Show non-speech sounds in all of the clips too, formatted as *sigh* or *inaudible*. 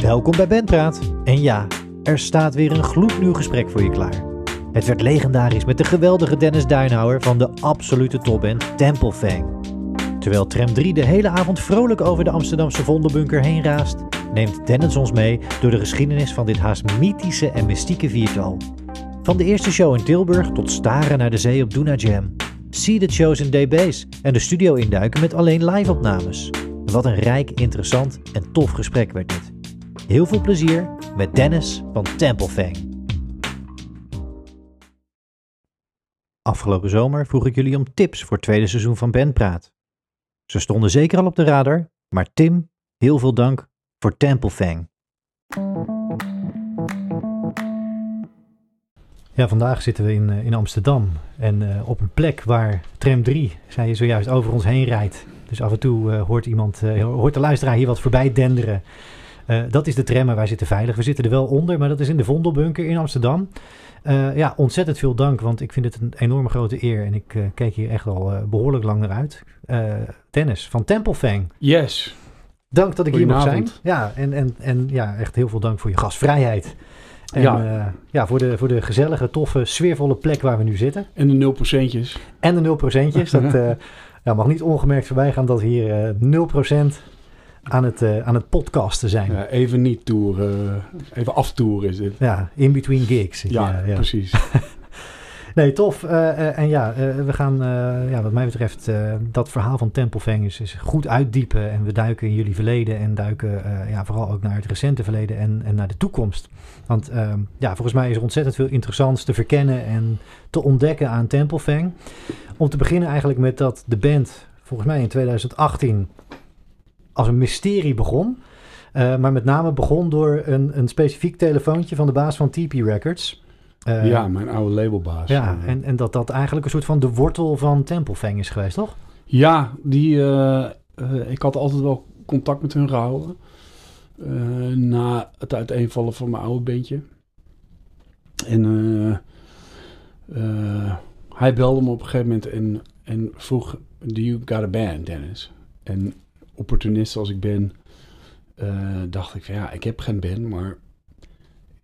Welkom bij Bandpraat. En ja, er staat weer een gloednieuw gesprek voor je klaar. Het werd legendarisch met de geweldige Dennis Duinhouwer van de absolute topband Temple Fang. Terwijl Tram 3 de hele avond vrolijk over de Amsterdamse Vondelbunker heen raast, neemt Dennis ons mee door de geschiedenis van dit haast mythische en mystieke viertal. Van de eerste show in Tilburg tot staren naar de zee op Duna Jam. The shows in DB's en de studio induiken met alleen live-opnames. Wat een rijk, interessant en tof gesprek werd dit. Heel veel plezier met Dennis van Temple Fang. Afgelopen zomer vroeg ik jullie om tips voor het tweede seizoen van Bandpraat. Ze stonden zeker al op de radar, maar Tim, heel veel dank voor Temple Fang. Ja, vandaag zitten we in, eh, in Amsterdam en eh, op een plek waar tram 3, zei je zojuist, over ons heen rijdt. Dus af en toe eh, hoort iemand, hoort de luisteraar hier wat voorbij denderen. Eh, dat is de tram en wij zitten veilig. We zitten er wel onder, maar dat is in de Vondelbunker in Amsterdam. Eh, ja, ontzettend veel dank, want ik vind het een enorme grote eer. En ik eh, kijk hier echt al eh, behoorlijk lang naar uit. Dennis van Templefang. Yes. Dank dat ik hier mag zijn. Ja, en, en, en ja, echt heel veel dank voor je gastvrijheid. En Ja. ja, ja voor, de, voor de gezellige, toffe, sfeervolle plek waar we nu zitten. En de 0%'tjes. En de 0%'tjes. Dat *laughs* eh, ja, mag niet ongemerkt voorbij gaan dat hier eh 0% aan het, eh, aan het podcasten zijn. Ja, Ja, even niet toeren. even aftoeren is dit. in between gigs. Ja, precies. *laughs* Nee, tof. Eh, eh, en ja, eh, we gaan, eh, ja, wat mij betreft, eh, dat verhaal van Tempelfang is, is goed uitdiepen. En we duiken in jullie verleden en duiken eh, ja, vooral ook naar het recente verleden en, en naar de toekomst. Want ehm, ja, volgens mij is er ontzettend veel interessants te verkennen en te ontdekken aan Tempelfang. Om te beginnen eigenlijk met dat de band, volgens mij in 2018, als een mysterie begon. Eh, maar met name begon door een, een specifiek telefoontje van de baas van TP Records. Eh, ja, mijn oude labelbaas. ja, en, en dat dat eigenlijk een soort van de wortel van Templefang is geweest, toch? Ja, die, eh, ik had altijd wel contact met hun gehouden. eh, na het uiteenvallen van mijn oude bandje. En hij belde me op een gegeven moment en, en vroeg... Do you got a band, Dennis? En opportunist als ik ben, eh, dacht ik van ja, ik heb geen band, maar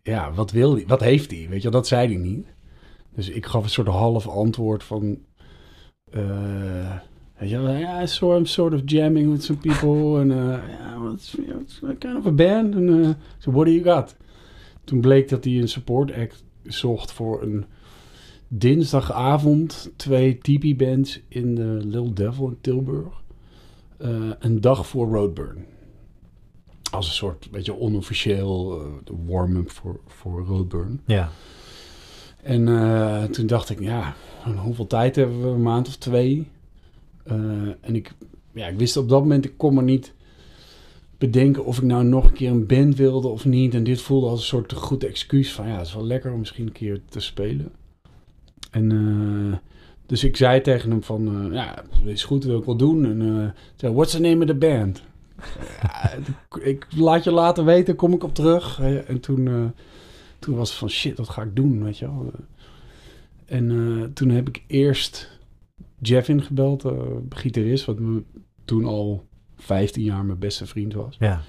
ja, wat wil hij? Wat heeft hij? Weet je, dat zei hij niet. Dus ik gaf een soort half antwoord van... eh, Weet je wel, ja, I'm sort of jamming with some people. En uh, yeah, what's, what's kind of a band? Uh, so what do you got? Toen bleek dat hij een support act zocht voor een dinsdagavond. Twee TP-bands in de Little Devil in Tilburg. Eh, een dag voor Roadburn. Als een soort, beetje onofficieel eh, warm-up voor, voor Roadburn. Ja. En eh, toen dacht ik, ja, hoeveel tijd hebben we? Een maand of twee. En ik, ja, ik wist op dat moment, ik kon me niet bedenken of ik nou nog een keer een band wilde of niet. En dit voelde als een soort goed excuus van, ja, het is wel lekker om misschien een keer te spelen. En dus ik zei tegen hem van, eh, ja, is goed, wil ik wel doen. En eh zei, what's the name of the band? ik laat je later weten, kom ik op terug. En toen... eh, toen was het van shit, wat ga ik doen, weet je wel. En toen heb ik eerst Jeff ingebeld, eh gitarist, wat me toen al 15 jaar mijn beste vriend was. Ja.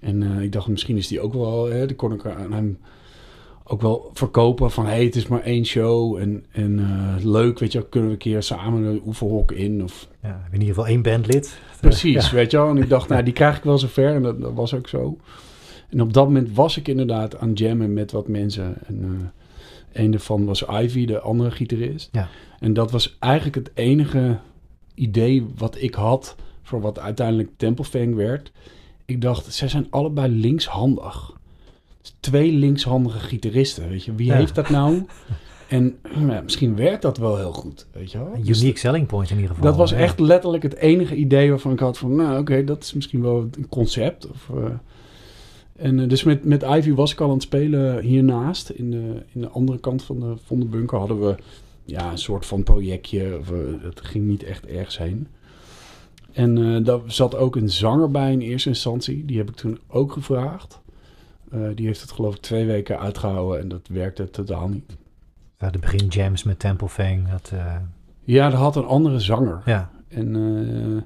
En ik dacht, misschien is die ook wel, hè, die kon ik aan hem ook wel verkopen van, hey, het is maar één show en, en eh, leuk, weet je kunnen we een keer samen een oefenhok in of ja. In ieder geval één bandlid. Precies, Ja. weet je wel. En ik dacht, *laughs* nou, die krijg ik wel zover. En dat, dat was ook zo. En op dat moment was ik inderdaad aan jammen met wat mensen. En eh, een daarvan was Ivy, de andere gitarist. Ja. En dat was eigenlijk het enige idee wat ik had voor wat uiteindelijk Templefang werd. Ik dacht, zij zijn allebei linkshandig. Dus twee linkshandige gitaristen, weet je. Wie Ja. heeft dat nou? *laughs* En ja, misschien werkt dat wel heel goed, weet je wel. Een Dus unique selling point in ieder geval. dat was echt letterlijk het enige idee waarvan ik had van, nou oké, dat is misschien wel een concept. Of, eh, en eh, dus met, met Ivy was ik al aan het spelen hiernaast. In de, in de andere kant van de, van de bunker hadden we ja, een soort van projectje. Of, eh, het ging niet echt ergens heen. En eh daar zat ook een zanger bij in eerste instantie. Die heb ik toen ook gevraagd. Eh, die heeft het geloof ik twee weken uitgehouden en dat werkte totaal niet. Ja, de begin jams met Templefang. Dat, eh, Ja, dat had een andere zanger. ja. En eh,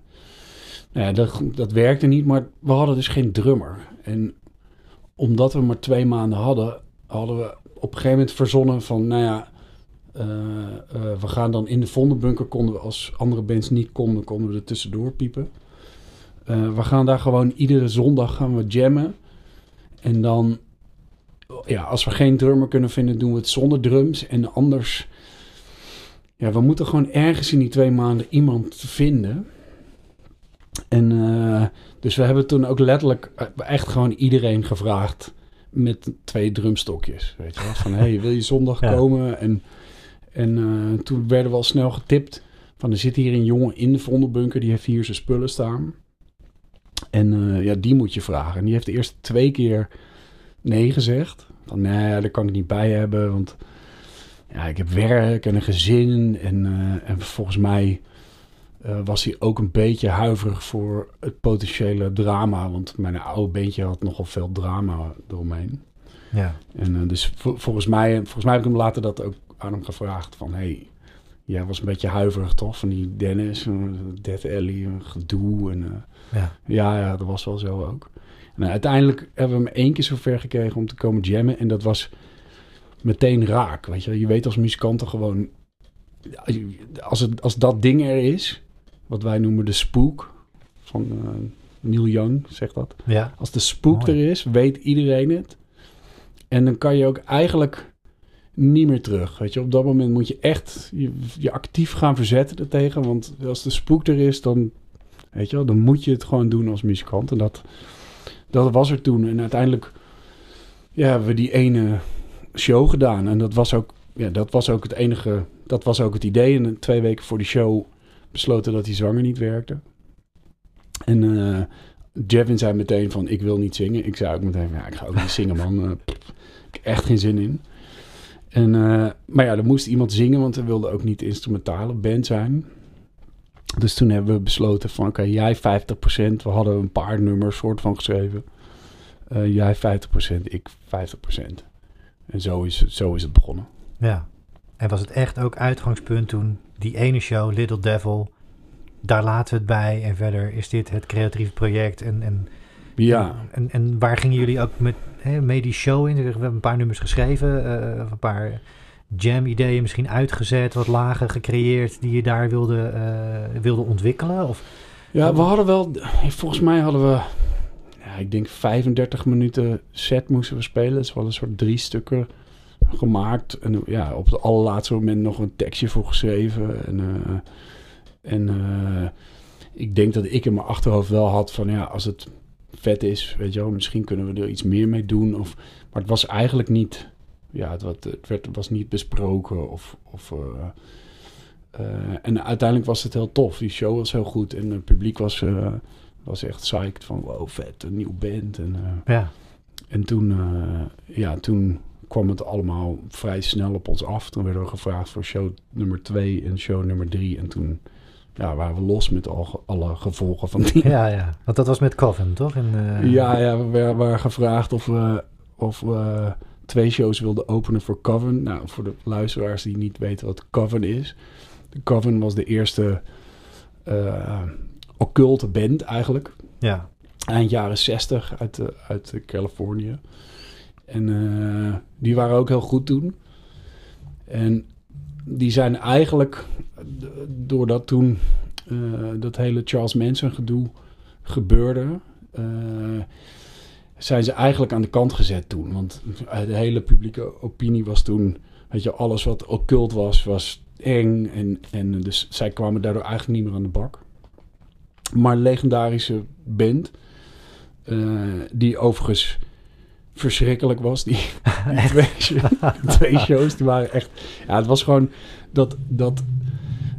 nou ja, dat, dat werkte niet, maar we hadden dus geen drummer. En omdat we maar twee maanden hadden, hadden we op een gegeven moment verzonnen van, nou ja, we gaan dan in de Vondelbunker, konden we als andere bands niet konden, konden we er tussendoor piepen. We gaan daar gewoon iedere zondag gaan we jammen. En dan, ja, als we geen drummer kunnen vinden, doen we het zonder drums. En anders, ja, we moeten gewoon ergens in die twee maanden iemand vinden. En eh, dus we hebben toen ook letterlijk eh, echt gewoon iedereen gevraagd met twee drumstokjes. Weet je wel? Van, hey, wil je zondag *laughs* Ja. komen? En, en eh, toen werden we al snel getipt van, er zit hier een jongen in de Vondelbunker, die heeft hier zijn spullen staan. En eh, ja, die moet je vragen. En die heeft eerst twee keer nee gezegd. Van, nee, daar kan ik niet bij hebben, want ja, ik heb werk en een gezin. En, eh, en volgens mij eh, was hij ook een beetje huiverig voor het potentiële drama. Want mijn oude beentje had nogal veel drama eromheen. Ja. En dus vo- volgens, mij, volgens mij heb ik hem later dat ook aan hem gevraagd. Van, hey, jij was een beetje huiverig toch? Van die Dennis, Dead een gedoe. En, Ja. ja, ja, dat was wel zo ook. Eh, uiteindelijk hebben we hem één keer zover gekregen om te komen jammen. En dat was meteen raak. Weet je, je weet als muzikant toch gewoon... Als, het, als dat ding er is, wat wij noemen de spook van eh, Neil Young, zegt dat. Ja. Als de spook Mooi. er is, weet iedereen het. En dan kan je ook eigenlijk niet meer terug. Weet je, op dat moment moet je echt je, je actief gaan verzetten ertegen. Want als de spook er is, dan, weet je wel, dan moet je het gewoon doen als muzikant. En dat, dat was er toen. En uiteindelijk ja, hebben we die ene show gedaan. En dat was ook, ja, dat was ook het enige, dat was ook het idee. En twee weken voor die show besloten dat die zanger niet werkte. En eh Jevin zei meteen van, ik wil niet zingen. Ik zei ook meteen ja, ik ga ook niet zingen, man. Eh, ik heb echt geen zin in. En, eh, maar ja, er moest iemand zingen, want we wilden ook niet instrumentale band zijn. Dus toen hebben we besloten van, oké, jij 50%. We hadden een paar nummers soort van geschreven. Eh, jij 50%, ik 50%. En zo is, zo is het begonnen. Ja. En was het echt ook uitgangspunt toen die ene show, Little Devil, daar laten we het bij en verder is dit het creatieve project en, en, Ja, en, en waar gingen jullie ook met, hè, mee die show in? We hebben een paar nummers geschreven, eh, een paar jam-ideeën misschien uitgezet, wat lagen gecreëerd die je daar wilde, eh, wilde ontwikkelen? Of, Ja, we hadden wel, volgens mij hadden we, ja, ik denk 35 minuten set moesten we spelen. Dus we hadden een soort drie stukken gemaakt. En ja, op het allerlaatste moment nog een tekstje voor geschreven. En, eh, en eh, ik denk dat ik in mijn achterhoofd wel had van, ja, als het vet is, weet je wel, misschien kunnen we er iets meer mee doen. Of, maar het was eigenlijk niet, ja, het, wat- het, werd, was niet besproken of... of eh, eh, en uiteindelijk was het heel tof. Die show was heel goed en het publiek was, eh, was echt psyched van wow, vet, een nieuw band. En, ja, en toen, ja, toen kwam het allemaal vrij snel op ons af. Toen werden we gevraagd voor show nummer 2 en show nummer 3. En toen ja, waren we los met al, alle gevolgen van die. ja, ja, want dat was met Coven, toch? En, Ja, ja, we waren gevraagd of we, of we twee shows wilden openen voor Coven. Nou, voor de luisteraars die niet weten wat Coven is. De Coven was de eerste eh occulte band eigenlijk. ja, Eind jaren 60 uit, eh, uit Californië. En eh, die waren ook heel goed toen. En die zijn eigenlijk, doordat toen dat hele Charles Manson gedoe gebeurde, eh, zijn ze eigenlijk aan de kant gezet toen. Want de hele publieke opinie was toen, weet je, alles wat occult was, was eng. En, en dus zij kwamen daardoor eigenlijk niet meer aan de bak. Maar legendarische band, eh, die overigens verschrikkelijk was. Die, die *laughs* twee, show- twee shows, die waren echt... Ja, het was gewoon dat... dat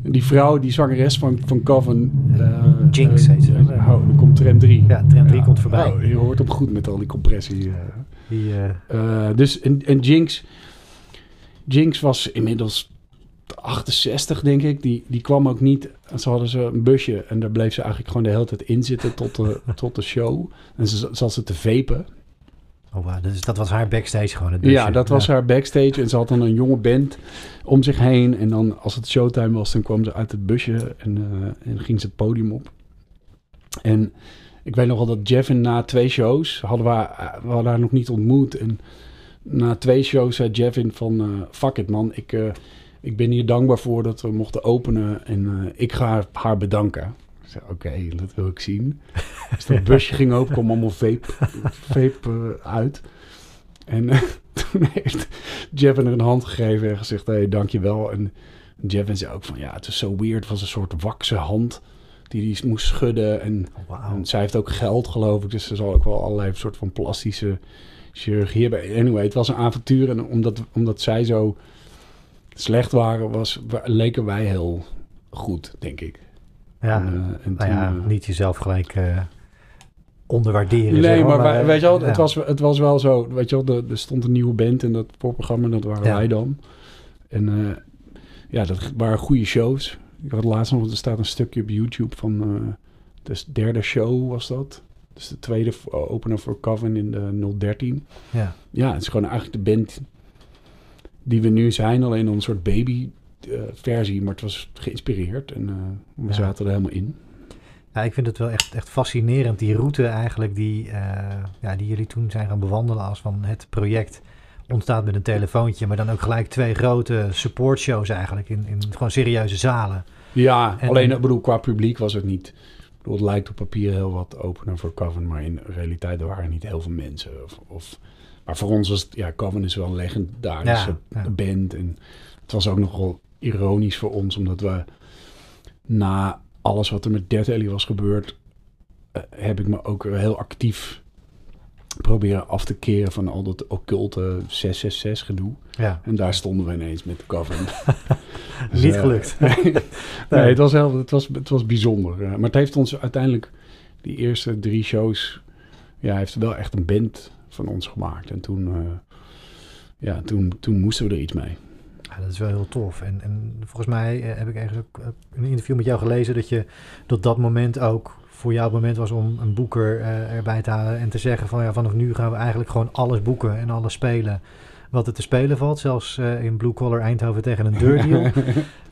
die vrouw, die zangeres van, van Coven... eh, Jinx eh, heet ze. eh, oh, er komt tram 3. ja, tram 3 komt voorbij. Oh, je hoort hem goed met al die compressie. eh. Die, eh, Eh, dus en, en Jinx, Jinx was inmiddels 68, denk ik. Die, die kwam ook niet. Ze hadden ze een busje en daar bleef ze eigenlijk gewoon de hele tijd in zitten tot de, *laughs* tot de show. En ze zat ze te vapen. oh, wow, dus dat was haar backstage gewoon. Het busje. Ja, dat was haar backstage. En ze had dan een jonge band om zich heen. En dan als het showtime was, dan kwam ze uit het busje en, eh, en ging ze het podium op. En ik weet nog wel dat Jeffin na twee shows, hadden we, we hadden haar nog niet ontmoet. En na twee shows zei Jeffin van, eh, fuck it man, ik, eh, ik ben hier dankbaar voor dat we mochten openen. En eh, ik ga haar bedanken. Ik zei, oké, dat wil ik zien. Dus dat *laughs* busje ging open, kwam allemaal vape, vape eh, uit. En eh, *laughs* toen heeft Jeffin er een hand gegeven en gezegd, hé, hey, dankjewel. En Jeffin zei ook van, ja, het is zo weird. Het was een soort wakse hand die moest schudden. En, Wauw. en zij heeft ook geld, geloof ik. Dus ze zal ook wel allerlei soort van plastische chirurgie hebben. Anyway, het was een avontuur. En omdat, omdat zij zo slecht waren, was, wa- leken wij heel goed, denk ik. Ja, En, eh, en nou ja, eh, niet jezelf gelijk eh, onderwaarderen. Nee, zeg maar, wij- weet je wel, ja. het, was, het was wel zo. Weet je wel, er, er stond een nieuwe band in dat voorprogramma. Dat waren Ja. wij dan. En ja, dat waren goede shows. Ik had laatst nog, er staat een stukje op YouTube van eh, de derde show was dat. Dus de tweede v- opener voor Coven in de 013. Ja. Ja, het is gewoon eigenlijk de band die we nu zijn. Alleen een soort baby eh, versie. Maar het was geïnspireerd. En eh, we Ja. zaten er helemaal in. Ja, ik vind het wel echt, echt fascinerend, die route eigenlijk die, eh, ja, die jullie toen zijn gaan bewandelen als van het project ontstaat met een telefoontje, maar dan ook gelijk twee grote supportshows eigenlijk in, in gewoon serieuze zalen. Ja, En- alleen en- ik bedoel, qua publiek was het niet. Ik bedoel, het lijkt op papier heel wat opener voor Coven, maar in realiteit er waren niet heel veel mensen. Of, of, maar voor ons was het, ja, Coven is wel een legendarische Ja, band. En het was ook nogal ironisch voor ons, omdat we na alles wat er met Death Alley was gebeurd, eh, heb ik me ook heel actief proberen af te keren van al dat occulte 666 gedoe. Ja, En daar stonden we ineens met Coven. *laughs* Dus, niet eh, gelukt. *laughs* *laughs* Nee, het was, heel, het was, het was bijzonder. ja. Maar het heeft ons uiteindelijk, die eerste drie shows, ja, heeft wel echt een band van ons gemaakt. En toen, eh, ja, toen, toen moesten we er iets mee. Ja, dat is wel heel tof. En, en volgens mij eh, heb ik ergens ook eh, in een interview met jou gelezen dat je dat dat moment ook voor jou het moment was om een boeker eh, erbij te halen en te zeggen van ja, vanaf nu gaan we eigenlijk gewoon alles boeken en alles spelen wat er te spelen valt. Zelfs eh, in Blue Collar Eindhoven tegen een deurdeal. *laughs*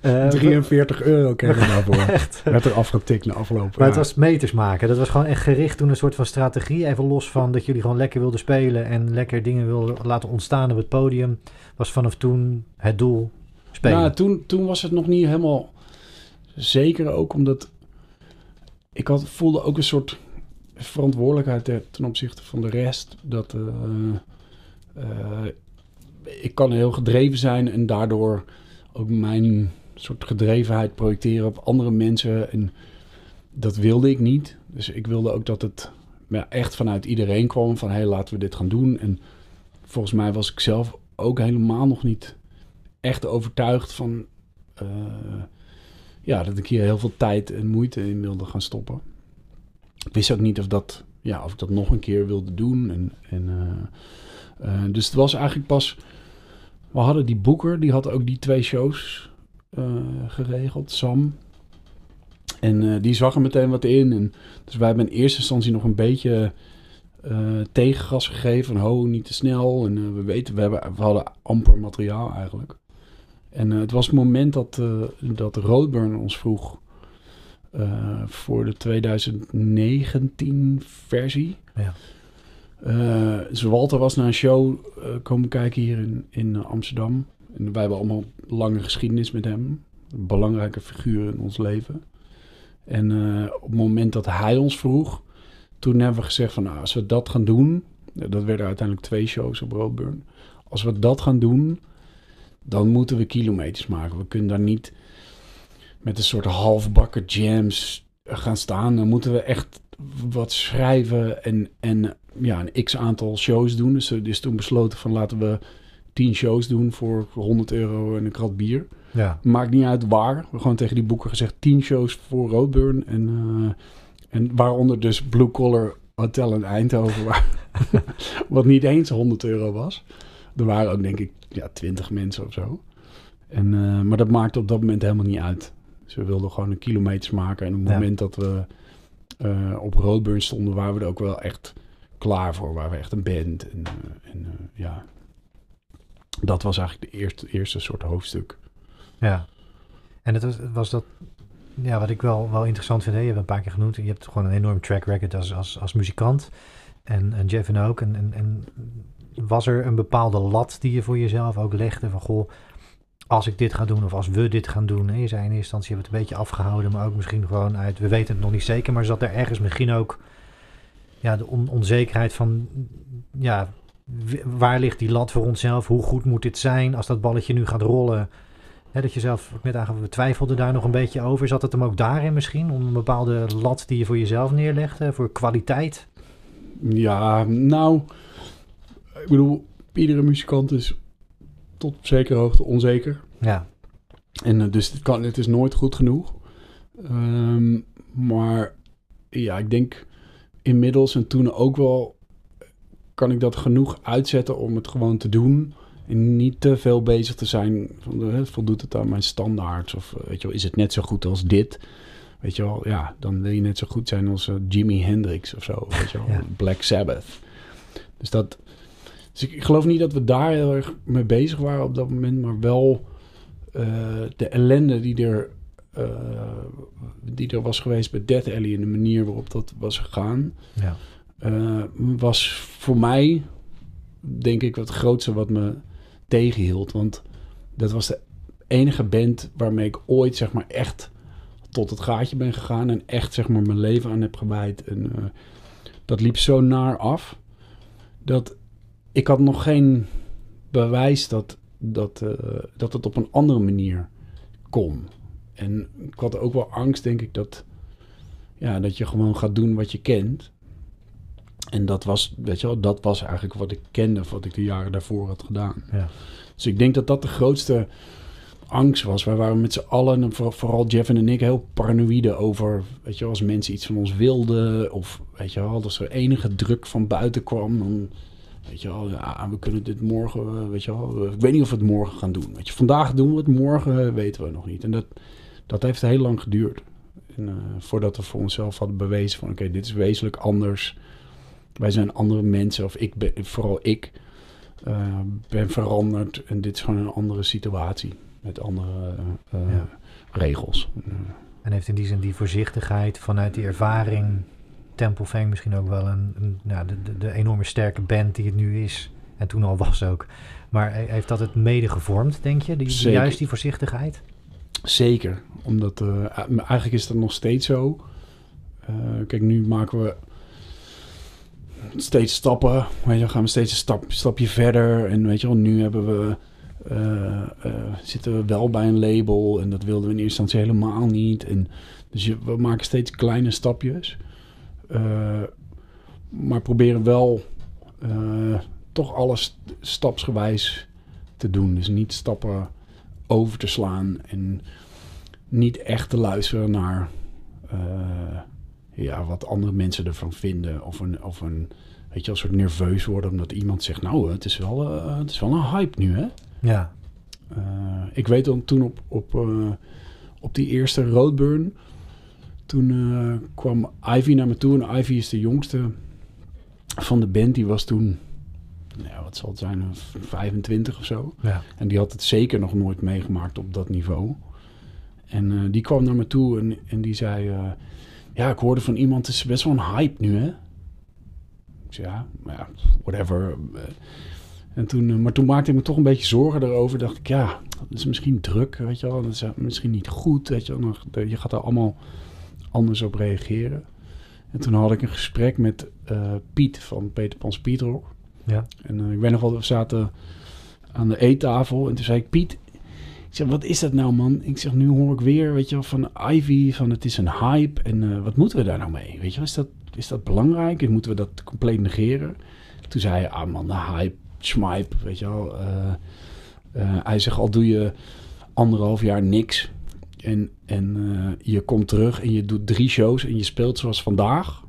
Eh, 43 euro *laughs* kregen we daarvoor. Echt. Werd er afgetikt na afloop. Maar het was meters maken. Dat was gewoon echt gericht toen een soort van strategie. Even los van dat jullie gewoon lekker wilden spelen en lekker dingen wilden laten ontstaan op het podium. Was vanaf toen het doel spelen. Nou, toen, toen was het nog niet helemaal zeker ook omdat ik had, voelde ook een soort verantwoordelijkheid ten opzichte van de rest. Dat eh, eh, ik kan heel gedreven zijn en daardoor ook mijn soort gedrevenheid projecteren op andere mensen. En dat wilde ik niet. Dus ik wilde ook dat het echt vanuit iedereen kwam van hé, hey, laten we dit gaan doen. En volgens mij was ik zelf ook helemaal nog niet echt overtuigd van eh, ja, dat ik hier heel veel tijd en moeite in wilde gaan stoppen. Ik wist ook niet of, dat, ja, of ik dat nog een keer wilde doen. En, en, eh, eh, dus het was eigenlijk pas... We hadden die boeker, die had ook die twee shows eh, geregeld, Sam. En die zag er meteen wat in. En, dus wij hebben in eerste instantie nog een beetje tegengas gegeven. Van, ho, niet te snel. En we weten, we, hebben, we hadden amper materiaal eigenlijk. En eh, het was het moment dat, eh, dat Roadburn ons vroeg eh, voor de 2019 versie. Ja. Dus Walter was naar een show komen kijken hier in, in Amsterdam. En wij hebben allemaal lange geschiedenis met hem. Een belangrijke figuur in ons leven. En op het moment dat hij ons vroeg, toen hebben we gezegd van nou, als we dat gaan doen, dat werden uiteindelijk twee shows op Roadburn. Als we dat gaan doen, dan moeten we kilometers maken. We kunnen daar niet met een soort halfbakken jams gaan staan. Dan moeten we echt wat schrijven en, en ja, een x aantal shows doen. Dus is toen besloten van laten we tien shows doen voor 100 euro en een krat bier. ja. Maakt niet uit waar. We hebben gewoon tegen die boeken gezegd 10 shows voor Roadburn. En, eh, en waaronder dus Blue Collar Hotel in Eindhoven. *laughs* Waar, wat niet eens 100 euro was. Er waren ook denk ik ja, 20 mensen of zo. En, eh, maar dat maakte op dat moment helemaal niet uit. Dus we wilden gewoon een kilometers maken. En op het Ja. moment dat we eh, op Roadburn stonden, waren we er ook wel echt klaar voor. Waren we echt een band. En, eh, en ja, dat was eigenlijk de eerste, eerste soort hoofdstuk. Ja. En het was, was dat ja, wat ik wel, wel interessant vind, hè, je hebt een paar keer genoemd, je hebt gewoon een enorm track record als, als, als muzikant. En, en Jeff en ook. En, en, en was er een bepaalde lat die je voor jezelf ook legde van goh, als ik dit ga doen of als we dit gaan doen. Hè, je zei in eerste instantie, je hebt het een beetje afgehouden, maar ook misschien gewoon uit, we weten het nog niet zeker, maar zat er ergens misschien ook ja, de onzekerheid van, ja, waar ligt die lat voor onszelf? Hoe goed moet dit zijn als dat balletje nu gaat rollen? Dat je zelf net aangaf, we twijfelden daar nog een beetje over. Zat het hem ook daarin misschien? Om een bepaalde lat die je voor jezelf neerlegde, voor kwaliteit? Ja, nou, ik bedoel, iedere muzikant is tot op zekere hoogte onzeker. Ja. En uh, dus het, kan, het is nooit goed genoeg. Um, maar ja, ik denk inmiddels en toen ook wel kan ik dat genoeg uitzetten om het gewoon te doen. En niet te veel bezig te zijn van voldoet het aan mijn standaards of weet je wel, is het net zo goed als dit? Weet je wel, ja, dan wil je net zo goed zijn als uh, Jimi Hendrix of zo, weet je wel, ja. Black Sabbath. Dus dat, dus ik geloof niet dat we daar heel erg mee bezig waren op dat moment, maar wel uh, de ellende die er, uh, die er was geweest bij Death Alley en de manier waarop dat was gegaan, ja. uh, was voor mij, denk ik, het grootste wat me tegenhield. Want dat was de enige band waarmee ik ooit, zeg maar, echt tot het gaatje ben gegaan en echt, zeg maar, mijn leven aan heb gewijd. En dat liep zo naar af dat ik had nog geen bewijs dat, dat, uh, dat het op een andere manier kon. En ik had ook wel angst, denk ik, dat, ja, dat je gewoon gaat doen wat je kent. En dat was, weet je wel, dat was eigenlijk wat ik kende, wat ik de jaren daarvoor had gedaan. Ja. Dus ik denk dat dat de grootste angst was. Wij waren met z'n allen, vooral Jeff en ik, heel paranoïde over, weet je wel, als mensen iets van ons wilden. Of, weet je wel, als er enige druk van buiten kwam, dan Weet je wel, ja, we kunnen dit morgen, weet je wel, ik weet niet of we het morgen gaan doen. Weet je, vandaag doen we het, morgen weten we nog niet. En dat, dat heeft heel lang geduurd. En, uh, voordat we voor onszelf hadden bewezen van, oké, okay, dit is wezenlijk anders. Wij zijn andere mensen, of ik ben, vooral ik, uh, ben veranderd. En dit is gewoon een andere situatie, met andere uh, ja. regels. En heeft in die zin die voorzichtigheid vanuit die ervaring Temple Fang misschien ook wel een, een nou, de, de, de, enorme sterke band die het nu is. En toen al was ook. Maar heeft dat het mede gevormd, denk je? Die, die juist die voorzichtigheid? Zeker. Omdat uh, eigenlijk is dat nog steeds zo. Uh, kijk, nu maken we steeds stappen. Weet je, gaan we steeds een stap, stapje verder. En weet je wel, nu hebben we, uh, zitten we wel bij een label. En dat wilden we in eerste instantie helemaal niet. En, dus je, we maken steeds kleine stapjes. Uh, maar proberen wel uh, toch alles stapsgewijs te doen. Dus niet stappen over te slaan en niet echt te luisteren naar uh, ja, wat andere mensen ervan vinden. Of een, of een, weet je, een soort nerveus worden omdat iemand zegt, nou, het is wel, uh, het is wel een hype nu, hè? Ja. ik weet dan toen op, op, op die eerste Roadburn toen uh, kwam Ivy naar me toe. En Ivy is de jongste van de band. Die was toen, nou, wat zal het zijn, 25 of zo. Ja. En die had het zeker nog nooit meegemaakt op dat niveau. En uh, die kwam naar me toe en, en die zei... Uh, ja, ik hoorde van iemand, het is best wel een hype nu, hè? Ik zei, ja, ja, whatever. En toen, maar toen maakte ik me toch een beetje zorgen erover. Dacht ik, ja, dat is misschien druk, weet je wel. Dat is misschien niet goed, weet je wel. Je gaat er allemaal anders op reageren. En toen had ik een gesprek met uh, Piet van Peter Pan Speedrock. Ja. En uh, ik weet nog wel, we zaten aan de eettafel en toen zei ik, Piet, ik zeg, wat is dat nou man? Ik zeg, nu hoor ik weer, weet je wel, van Ivy, van het is een hype en uh, wat moeten we daar nou mee? Weet je wel, is dat, is dat belangrijk? En moeten we dat compleet negeren? Toen zei hij, ah man, de hype, schmipe, weet je wel. hij zegt, al doe je anderhalf jaar niks, en, en uh, je komt terug en je doet drie shows en je speelt zoals vandaag.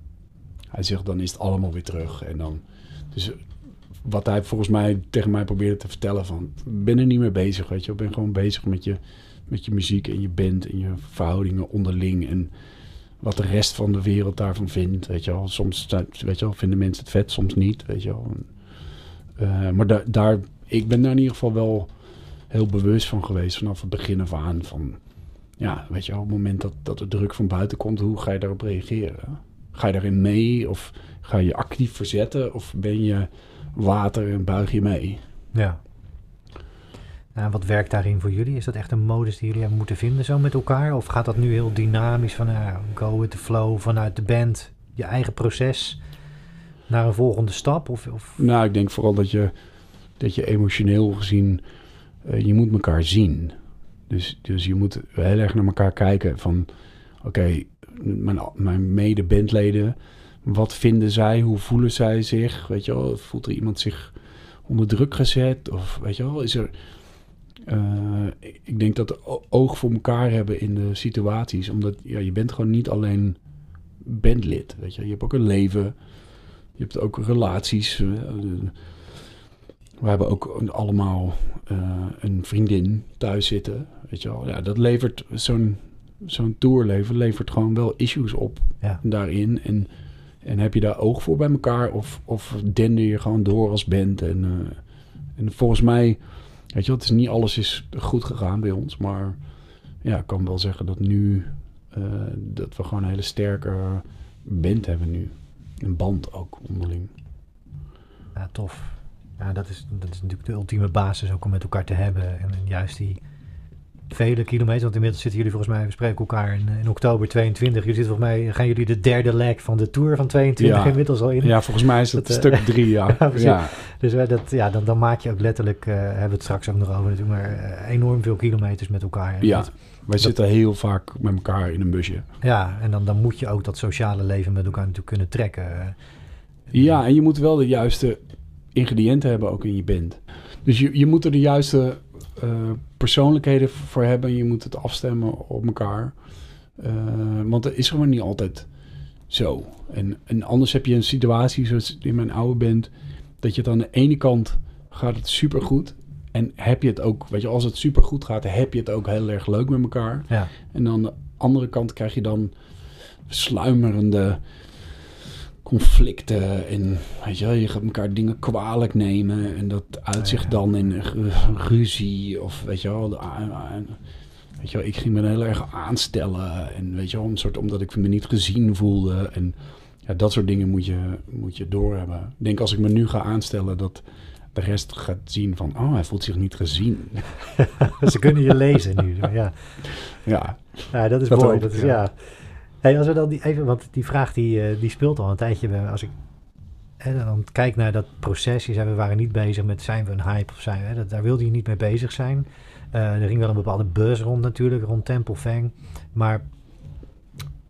Hij zegt, dan is het allemaal weer terug. En dan, dus wat hij volgens mij tegen mij probeerde te vertellen van... ben er niet meer bezig, weet je. Ik ben gewoon bezig met je, met je muziek en je band en je verhoudingen onderling. En wat de rest van de wereld daarvan vindt, weet je wel. Soms weet je wel, vinden mensen het vet, soms niet, weet je wel. Uh, maar da daar, ik ben daar in ieder geval wel heel bewust van geweest vanaf het begin af aan. Van, ja, weet je wel, op het moment dat, dat er druk van buiten komt, hoe ga je daarop reageren? Ga je daarin mee of ga je actief verzetten of ben je water en buig je mee? Ja. En wat werkt daarin voor jullie? Is dat echt een modus die jullie hebben moeten vinden zo met elkaar? Of gaat dat nu heel dynamisch van uh, go with the flow vanuit de band, je eigen proces naar een volgende stap? Of, of... Nou, ik denk vooral dat je, dat je emotioneel gezien, uh, je moet elkaar zien. Dus, dus je moet heel erg naar elkaar kijken van, oké, mijn, mijn mede-bandleden, wat vinden zij? Hoe voelen zij zich? Weet je wel, voelt er iemand zich onder druk gezet? Of weet je wel, is er... Uh, ik denk dat oog voor elkaar hebben in de situaties. Omdat ja, je bent gewoon niet alleen bandlid. Weet je? je hebt ook een leven. Je hebt ook relaties. We hebben ook allemaal uh, een vriendin thuis zitten. Weet je wel. Ja, dat levert zo'n zo'n tourleven levert gewoon wel issues op ja. daarin. En, en heb je daar oog voor bij elkaar? Of, of dender je gewoon door als band? En, uh, en volgens mij, weet je wel, het is niet alles is goed gegaan bij ons. Maar ja, ik kan wel zeggen dat nu, uh, dat we gewoon een hele sterke band hebben nu. Een band ook onderling. Ja, tof. Ja, dat is, dat is natuurlijk de ultieme basis ook om met elkaar te hebben. En, en juist die vele kilometers, want inmiddels zitten jullie volgens mij, we spreken elkaar in, in oktober 22. Jullie zitten volgens mij, gaan jullie de derde leg van de Tour van 22 ja. inmiddels al in? Ja, volgens mij is het dat, stuk drie, ja. *laughs* ja, ja. Dus dat, ja, dan, dan maak je ook letterlijk, uh, hebben we het straks ook nog over natuurlijk, maar uh, enorm veel kilometers met elkaar. Ja, dat, wij dat, zitten heel vaak met elkaar in een busje. Ja, en dan, dan moet je ook dat sociale leven met elkaar natuurlijk kunnen trekken. Ja, en je moet wel de juiste ingrediënten hebben ook in je band. Dus je, je moet er de juiste uh, persoonlijkheden voor hebben. Je moet het afstemmen op elkaar. Uh, want dat is gewoon niet altijd zo. En, en anders heb je een situatie zoals in mijn oude band... dat je het aan de ene kant gaat het supergoed... En heb je het ook, weet je, als het supergoed gaat, heb je het ook heel erg leuk met elkaar. Ja. En aan de andere kant krijg je dan sluimerende conflicten en weet je, je gaat elkaar dingen kwalijk nemen en dat uitzicht ja. dan in ruzie of weet je wel, weet je wel, ik ging me heel erg aanstellen en weet je wel, een soort omdat ik me niet gezien voelde en ja, dat soort dingen moet je, moet je doorhebben. Ik denk als ik me nu ga aanstellen dat de rest gaat zien van, oh, hij voelt zich niet gezien. *laughs* Ze kunnen je lezen nu, ja. Ja, ja dat is dat mooi. Ook, dat is, ja. ja. Hey, als we dan die even, want die vraag die, uh, die speelt al een tijdje. Als ik hè, dan kijk naar dat proces, je zei we waren niet bezig met zijn we een hype of zijn we, dat, daar wilde je niet mee bezig zijn. Uh, er ging wel een bepaalde buzz rond natuurlijk, rond Temple Fang. Maar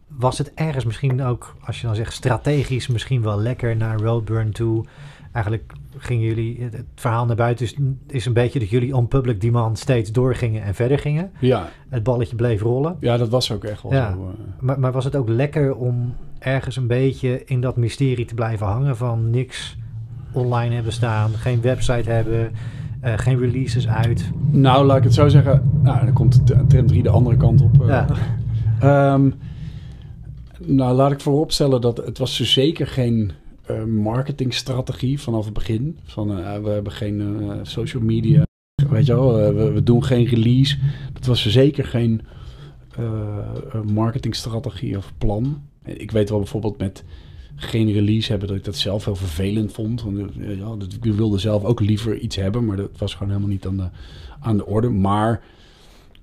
was het ergens misschien ook, als je dan zegt strategisch, misschien wel lekker naar Roadburn toe? Eigenlijk gingen jullie, het verhaal naar buiten is, is een beetje dat jullie on public demand steeds doorgingen en verder gingen. Ja. Het balletje bleef rollen. Ja, dat was ook echt wel ja. zo. Uh... Maar, maar was het ook lekker om ergens een beetje in dat mysterie te blijven hangen van niks online hebben staan, geen website hebben, uh, geen releases uit? Nou, laat ik het zo zeggen. Nou, dan komt Trend 3 de andere kant op. Uh, ja. um, nou, laat ik vooropstellen dat het was dus zeker geen uh, marketingstrategie vanaf het begin. Van uh, we hebben geen uh, social media. Weet je wel, we, we, doen geen release. Dat was zeker geen marketingstrategie of plan. Ik weet wel bijvoorbeeld met geen release hebben dat ik dat zelf heel vervelend vond. Want, ja, dat, ik wilde zelf ook liever iets hebben, maar dat was gewoon helemaal niet aan de, aan de orde. Maar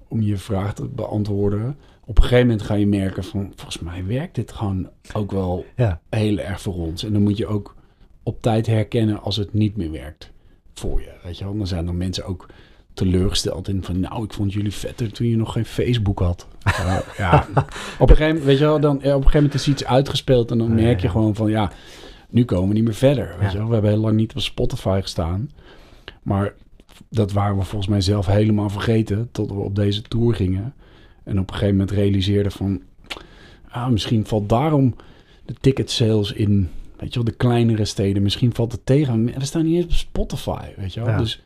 om je vraag te beantwoorden op een gegeven moment ga je merken van volgens mij werkt dit gewoon ook wel ja. heel erg voor ons. En dan moet je ook op tijd herkennen als het niet meer werkt voor je. Weet je wel? Dan zijn er mensen ook teleurgesteld in van nou, ik vond jullie vetter toen je nog geen Facebook had. uh, ja, *laughs* op een gegeven moment, weet je wel, dan op een gegeven moment is iets uitgespeeld en dan merk je gewoon van ja, nu komen we niet meer verder. Weet je wel? We hebben heel lang niet op Spotify gestaan. Maar dat waren we volgens mij zelf helemaal vergeten tot we op deze tour gingen. En op een gegeven moment realiseerde van... Ah, misschien valt daarom de ticket sales in... Weet je wel, de kleinere steden. Misschien valt het tegen. We staan niet eens op Spotify, weet je wel. Ja. Dus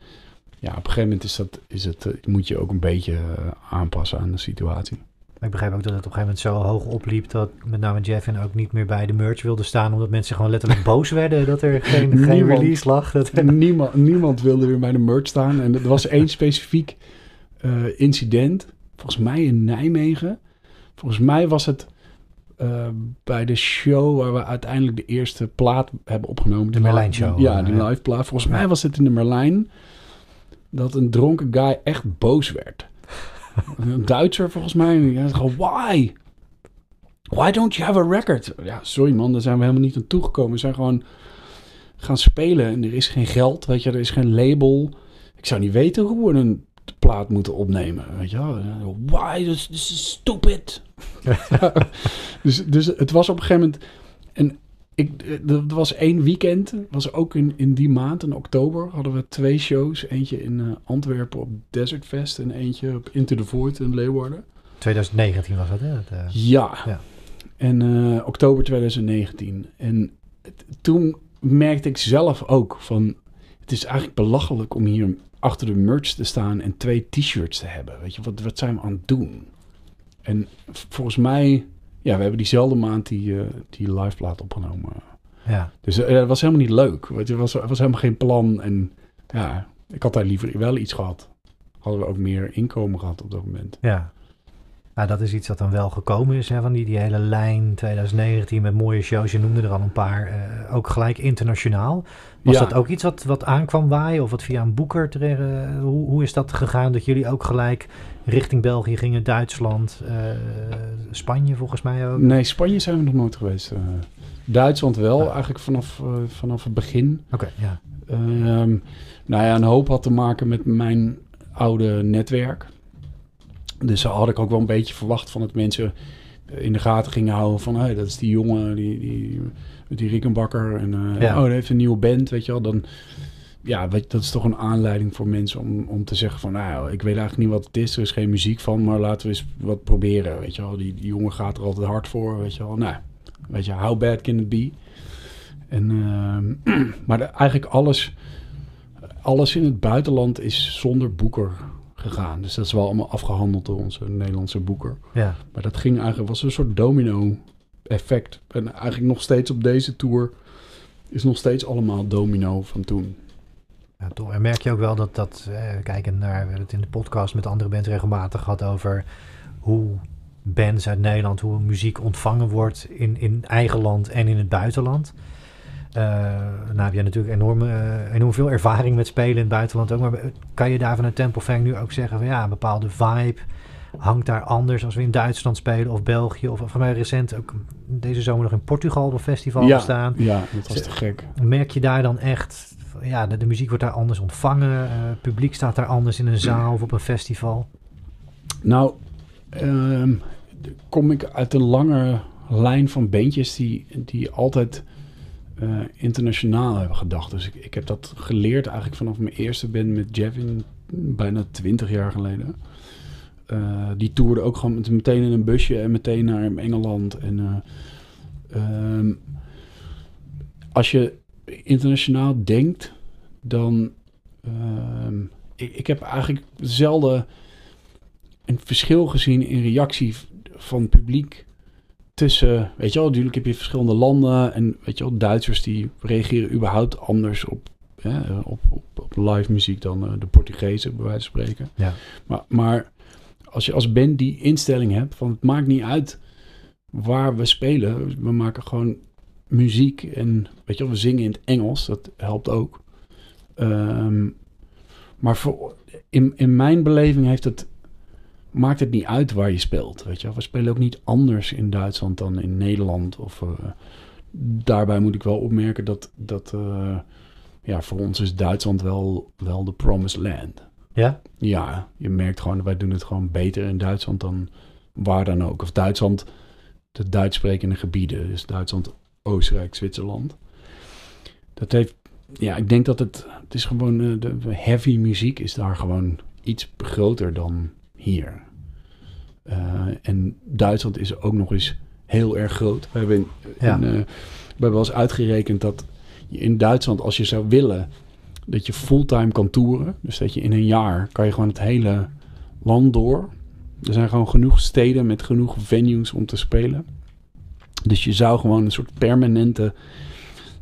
ja, op een gegeven moment is dat, is het, uh, moet je ook een beetje uh, aanpassen aan de situatie. Ik begrijp ook dat het op een gegeven moment zo hoog opliep... dat met name Jeffin ook niet meer bij de merch wilde staan... omdat mensen gewoon letterlijk *laughs* boos werden dat er geen, Niemand- geen release lag. Dat er- niemand, niemand wilde weer bij de merch staan. En er was één specifiek eh, incident. Volgens mij in Nijmegen. Volgens mij was het eh, bij de show waar we uiteindelijk de eerste plaat hebben opgenomen. De Merlijn Show. Ja, die Ja. live plaat. Volgens mij was het in de Merlijn dat een dronken guy echt boos werd. *laughs* een Duitser volgens mij. En hij zei why? Why don't you have a record? Ja, sorry man, daar zijn we helemaal niet aan toegekomen. We zijn gewoon gaan spelen en er is geen geld, weet je, er is geen label. Ik zou niet weten hoe we een plaat moeten opnemen, weet je wel. Why? This, this is stupid. *laughs* dus, dus het was op een gegeven moment... En ik, er was één weekend, was ook in, in die maand, in oktober, hadden we twee shows. Eentje in eh, Antwerpen op Desert Fest en eentje op Into the Void in Leeuwarden. 2019 was dat, hè? Dat, eh, Ja. Ja. En eh, oktober 2019. En toen merkte ik zelf ook van... Het is eigenlijk belachelijk om hier achter de merch te staan en twee t-shirts te hebben. Weet je, wat, wat zijn we aan het doen? En volgens mij... Ja, we hebben diezelfde maand die, eh, die live plaat opgenomen. ja. Dus eh, het was helemaal niet leuk. Weet je, het was, was helemaal geen plan. En ja, ik had daar liever wel iets gehad. Hadden we ook meer inkomen gehad op dat moment. Ja. Nou, dat is iets wat dan wel gekomen is, hè, van die, die hele lijn 2019 met mooie shows. Je noemde er al een paar, eh, ook gelijk internationaal. Was Ja. dat ook iets wat, wat aankwam waaien of wat via een boeker terecht? eh, hoe, hoe is dat gegaan dat jullie ook gelijk richting België gingen, Duitsland, eh, Spanje volgens mij ook? Nee, Spanje zijn we nog nooit geweest. eh. Duitsland wel, Ah. eigenlijk vanaf, vanaf het begin. Oké, ja. Ehm, nou ja, een hoop had te maken met mijn oude netwerk. Dus daar had ik ook wel een beetje verwacht van dat mensen in de gaten gingen houden van... Hey, dat is die jongen, die, die, die Rickenbacker. En eh, Ja. oh, heeft een nieuwe band, weet je wel. Dan, ja, weet, je, dat is toch een aanleiding voor mensen om, om te zeggen van... Nou, ik weet eigenlijk niet wat het is, er is geen muziek van... maar laten we eens wat proberen, weet je wel. Die, die jongen gaat er altijd hard voor, weet je wel. Nou, weet je, how bad can it be? En, ehm, *clears throat* maar de- eigenlijk alles, alles in het buitenland is zonder boeker gegaan. Dus dat is wel allemaal afgehandeld door onze Nederlandse boeker. ja. Maar dat ging eigenlijk, was een soort domino effect. En eigenlijk nog steeds op deze tour is nog steeds allemaal domino van toen. Ja, toch. En merk je ook wel dat, dat eh, kijken naar, we hebben het in de podcast met andere bands regelmatig gehad over hoe bands uit Nederland, hoe muziek ontvangen wordt in, in eigen land en in het buitenland. Eh, nou heb jij natuurlijk enorm, eh, enorm veel ervaring met spelen in het buitenland ook, maar kan je daar vanuit Temple Fang nu ook zeggen van ja, een bepaalde vibe hangt daar anders als we in Duitsland spelen of België of van mij recent ook deze zomer nog in Portugal op een festival Ja. gestaan. Ja, dat was te gek. Merk je daar dan echt, ja, de, de muziek wordt daar anders ontvangen, eh, het publiek staat daar anders in een zaal of op een festival? Nou, ehm, kom ik uit een lange lijn van bandjes die, die altijd eh, internationaal hebben gedacht. Dus ik, ik heb dat geleerd eigenlijk vanaf mijn eerste band met Jevin, bijna twintig jaar geleden. Eh, die toerde ook gewoon met, meteen in een busje en meteen naar Engeland. En, eh, ehm, als je internationaal denkt, dan... ehm, ik, ik heb eigenlijk zelden een verschil gezien in reactie van het publiek tussen, weet je wel, natuurlijk heb je verschillende landen en weet je wel, Duitsers die reageren überhaupt anders op, hè, op, op, op live muziek dan eh, de Portugezen, bij wijze van spreken. Ja. Maar, maar als je als band die instelling hebt van het maakt niet uit waar we spelen, we maken gewoon muziek en weet je we zingen in het Engels, dat helpt ook. Ehm, maar voor, in, in mijn beleving heeft het maakt het niet uit waar je speelt. Weet je? We spelen ook niet anders in Duitsland dan in Nederland. Of, eh, daarbij moet ik wel opmerken dat, dat eh, ja, voor ons is Duitsland wel, wel de promised land. Ja? Ja, je merkt gewoon, wij doen het gewoon beter in Duitsland dan waar dan ook. Of Duitsland, de Duits sprekende gebieden. Dus Duitsland, Oostenrijk, Zwitserland. Dat heeft, ja, ik denk dat het, het is gewoon, eh, de heavy muziek is daar gewoon iets groter dan hier. Eh, en Duitsland is ook nog eens heel erg groot. We hebben, in, Ja. in, eh, we hebben wel eens uitgerekend dat je in Duitsland, als je zou willen, dat je fulltime kan toeren. Dus dat je in een jaar kan je gewoon het hele land door. Er zijn gewoon genoeg steden met genoeg venues om te spelen. Dus je zou gewoon een soort permanente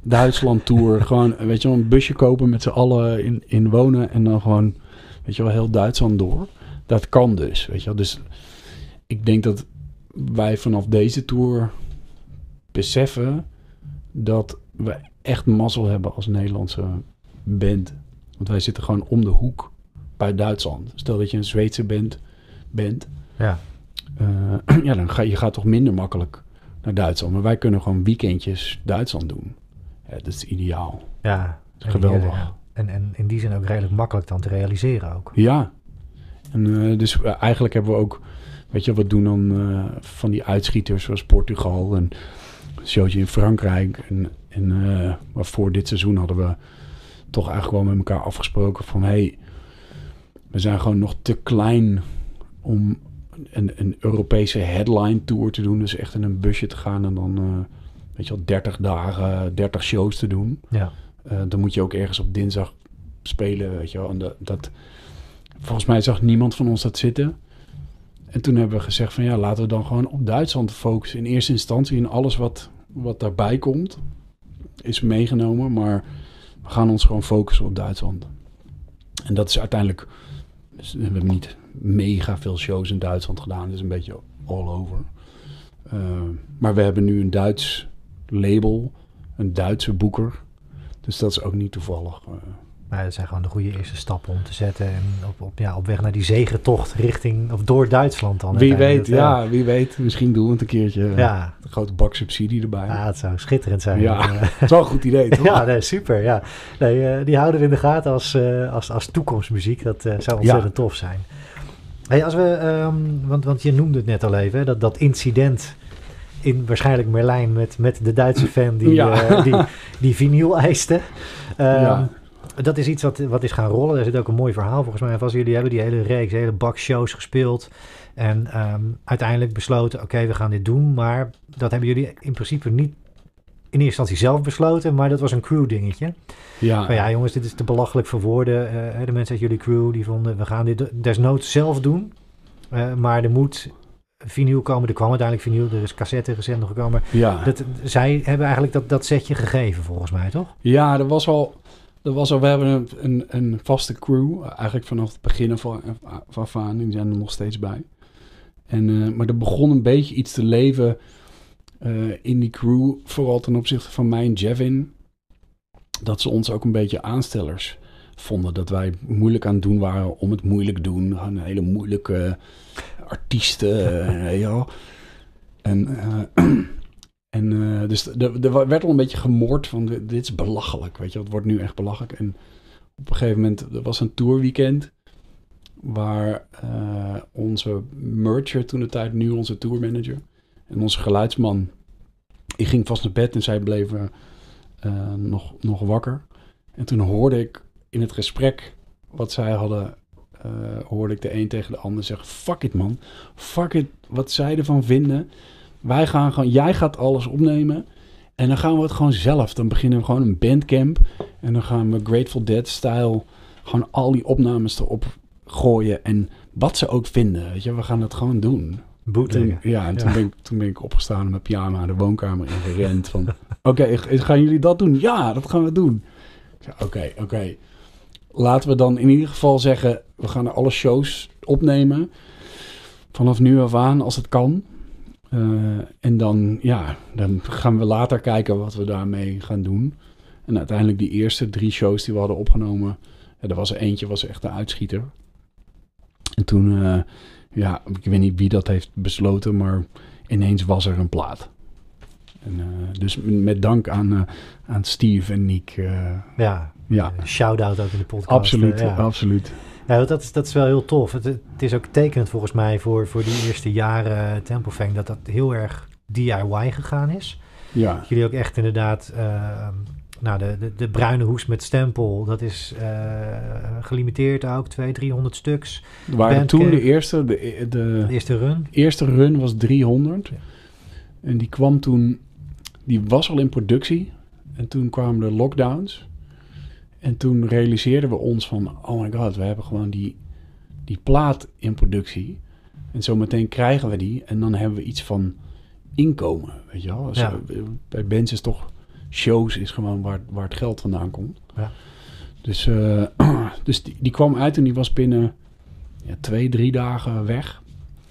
Duitsland tour. *laughs* gewoon, weet je wel, een busje kopen met z'n allen in, in wonen. En dan gewoon, weet je wel, heel Duitsland door. dat kan dus, weet je wel. Dus ik denk dat wij vanaf deze tour beseffen dat we echt mazzel hebben als Nederlandse band. Want wij zitten gewoon om de hoek bij Duitsland. Stel dat je een Zweedse band bent, Ja. eh, *clears throat* ja, dan ga je gaat toch minder makkelijk naar Duitsland. Maar wij kunnen gewoon weekendjes Duitsland doen. Ja, dat is ideaal. Ja. Geweldig. ja, En, en in die zin ook redelijk makkelijk dan te realiseren ook. Ja. En eh, dus eh, eigenlijk hebben we ook, weet je, wat doen dan eh, van die uitschieters zoals Portugal en een showtje in Frankrijk. En, en eh, maar voor dit seizoen hadden we toch eigenlijk wel met elkaar afgesproken van, hey, we zijn gewoon nog te klein om een, een Europese headline tour te doen. Dus echt in een busje te gaan en dan, eh, weet je wel, 30 dagen, 30 shows te doen. Ja. Eh, dan moet je ook ergens op dinsdag spelen, weet je wel. En dat, dat, volgens mij zag niemand van ons dat zitten. En toen hebben we gezegd van ja, laten we dan gewoon op Duitsland focussen. In eerste instantie en alles wat, wat daarbij komt is meegenomen. Maar we gaan ons gewoon focussen op Duitsland. En dat is uiteindelijk... Dus we hebben niet mega veel shows in Duitsland gedaan. Is een beetje all over. Eh, maar we hebben nu een Duits label. Een Duitse boeker. Dus dat is ook niet toevallig. eh. Maar dat zijn gewoon de goede eerste stappen om te zetten. En op, op, ja, op weg naar die zegentocht richting, of door Duitsland dan. Wie weet, ja, wie weet. Misschien doen we het een keertje. eh, Ja, Een grote bak subsidie erbij. ja, het zou schitterend zijn. Ja. *laughs* Dat is wel een goed idee, toch? ja, nee, super. Ja. Nee, eh, die houden we in de gaten als, eh, als, als toekomstmuziek. Dat zou ontzettend tof zijn. Hey, als we, ehm, want, want je noemde het net al even, hè, dat, dat incident in waarschijnlijk Merlijn met, met de Duitse fan die, Ja. die, die vinyl eiste. *laughs* Ehm, Ja. Dat is iets wat, wat is gaan rollen. Daar zit ook een mooi verhaal volgens mij. Vast jullie hebben die hele reeks, hele bak shows gespeeld. En ehm, uiteindelijk besloten, oké, we gaan dit doen. Maar dat hebben jullie in principe niet in eerste instantie zelf besloten. Maar dat was een crew dingetje. Ja. Van ja, jongens, dit is te belachelijk voor woorden. Eh, de mensen uit jullie crew die vonden, we gaan dit desnoods zelf doen. Eh, maar er moet vinyl komen. Er kwam uiteindelijk vinyl, er is cassette recent nog gekomen. ja. Dat, zij hebben eigenlijk dat, dat setje gegeven, volgens mij, toch? Ja, er was al, er was al we hebben een, een, een vaste crew, eigenlijk vanaf het begin van, van af aan, die zijn er nog steeds bij. En, eh, maar er begon een beetje iets te leven eh, in die crew, vooral ten opzichte van mij en Jevin, dat ze ons ook een beetje aanstellers vonden. Dat wij moeilijk aan het doen waren om het moeilijk doen. Een hele moeilijke artiesten, *laughs* eh, wel. En, *clears throat* en eh, dus er er werd al een beetje gemoord van dit is belachelijk, weet je. Het wordt nu echt belachelijk. En op een gegeven moment, er was een tourweekend waar eh, onze mercher toen de tijd, nu onze tourmanager en onze geluidsman, die ging vast naar bed en zij bleven eh, nog, nog wakker. En toen hoorde ik in het gesprek wat zij hadden, hoorde ik de een tegen de ander zeggen, fuck it man, fuck it, wat zij ervan vinden. Wij gaan gewoon, jij gaat alles opnemen. En dan gaan we het gewoon zelf. Dan beginnen we gewoon een bandcamp. En dan gaan we Grateful Dead-style gewoon al die opnames erop gooien. En wat ze ook vinden, weet je, we gaan het gewoon doen. Bootleggen. ja, en toen, Ja. Ben ik, toen ben ik opgestaan met mijn pyjama de woonkamer ingerend. Van, *laughs* oké, gaan jullie dat doen? Ja, dat gaan we doen. Oké, oké. Laten we dan in ieder geval zeggen, we gaan alle shows opnemen. Vanaf nu af aan, als het kan. Eh, en dan, ja, dan gaan we later kijken wat we daarmee gaan doen. En uiteindelijk die eerste drie shows die we hadden opgenomen. Ja, er was er eentje, was echt een uitschieter. En toen, eh, ja, ik weet niet wie dat heeft besloten, maar ineens was er een plaat. En, eh, dus met dank aan, aan Steve en Nick. Ja, ja, shout-out ook in de podcast. absoluut, ja. absoluut. Ja, want dat is, dat is wel heel tof. Het, het is ook tekenend volgens mij voor, voor die eerste jaren Tempelfang dat dat heel erg DIY gegaan is. Ja, Dat jullie ook echt inderdaad, eh, nou de, de, de bruine hoes met stempel, dat is eh, gelimiteerd ook, 200, 300 stuks. waren Bandcamp. toen de eerste, de, de, De eerste run. eerste run was 300. Ja. En die kwam toen, die was al in productie. En toen kwamen de lockdowns. En toen realiseerden we ons van, oh my god, we hebben gewoon die, die plaat in productie. En zometeen krijgen we die en dan hebben we iets van inkomen, weet je wel. Ja. Bij bands is toch, shows is gewoon waar, waar het geld vandaan komt. Ja. Dus, eh, *clears throat* dus die, die kwam uit en die was binnen ja, twee, drie dagen weg.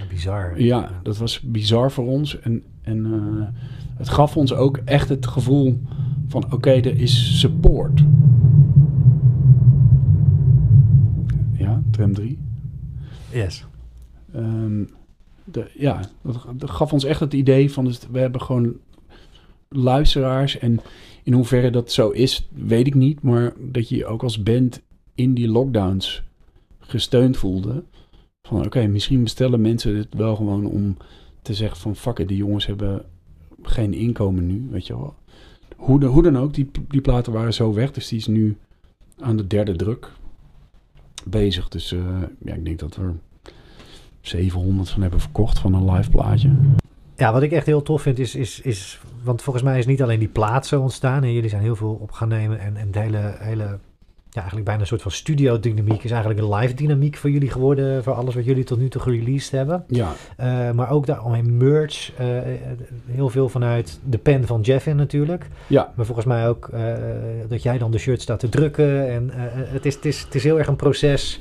Bizar. Ja, dat was bizar voor ons. En, en eh, het gaf ons ook echt het gevoel van oké, er is support. Ja, tram 3. Yes. Ehm, de, ja, dat, dat gaf ons echt het idee van dus we hebben gewoon luisteraars. En in hoeverre dat zo is, weet ik niet. Maar dat je je ook als band in die lockdowns gesteund voelde. Van oké, misschien bestellen mensen dit wel gewoon om te zeggen van fuck it, die jongens hebben geen inkomen nu, weet je wel. Hoe, hoe dan ook, die, die platen waren zo weg, dus die is nu aan de derde druk bezig. Dus eh, ja, ik denk dat we er 700 van hebben verkocht van een live plaatje. Ja, wat ik echt heel tof vind is, is, is want volgens mij is niet alleen die plaat zo ontstaan. En jullie zijn heel veel op gaan nemen. En, en de hele, hele, ja, eigenlijk bijna een soort van studio-dynamiek is eigenlijk een live-dynamiek voor jullie geworden. Voor alles wat jullie tot nu toe gereleased hebben. Ja, Eh, maar ook daaromheen merch. eh, heel veel vanuit de pen van Jeffin natuurlijk. ja, Maar volgens mij ook eh, dat jij dan de shirt staat te drukken. En het, is, het, is, het is heel erg een proces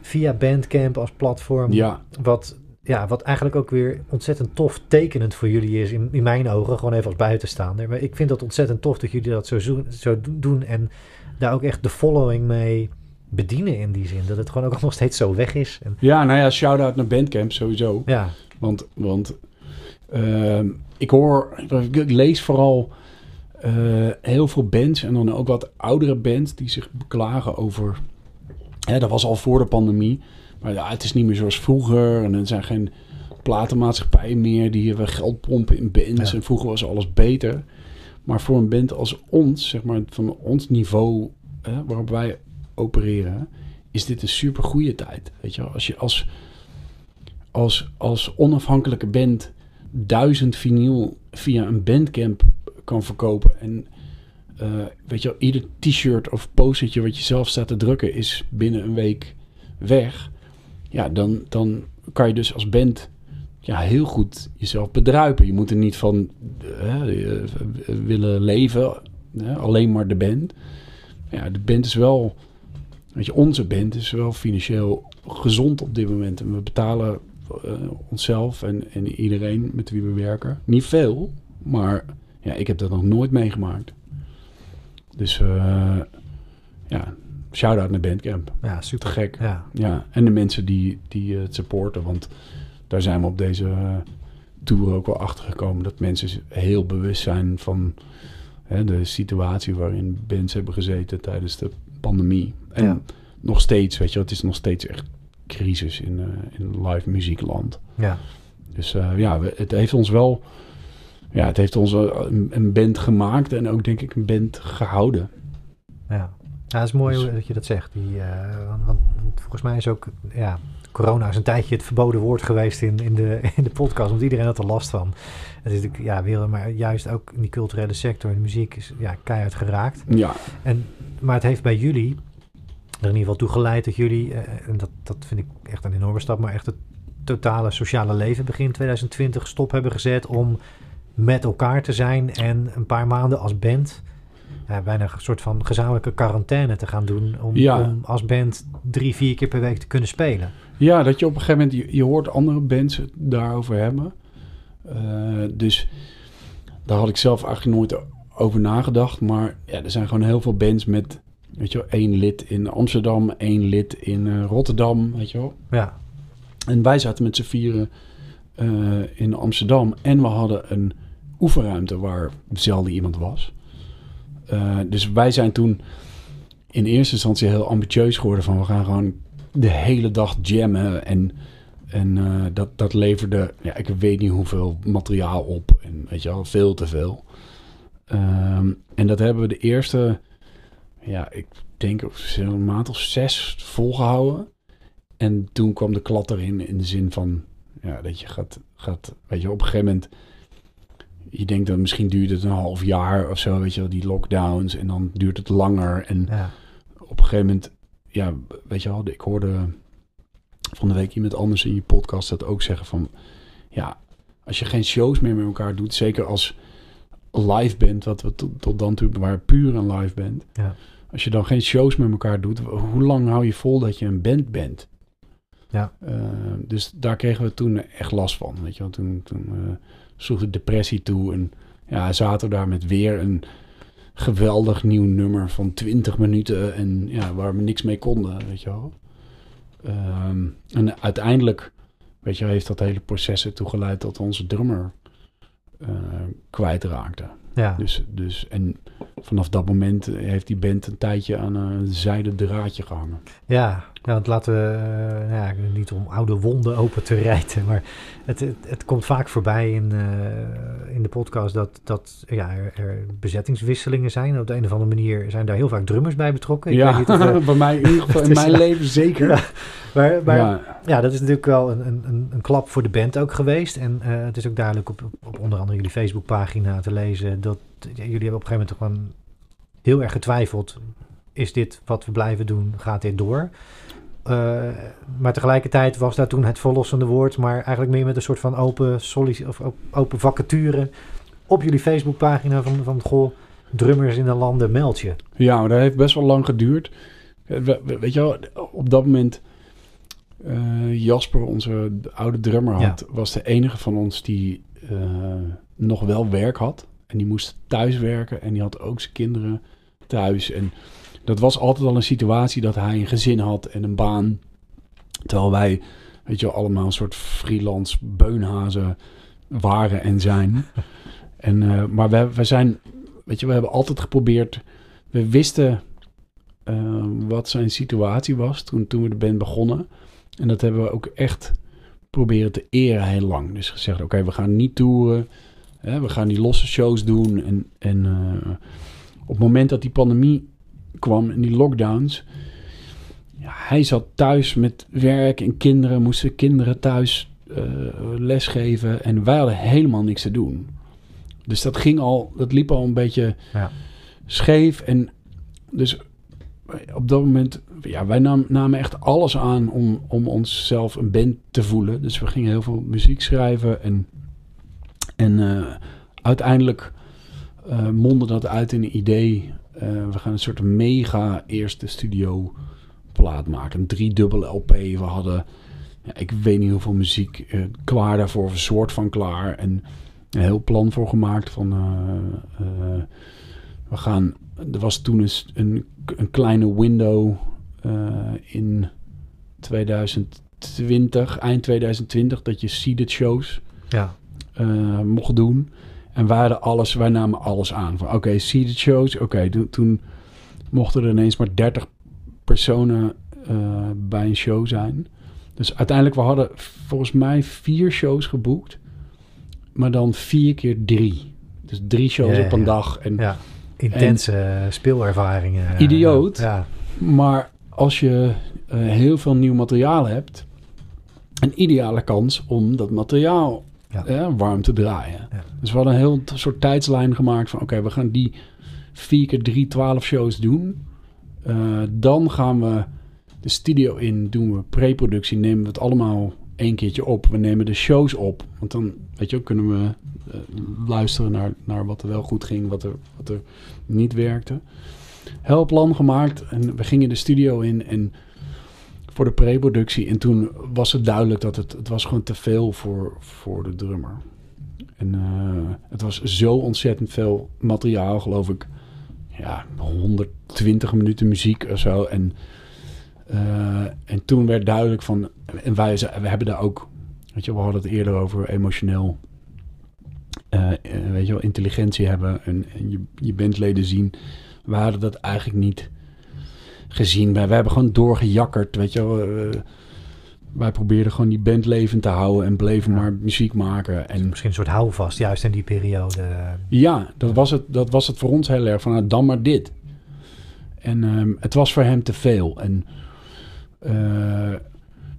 via Bandcamp als platform. ja, Wat, ja, wat eigenlijk ook weer ontzettend tof tekenend voor jullie is, in, in mijn ogen, gewoon even als buitenstaander. Maar ik vind dat ontzettend tof dat jullie dat zo, zo, zo doen en daar ook echt de following mee bedienen in die zin. Dat het gewoon ook nog steeds zo weg is. En, ja, nou ja, shout-out naar Bandcamp sowieso. ja, Want, want ehm, ik hoor, ik lees vooral eh, heel veel bands en dan ook wat oudere bands die zich beklagen over. Hè, dat was al voor de pandemie, maar ja, het is niet meer zoals vroeger en er zijn geen platenmaatschappijen meer die we geld pompen in bands Ja. en vroeger was alles beter. Maar voor een band als ons, zeg maar van ons niveau hè, waarop wij opereren, is dit een super goede tijd. Weet je, als je als als, als onafhankelijke band duizend vinyl via een bandcamp kan verkopen. En eh, weet je ieder t-shirt of postertje wat je zelf staat te drukken is binnen een week weg. Ja, dan, dan kan je dus als band ja, heel goed jezelf bedruipen. Je moet er niet van eh, eh, willen leven, eh, alleen maar de band. Ja, de band is wel, weet je, onze band is wel financieel gezond op dit moment. En we betalen onszelf en, en iedereen met wie we werken. Niet veel, maar ja, ik heb dat nog nooit meegemaakt. Dus ja, shout-out naar Bandcamp. ja super. gek. Ja, Ja, en de mensen die, die het supporten. Want daar zijn we op deze eh, tour ook wel achter gekomen. Dat mensen heel bewust zijn van hè, de situatie waarin bands hebben gezeten tijdens de pandemie. En Ja. nog steeds, weet je, het is nog steeds echt crisis in, eh, in live muziekland. ja. Dus eh, ja, we- het heeft ons wel. Ja, het heeft ons een, een band gemaakt en ook denk ik een band gehouden. Ja, ja het is mooi Dus- dat je dat zegt. Die, want, want volgens mij is ook, ja, corona is een tijdje het verboden woord geweest in, in, de, in de podcast, want iedereen had er last van. Het is natuurlijk, ja, weer, maar juist ook in die culturele sector, in de muziek, is ja, keihard geraakt. Ja, En, maar het heeft bij jullie er in ieder geval toe geleid dat jullie, eh, en dat, dat vind ik echt een enorme stap, maar echt het totale sociale leven begin 2020 stop hebben gezet om met elkaar te zijn en een paar maanden als band ja, bijna een soort van gezamenlijke quarantaine te gaan doen om, Ja. om als band drie, vier keer per week te kunnen spelen. Ja, dat je op een gegeven moment, je, je hoort andere bands het daarover hebben. Eh, dus daar had ik zelf eigenlijk nooit over nagedacht. Maar ja, er zijn gewoon heel veel bands met, weet je wel, één lid in Amsterdam, één lid in eh, Rotterdam, weet je wel. Ja, En wij zaten met z'n vieren eh, in Amsterdam en we hadden een oefenruimte waar zelden iemand was. Eh, dus wij zijn toen in eerste instantie heel ambitieus geworden van we gaan gewoon de hele dag jammen en, en eh, dat, dat leverde, ja, ik weet niet hoeveel materiaal op en weet je wel, veel te veel. Ehm, en dat hebben we de eerste, ja, ik denk een maand of zes volgehouden. En toen kwam de klad erin in de zin van, ja, dat je gaat, gaat weet je, op een gegeven moment, je denkt dat misschien duurt het een half jaar of zo, weet je wel, die lockdowns. En dan duurt het langer. En ja, op een gegeven moment, ja, weet je wel, ik hoorde van de week iemand anders in je podcast dat ook zeggen van, ja, als je geen shows meer met elkaar doet, zeker als live band, wat we tot, tot dan toe waren puur een live band. Ja. Als je dan geen shows met elkaar doet, hoe lang hou je vol dat je een band bent? Ja. Eh, dus daar kregen we toen echt last van. Weet je wel. Toen, toen eh, sloeg de depressie toe. En ja, zaten we daar met weer een geweldig nieuw nummer van 20 minuten. En ja, waar we niks mee konden, weet je wel. Ehm, en uiteindelijk, weet je, heeft dat hele proces ertoe geleid dat onze drummer eh kwijtraakte. Ja. Dus, dus, en vanaf dat moment heeft die band een tijdje aan een zijden draadje gehangen. Ja, ja, want laten we, eh, ja, niet om oude wonden open te *laughs* rijten, maar het, het, het komt vaak voorbij in, eh, in de podcast dat, dat ja, er, er bezettingswisselingen zijn. Op de een of andere manier zijn daar heel vaak drummers bij betrokken. Ik weet ja, niet of, *laughs* eh, bij mij in ieder geval, *laughs* in mijn leven zeker. Ja, maar, maar ja. ja, dat is natuurlijk wel een, een- een, klap voor de band ook geweest. En eh, het is ook duidelijk op, op onder andere jullie Facebookpagina te lezen dat ja, jullie hebben op een gegeven moment toch gewoon heel erg getwijfeld. Is dit wat we blijven doen? Gaat dit door? Eh, maar tegelijkertijd was daar toen het verlossende woord, maar eigenlijk meer met een soort van open, of op- open vacature op jullie Facebookpagina van, van goh, drummers in de landen, meld je. ja, maar dat heeft best wel lang geduurd. Eh, we- we- Weet je wel, op dat moment, eh, Jasper, onze oude drummer, had, was de enige van ons die nog wel werk had. En die moest thuis werken en die had ook zijn kinderen thuis. En dat was altijd al een situatie dat hij een gezin had en een baan. Terwijl wij, weet je wel, allemaal een soort freelance beunhazen waren en zijn. *laughs* en, eh, maar we, we zijn, weet je, we hebben altijd geprobeerd. We wisten eh, wat zijn situatie was toen, toen we de band begonnen. En dat hebben we ook echt proberen te eren heel lang. Dus gezegd, oké, we gaan niet toeren. Hè, we gaan die losse shows doen. En, en eh, op het moment dat die pandemie kwam en die lockdowns. Ja, hij zat thuis met werk en kinderen, moesten kinderen thuis eh, lesgeven. En wij hadden helemaal niks te doen. Dus dat ging al, dat liep al een beetje Ja. scheef. En dus op dat moment, ja, wij nam- namen echt alles aan om, om onszelf een band te voelen. Dus we gingen heel veel muziek schrijven en, en eh, uiteindelijk eh mondde dat uit in een idee. Eh, we gaan een soort mega eerste studio plaat maken. Een driedubbele LP. We hadden, ja, ik weet niet hoeveel muziek eh, klaar daarvoor, of een soort van klaar. En een heel plan voor gemaakt van... eh, we gaan... Er was toen eens een, een kleine window in 2020, eind 2020, dat je seeded shows Ja, mocht doen. En wij hadden alles, wij namen alles aan. Van oké, seeded shows. Oké, toen- toen mochten er ineens maar 30 personen eh, bij een show zijn. Dus uiteindelijk, we hadden volgens mij vier shows geboekt. Maar dan vier keer drie. Dus drie shows Ja, op een ja. dag. En ja. intense eh, speelervaringen. eh, Idioot. Ja, Maar als je heel veel nieuw materiaal hebt, een ideale kans om dat materiaal Ja. eh, warm te draaien. Ja. Dus we hadden een heel soort tijdslijn gemaakt van oké, we gaan die 4 keer 3, 12 shows doen. Eh, dan gaan we de studio in, doen we pre-productie, nemen we het allemaal één keertje op. We nemen de shows op, want dan weet je, ook, kunnen we eh, luisteren naar, naar wat er wel goed ging, wat er, wat er niet werkte. Heel plan gemaakt en we gingen de studio in en voor de pre-productie. En toen was het duidelijk dat het, het was gewoon te veel voor, voor de drummer. En eh, het was zo ontzettend veel materiaal, geloof ik. Ja, 120 minuten muziek of zo. En, eh, en toen werd duidelijk van... En wij we hebben daar ook... Weet je, we hadden het eerder over emotioneel... eh, weet je wel, intelligentie hebben en, en je, je bandleden zien. We hadden dat eigenlijk niet gezien. Wij, wij hebben gewoon doorgejakkerd, weet je wel. eh, wij probeerden gewoon die band levend te houden en bleven Ja. maar muziek maken. En misschien een soort houvast, juist in die periode. ja, dat was het, dat was het voor ons heel erg van nou, dan maar dit. En ehm, het was voor hem te veel. En eh,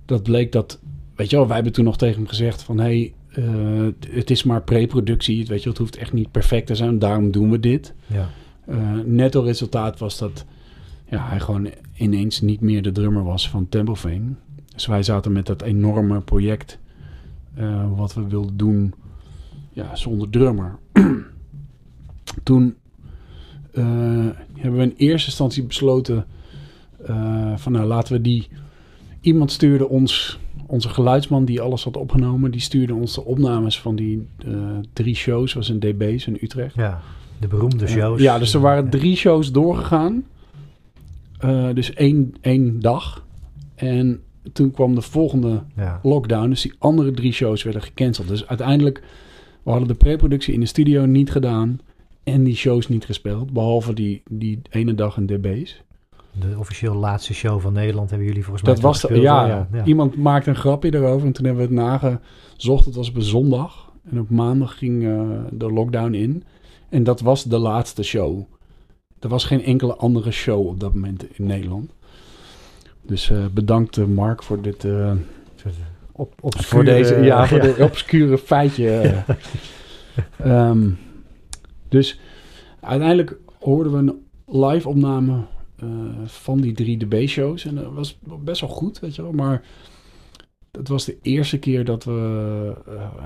dat bleek dat, weet je wel, wij hebben toen nog tegen hem gezegd van hé, hey, eh, het is maar pre-productie, weet je, het hoeft echt niet perfect te zijn, daarom doen we dit. Ja, Eh, netto resultaat was dat ja, hij gewoon ineens niet meer de drummer was van Templefane. Dus wij zaten met dat enorme project eh, wat we wilden doen ja, zonder drummer. *clears throat* Toen eh, hebben we in eerste instantie besloten eh, van nou laten we die iemand stuurde ons, onze geluidsman die alles had opgenomen, die stuurde ons de opnames van die drie shows, was een DB's in Utrecht. Ja, de beroemde shows. Ja, dus er waren drie shows doorgegaan. Eh, dus één, één dag. En toen kwam de volgende Ja. lockdown. Dus die andere drie shows werden gecanceld. Dus uiteindelijk, we hadden de preproductie in de studio niet gedaan. En die shows niet gespeeld. Behalve die, die ene dag in DB's. De officieel laatste show van Nederland hebben jullie volgens mij Dat was gespeeld, ja, ja. iemand maakte een grapje erover. En toen hebben we het nagezocht. Het was op een zondag. En op maandag ging eh, de lockdown in. En dat was de laatste show. Er was geen enkele andere show op dat moment in Nederland. Dus eh, bedankt eh, Mark voor dit... eh, Op, op voor deze, ja, *laughs* voor dit obscure feitje. eh. Ehm, dus uiteindelijk hoorden we een live opname van die 3DB-shows. En dat was best wel goed, weet je wel. Maar het was de eerste keer dat we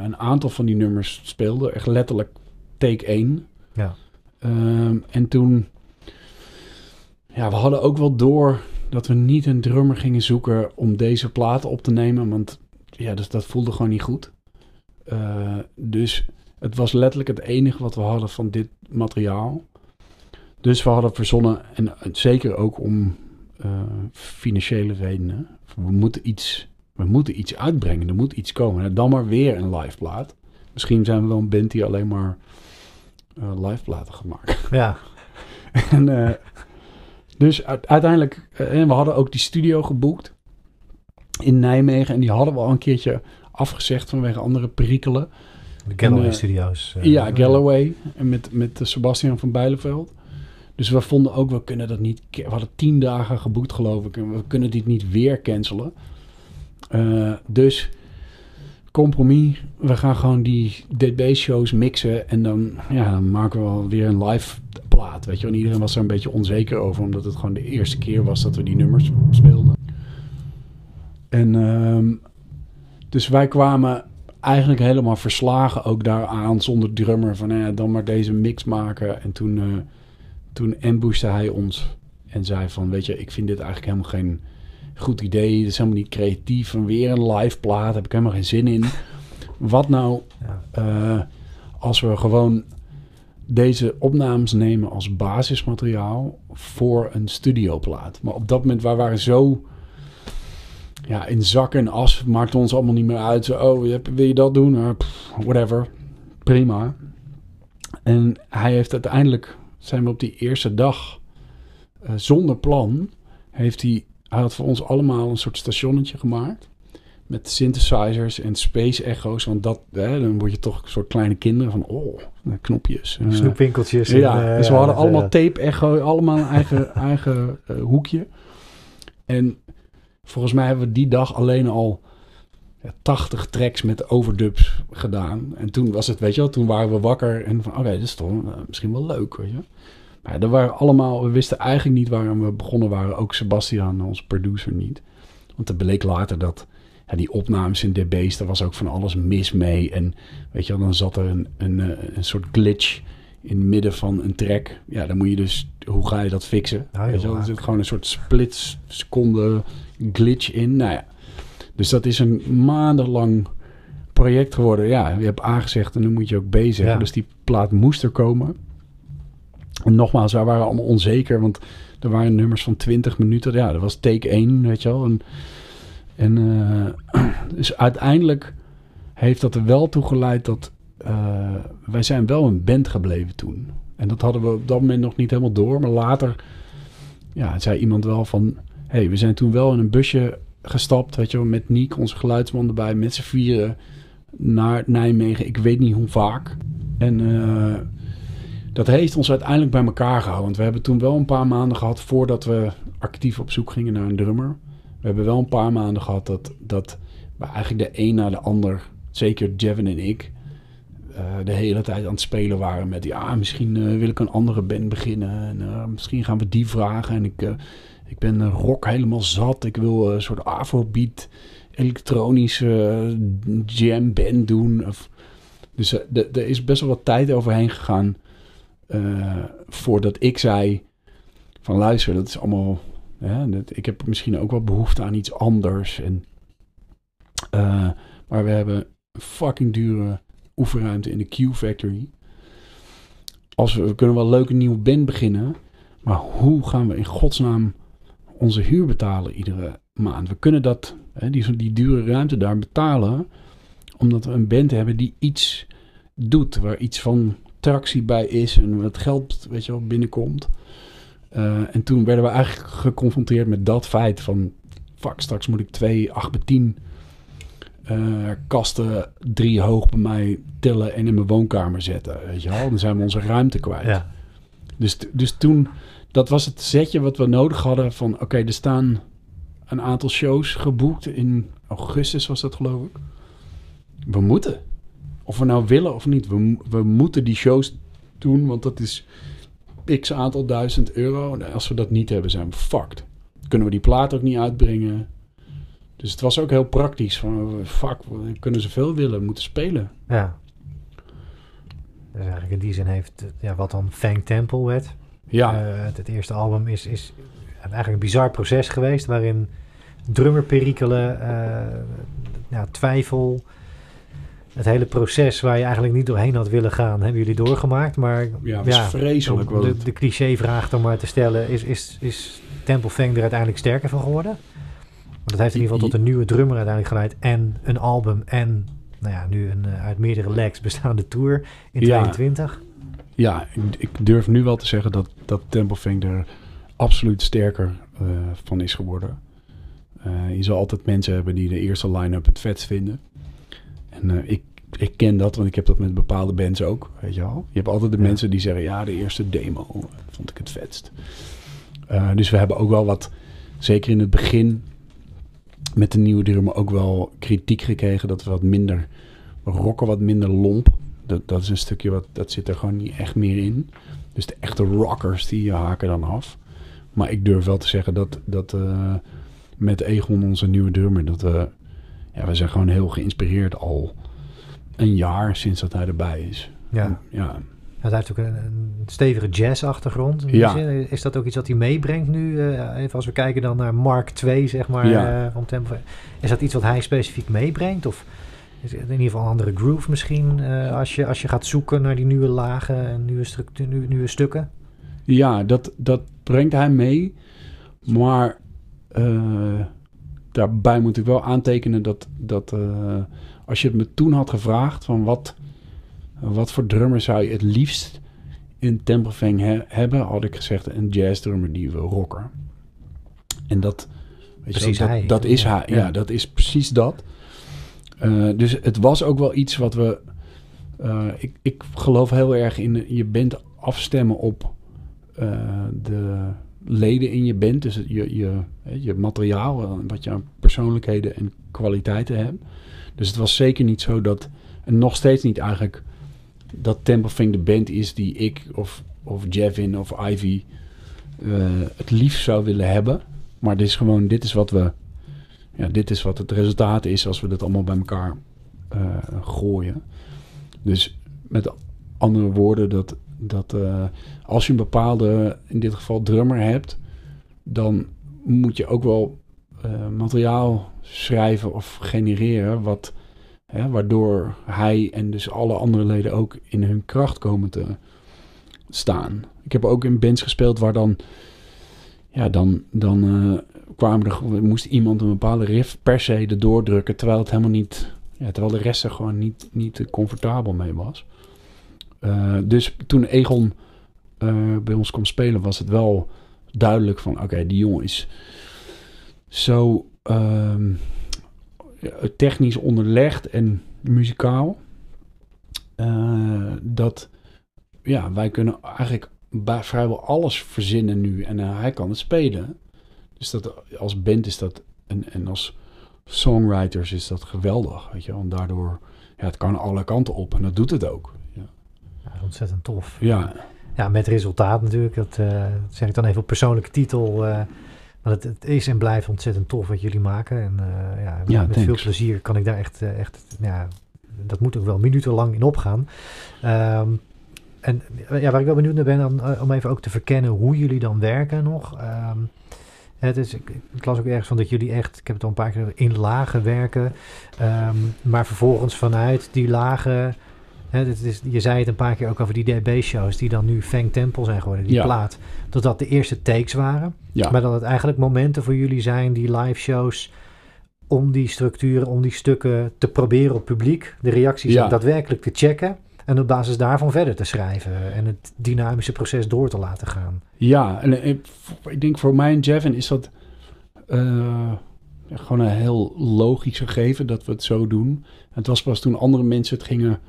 een aantal van die nummers speelden. Echt letterlijk take 1. Ja. Ehm, en toen... Ja, we hadden ook wel door dat we niet een drummer gingen zoeken om deze platen op te nemen. Want ja, dus dat voelde gewoon niet goed. Eh, dus het was letterlijk het enige wat we hadden van dit materiaal. Dus we hadden verzonnen, en zeker ook om eh, financiële redenen, we moeten, iets, we moeten iets uitbrengen, er moet iets komen. En dan maar weer een live plaat. Misschien zijn we wel een band die alleen maar eh, live platen gaat maken. Ja, *laughs* En, dus uit- uiteindelijk, eh, en we hadden ook die studio geboekt in Nijmegen. En die hadden we al een keertje afgezegd vanwege andere perikelen. de Galloway En, eh, Studios. eh, ja, Galloway en met, met eh, Sebastian van Bijleveld. Dus we vonden ook, we kunnen dat niet... We hadden tien dagen geboekt geloof ik. En we kunnen dit niet weer cancelen. Eh, dus compromis. We gaan gewoon die DB-shows mixen. En dan, ja, dan maken we wel weer een live plaat. Weet je, en iedereen was er een beetje onzeker over. Omdat het gewoon de eerste keer was dat we die nummers speelden. En ehm, dus wij kwamen eigenlijk helemaal verslagen ook daaraan zonder drummer. Van ja, dan maar deze mix maken. En toen, eh toen ambushte hij ons en zei van... Weet je, ik vind dit eigenlijk helemaal geen goed idee. Het is helemaal niet creatief. En weer een live plaat, heb ik helemaal geen zin in. *laughs* Wat nou Ja. eh, als we gewoon deze opnames nemen als basismateriaal voor een studioplaat. Maar op dat moment, wij waren zo ja, in zak en as, maakt ons allemaal niet meer uit. Zo, oh, wil je dat doen? Pff, whatever, prima. En hij heeft uiteindelijk, zijn we op die eerste dag, eh, zonder plan, heeft hij, hij had voor ons allemaal een soort stationnetje gemaakt. Met synthesizers en space echo's. Want dat, hè, dan word je toch een soort kleine kinderen van, oh, knopjes. eh, Snoepwinkeltjes. ja, eh, dus we hadden allemaal eh, tape echo, allemaal een eigen, *laughs* eigen eh, hoekje. En volgens mij hebben we die dag alleen al ja, 80 tracks met overdubs gedaan. En toen was het, weet je wel, toen waren we wakker en van, oké, dit is toch eh, misschien wel leuk, weet je. Maar er waren allemaal, we wisten eigenlijk niet waarom we begonnen waren. Ook Sebastian, onze producer, niet. Want het bleek later dat ja, die opnames in DB's, daar was ook van alles mis mee. En weet je wel, dan zat er een, een, eh, een soort glitch in het midden van een track. Ja, dan moet je dus, hoe ga je dat fixen? Ah, weet je joh, wel, er zit gewoon een soort split seconde glitch in. Nou ja, dus dat is een maandenlang project geworden. Ja, je hebt A gezegd en nu moet je ook B zeggen. Ja. Dus die plaat moest er komen. En nogmaals, wij waren allemaal onzeker, want er waren nummers van 20 minuten. Ja, dat was take 1, weet je wel. En, en eh, *clears throat* dus uiteindelijk heeft dat er wel toe geleid dat eh, wij zijn wel een band gebleven toen. En dat hadden we op dat moment nog niet helemaal door. Maar later ja, zei iemand wel van... hey, we zijn toen wel in een busje gestapt, weet je met Niek, onze geluidsman erbij, met z'n vieren naar Nijmegen. Ik weet niet hoe vaak. En eh, dat heeft ons uiteindelijk bij elkaar gehouden. Want we hebben toen wel een paar maanden gehad voordat we actief op zoek gingen naar een drummer. We hebben wel een paar maanden gehad dat, dat we eigenlijk de een na de ander, zeker Jevin en ik, eh, de hele tijd aan het spelen waren met ja, misschien eh, wil ik een andere band beginnen. En, eh, misschien gaan we die vragen. En ik, ik ben rock helemaal zat. Ik wil een soort afrobeat, elektronische jam band doen. Of, dus er is best wel wat tijd overheen gegaan voordat ik zei van luister, dat is allemaal, Ja, ik heb misschien ook wel behoefte aan iets anders. En, eh, maar we hebben een fucking dure oefenruimte in de Q-Factory. Als we, kunnen wel een leuke nieuwe band beginnen. Maar hoe gaan we in godsnaam onze huur betalen iedere maand? We kunnen dat, hè, die, die dure ruimte daar betalen. Omdat we een band hebben die iets doet. Waar iets van tractie bij is. En wat geld weet je wel, binnenkomt. Uh, en toen werden we eigenlijk geconfronteerd met dat feit van... Fuck, straks moet ik twee 8 bij 10 uh, kasten drie hoog bij mij tillen en in mijn woonkamer zetten. Weet je wel? Dan zijn we onze ruimte kwijt. Ja. Dus, dus toen, dat was het zetje wat we nodig hadden van... Oké, er staan een aantal shows geboekt. In augustus was dat geloof ik. We moeten. Of we nou willen of niet. We, we moeten die shows doen, want dat is x aantal duizend euro. Als we dat niet hebben, zijn we fucked. Kunnen we die plaat ook niet uitbrengen. Dus het was ook heel praktisch. Van, fuck, we kunnen zoveel willen, we moeten spelen. Ja. Dus eigenlijk in die zin heeft ja, wat dan Fang Temple werd. Ja. Uh, het, het, eerste album is, is eigenlijk een bizar proces geweest... waarin drummerperikelen, uh, ja, twijfel... Het hele proces waar je eigenlijk niet doorheen had willen gaan, hebben jullie doorgemaakt. Maar ja, was vreselijk. Om de, de cliché-vraag dan maar te stellen: is, is, is Temple Fang er uiteindelijk sterker van geworden? Want dat heeft in ieder geval tot een nieuwe drummer uiteindelijk geleid. En een album. En nou ja, nu een uh, uit meerdere legs bestaande tour in Ja. 22. Ja, ik, ik durf nu wel te zeggen dat, dat Temple Fang er absoluut sterker uh, van is geworden. Uh, je zal altijd mensen hebben die de eerste line-up het vetst vinden. En uh, ik, ik ken dat, want ik heb dat met bepaalde bands ook, weet je wel. Je hebt altijd de Ja. mensen die zeggen, ja, de eerste demo eh, vond ik het vetst. Uh, dus we hebben ook wel wat, zeker in het begin, met de nieuwe drummer ook wel kritiek gekregen dat we wat minder, we rocken wat minder lomp. Dat, dat is een stukje wat, dat zit er gewoon niet echt meer in. Dus de echte rockers, die haken dan af. Maar ik durf wel te zeggen dat, dat uh, met Egon, onze nieuwe drummer, dat we, ja, we zijn gewoon heel geïnspireerd al een jaar sinds dat hij erbij is. Ja. ja. Hij heeft ook een, een stevige jazz-achtergrond. Ja. zin. Is dat ook iets wat hij meebrengt nu? Eh, even als we kijken dan naar Mark II, zeg maar, Ja. eh, van Tempo. Is dat iets wat hij specifiek meebrengt? Of is het in ieder geval een andere groove misschien? eh, als, je, als je gaat zoeken naar die nieuwe lagen en nieuwe, structuur, nieuwe, nieuwe stukken? Ja, dat, dat brengt hij mee. Maar uh, daarbij moet ik wel aantekenen dat, dat uh, als je het me toen had gevraagd van wat, wat voor drummer zou je het liefst in Templefang he hebben, had ik gezegd een jazzdrummer die wil rocken. En dat, weet precies je, dat, hij. dat is ja. hij. Ja, ja, dat is precies dat. Uh, dus het was ook wel iets wat we. Uh, ik, ik geloof heel erg in je band afstemmen op uh, de leden in je band. Dus je, je, je materiaal, wat je aan persoonlijkheden en kwaliteiten hebt. Dus het was zeker niet zo dat. En nog steeds niet eigenlijk. Dat Templefing de band is die ik of, of Javin of Ivy uh, het liefst zou willen hebben. Maar dit is gewoon, dit is wat we. Ja, dit is wat het resultaat is als we dat allemaal bij elkaar uh, gooien. Dus met andere woorden, dat, dat als je een bepaalde, in dit geval drummer hebt, dan moet je ook wel uh, materiaal schrijven of genereren, wat, hè, waardoor hij en dus alle andere leden ook in hun kracht komen te staan. Ik heb ook in bands gespeeld waar dan, ja, dan, dan uh, kwamen er, moest iemand een bepaalde riff per se erdoor drukken, terwijl het helemaal niet, ja, terwijl de rest er gewoon niet, niet comfortabel mee was. Uh, dus toen Egon uh, bij ons kwam spelen, was het wel duidelijk van, oké, okay, die jongen is zo um, technisch onderlegd en muzikaal, uh, dat ja, wij kunnen eigenlijk bij vrijwel alles verzinnen nu en hij kan het spelen. Dus dat als band is dat, en, en als songwriters is dat geweldig, weet je. En daardoor, ja, het kan alle kanten op en dat doet het ook. Ja, ja ontzettend tof. Ja. Ja, met resultaat natuurlijk. Dat, uh, dat zeg ik dan even op persoonlijke titel. Uh, maar het, het, is en blijft ontzettend tof wat jullie maken. En uh, ja, ja, met thanks. veel plezier kan ik daar echt, echt ja, dat moet ook wel minutenlang in opgaan. Um, en ja, waar ik wel benieuwd naar ben, om, om even ook te verkennen hoe jullie dan werken nog. Um, Het is, ik, ik las ook ergens van dat jullie echt, ik heb het al een paar keer in lagen werken, ehm, maar vervolgens vanuit die lagen, dit is, je zei het een paar keer ook over die DB-shows die dan nu Fang Temple zijn geworden, die Ja. plaat, dat dat de eerste takes waren, Ja, maar dat het eigenlijk momenten voor jullie zijn, die live shows, om die structuren, om die stukken te proberen op publiek, de reacties Ja. daadwerkelijk te checken en op basis daarvan verder te schrijven en het dynamische proces door te laten gaan. ja en, eh, ik denk voor mij en Jevin is dat eh, gewoon een heel logisch gegeven dat we het zo doen. Het was pas toen andere mensen het gingen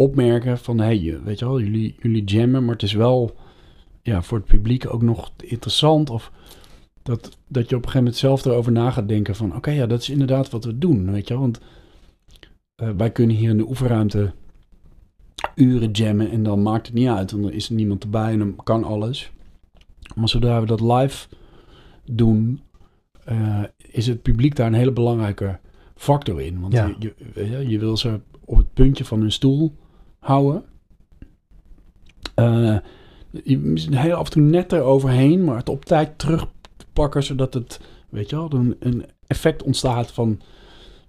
opmerken van... hé, hey, weet je wel, jullie, jullie jammen, maar het is wel ja, voor het publiek ook nog interessant. Of dat, dat je op een gegeven moment zelf erover na gaat denken van... oké, ja, dat is inderdaad wat we doen, weet je wel. Want eh, wij kunnen hier in de oefenruimte uren jammen... en dan maakt het niet uit, want dan is er niemand erbij en dan kan alles. Maar zodra we dat live doen... eh, is het publiek daar een hele belangrijke factor in. Want Ja. je, je wil ze op het puntje van hun stoel houden. Eh, je misschien heel af en toe net eroverheen, maar het op tijd terugpakken, zodat het, weet je wel, een, effect ontstaat van,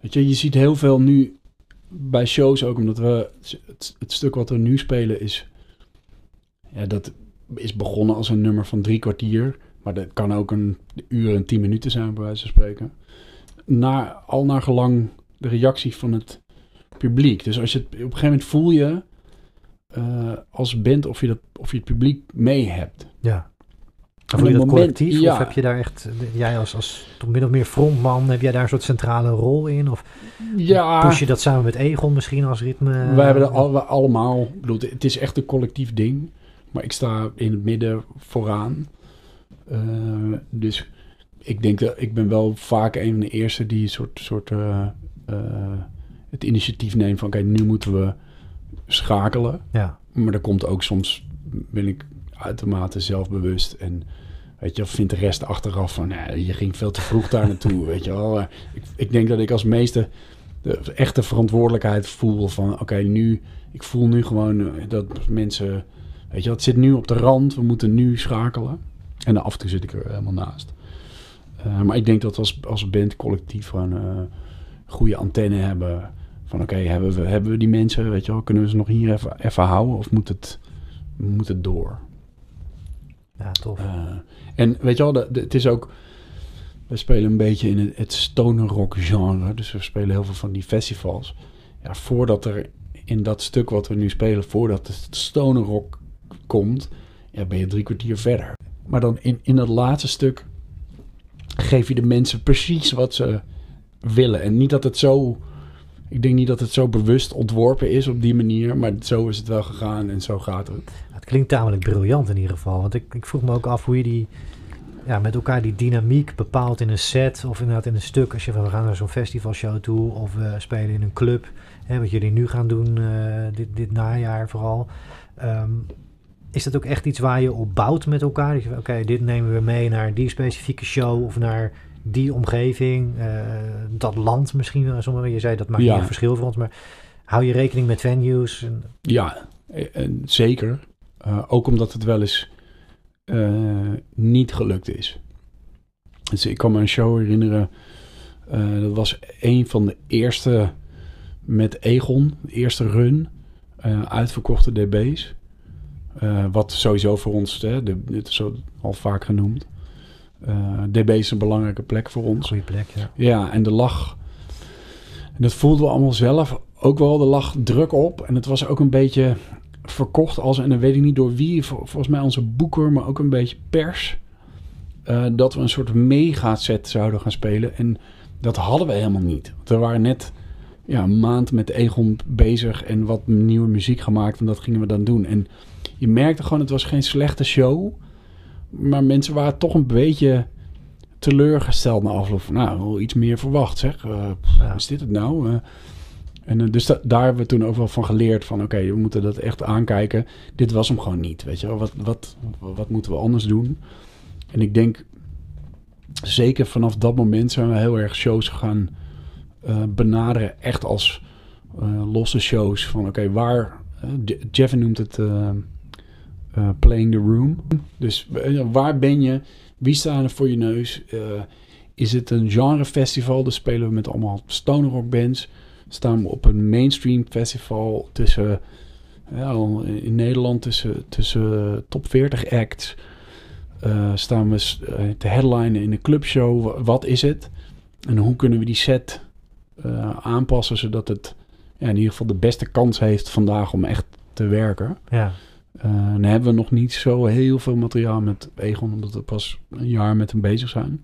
weet je, je ziet heel veel nu bij shows ook, omdat we, het, stuk wat we nu spelen is, ja, dat is begonnen als een nummer van drie kwartier, maar dat kan ook een uur en tien minuten zijn, bij wijze van spreken. Al naar gelang de reactie van het publiek. Dus als je het, op een gegeven moment voel je eh, als band of je, dat, of je het publiek mee hebt. Ja. En Voel je een dat moment- collectief? ja. Of heb je daar echt, jij als, als toch min of meer frontman, heb jij daar een soort centrale rol in? Of Ja, push je dat samen met Egon misschien als ritme? wij hebben al, we allemaal, bedoel, het is echt een collectief ding. Maar ik sta in het midden vooraan. Eh, dus ik denk dat ik ben wel vaak een van de eerste die soort, soort eh, eh, het initiatief neemt van oké, nu moeten we schakelen. Ja, Maar er komt ook soms, ben ik uitermate zelfbewust en weet je, vindt de rest achteraf van, nee, je ging veel te vroeg daar naartoe, *laughs* weet je wel. Ik, ik denk dat ik als meeste de echte verantwoordelijkheid voel van, oké, nu, ik voel nu gewoon eh, dat mensen, weet je, het zit nu op de rand, we moeten nu schakelen. En af en toe zit ik er helemaal naast. Eh, maar ik denk dat we als, als band collectief gewoon eh goede antenne hebben. Van oké, hebben, we, hebben we die mensen, weet je wel, kunnen we ze nog hier even, even houden of moet het, moet het door? ja tof. Eh, en weet je wel, de, de- het is ook, we spelen een beetje in het, het stoner rock genre, dus we spelen heel veel van die festivals. Ja, voordat er in dat stuk wat we nu spelen, voordat het stoner rock komt, ja, ben je drie kwartier verder. Maar dan in, in dat laatste stuk geef je de mensen precies wat ze willen. En niet dat het zo, ik denk niet dat het zo bewust ontworpen is op die manier, maar zo is het wel gegaan en zo gaat het. Het klinkt tamelijk briljant in ieder geval. Want ik, ik vroeg me ook af hoe je die, ja, met elkaar die dynamiek bepaalt in een set. Of inderdaad in een stuk. Als je van we gaan naar zo'n festivalshow toe. Of we spelen in een club. Hè, wat jullie nu gaan doen eh, dit, dit najaar vooral. Ehm, is dat ook echt iets waar je op bouwt met elkaar? Oké, dit nemen we mee naar die specifieke show. Of naar die omgeving. eh, dat land misschien. wel. Sommige, je zei dat maakt Ja. een verschil voor ons. Maar hou je rekening met venues? En, Ja, eh, en zeker. Eh, ook omdat het wel eens eh, niet gelukt is. Dus ik kan me een show herinneren. eh, dat was een van de eerste met Egon, de eerste run. eh, uitverkochte DB's. Eh, wat sowieso voor ons, hè, de, dit is al vaak genoemd. Eh, DB is een belangrijke plek voor ons. goede plek, ja. Ja, en de lag. En dat voelden we allemaal zelf ook wel. Er lag druk op. En het was ook een beetje verkocht als, en dan weet ik niet door wie, vol- volgens mij onze boeker, maar ook een beetje pers. eh, dat we een soort mega-set zouden gaan spelen. En dat hadden we helemaal niet. Want we waren net ja, een maand met Egon bezig en wat nieuwe muziek gemaakt. En dat gingen we dan doen. En je merkte gewoon, het was geen slechte show. Maar mensen waren toch een beetje teleurgesteld na afloop. Van, nou, wel iets meer verwacht, zeg. Pff, Ja. Is dit het nou? Eh, en eh, dus da- daar hebben we toen ook wel van geleerd. Van oké, we moeten dat echt aankijken. Dit was hem gewoon niet, weet je wel. Wat, wat, wat moeten we anders doen? En ik denk, zeker vanaf dat moment zijn we heel erg shows gaan benaderen. Echt als losse shows. Van oké, waar... Je- Jeff noemt het... eh, playing the room. Dus eh, waar ben je Wie staan er voor je neus? Eh, is het een genrefestival? Dan spelen we met allemaal stoner rock bands. Staan we op een mainstream festival tussen... Ja, in Nederland tussen, tussen top 40 acts. Staan we te headlinen in een clubshow. Wat is het? En hoe kunnen we die set aanpassen zodat het ja, in ieder geval de beste kans heeft vandaag om echt te werken? Ja. Dan hebben we nog niet zo heel veel materiaal met Egon, omdat we pas een jaar met hem bezig zijn.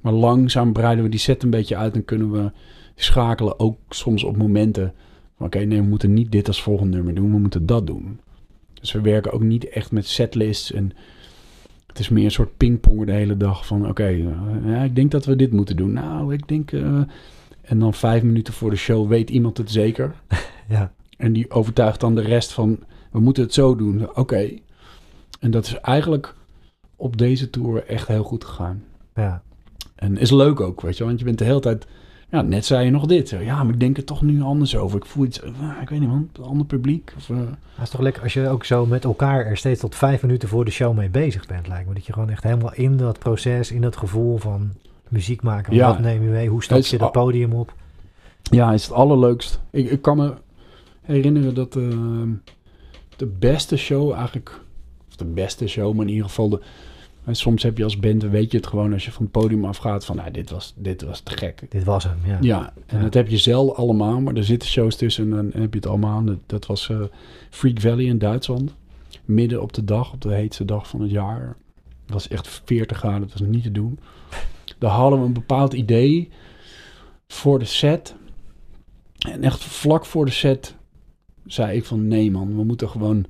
Maar langzaam breiden we die set een beetje uit en kunnen we schakelen ook soms op momenten. Oké, nee, we moeten niet dit als volgende nummer doen, we moeten dat doen. Dus we werken ook niet echt met setlists en het is meer een soort pingpong de hele dag van oké, uh, ja, ik denk dat we dit moeten doen. Nou, ik denk... Uh, en dan vijf minuten voor de show weet iemand het zeker. *laughs* ja. En die overtuigt dan de rest van we moeten het zo doen. Oké. En dat is eigenlijk op deze tour echt heel goed gegaan. Ja. En is leuk ook, weet je, want je bent de hele tijd ja, net zei je nog dit. Ja, maar ik denk er toch nu anders over. Ik voel iets, uh, ik weet niet man, een ander publiek. Of, uh... Het is toch lekker als je ook zo met elkaar er steeds tot vijf minuten voor de show mee bezig bent, lijkt me. Dat je gewoon echt helemaal in dat proces, in dat gevoel van muziek maken. Ja. Wat neem je mee? Hoe stap je dat podium op? Ja, is het allerleukst. Ik, ik kan me herinneren dat uh, de beste show eigenlijk, of de beste show, maar in ieder geval de, en soms heb je als band, weet je het gewoon als je van het podium afgaat van, nou, dit was, dit was te gek. Dit was hem, ja. Ja, en Ja. dat heb je zelf allemaal, maar er zitten shows tussen en dan heb je het allemaal. Dat, dat was eh, Freak Valley in Duitsland. Midden op de dag, op de heetste dag van het jaar. Het was echt 40 graden, dat was niet te doen. Daar hadden we een bepaald idee voor de set. En echt vlak voor de set zei ik van, nee man, we moeten gewoon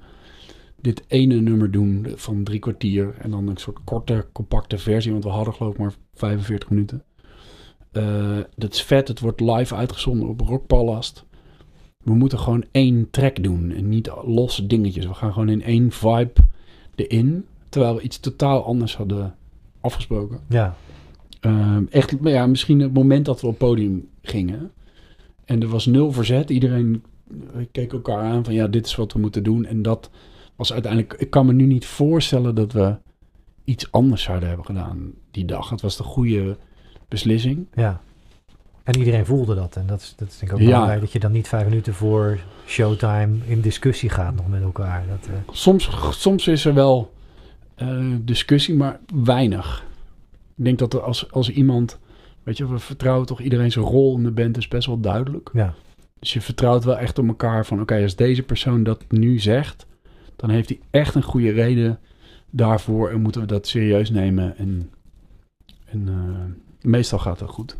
dit ene nummer doen van drie kwartier. En dan een soort korte, compacte versie. Want we hadden geloof ik maar 45 minuten. Uh, dat is vet. Het wordt live uitgezonden op Rockpalast. We moeten gewoon één track doen. En niet losse dingetjes. We gaan gewoon in één vibe erin. Terwijl we iets totaal anders hadden afgesproken. Ja. Uh, echt, ja, misschien het moment dat we op het podium gingen. En er was nul verzet. Iedereen keek elkaar aan van ja, dit is wat we moeten doen. En dat was uiteindelijk, ik kan me nu niet voorstellen dat we iets anders zouden hebben gedaan die dag. Het was de goede beslissing. Ja. En iedereen voelde dat. En dat is, dat is denk ik ook belangrijk. Ja. Dat je dan niet vijf minuten voor showtime in discussie gaat nog met elkaar. Dat, uh... soms, soms is er wel uh, discussie, maar weinig. Ik denk dat er als, als iemand, weet je, we vertrouwen toch iedereen zijn rol in de band is best wel duidelijk. Ja. Dus je vertrouwt wel echt op elkaar van, oké, als deze persoon dat nu zegt, dan heeft hij echt een goede reden daarvoor en moeten we dat serieus nemen. En, uh, meestal gaat dat goed.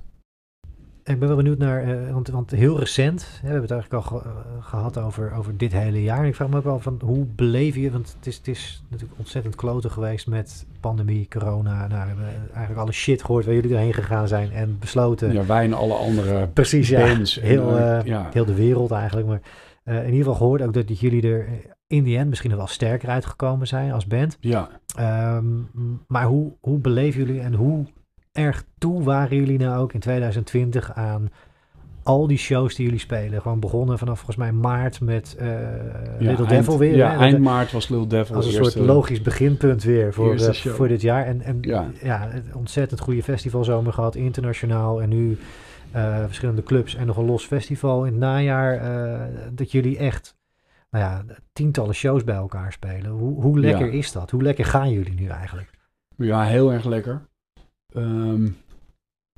Ik ben wel benieuwd naar, uh, want, want, heel recent, hè, we hebben het eigenlijk al ge, uh, gehad over, over dit hele jaar. En ik vraag me ook wel van, hoe beleef je, want het is, het is natuurlijk ontzettend kloten geweest met pandemie, corona. Nou, we hebben eigenlijk alle shit gehoord waar jullie doorheen gegaan zijn en besloten. Ja, wij en alle andere Precies, ja. Heel, en, ja. heel de wereld eigenlijk. Maar in ieder geval gehoord ook dat jullie er in die end misschien wel sterker uitgekomen zijn als band. Ja. Um, maar hoe, hoe beleven jullie en hoe erg toe waren jullie nou ook in 2020 aan al die shows die jullie spelen? Gewoon begonnen vanaf volgens mij maart met uh, ja, Little eind, Devil weer. Ja, hè? eind maart was Little Devil. Als een soort logisch beginpunt weer voor, uh, voor dit jaar. En, en ja. ja, ontzettend goede festivalzomer gehad, internationaal. En nu uh, verschillende clubs en nog een los festival in het najaar. dat jullie echt nou ja, tientallen shows bij elkaar spelen. Hoe, hoe lekker Ja. is dat? Hoe lekker gaan jullie nu eigenlijk? Ja, heel erg lekker. Ehm,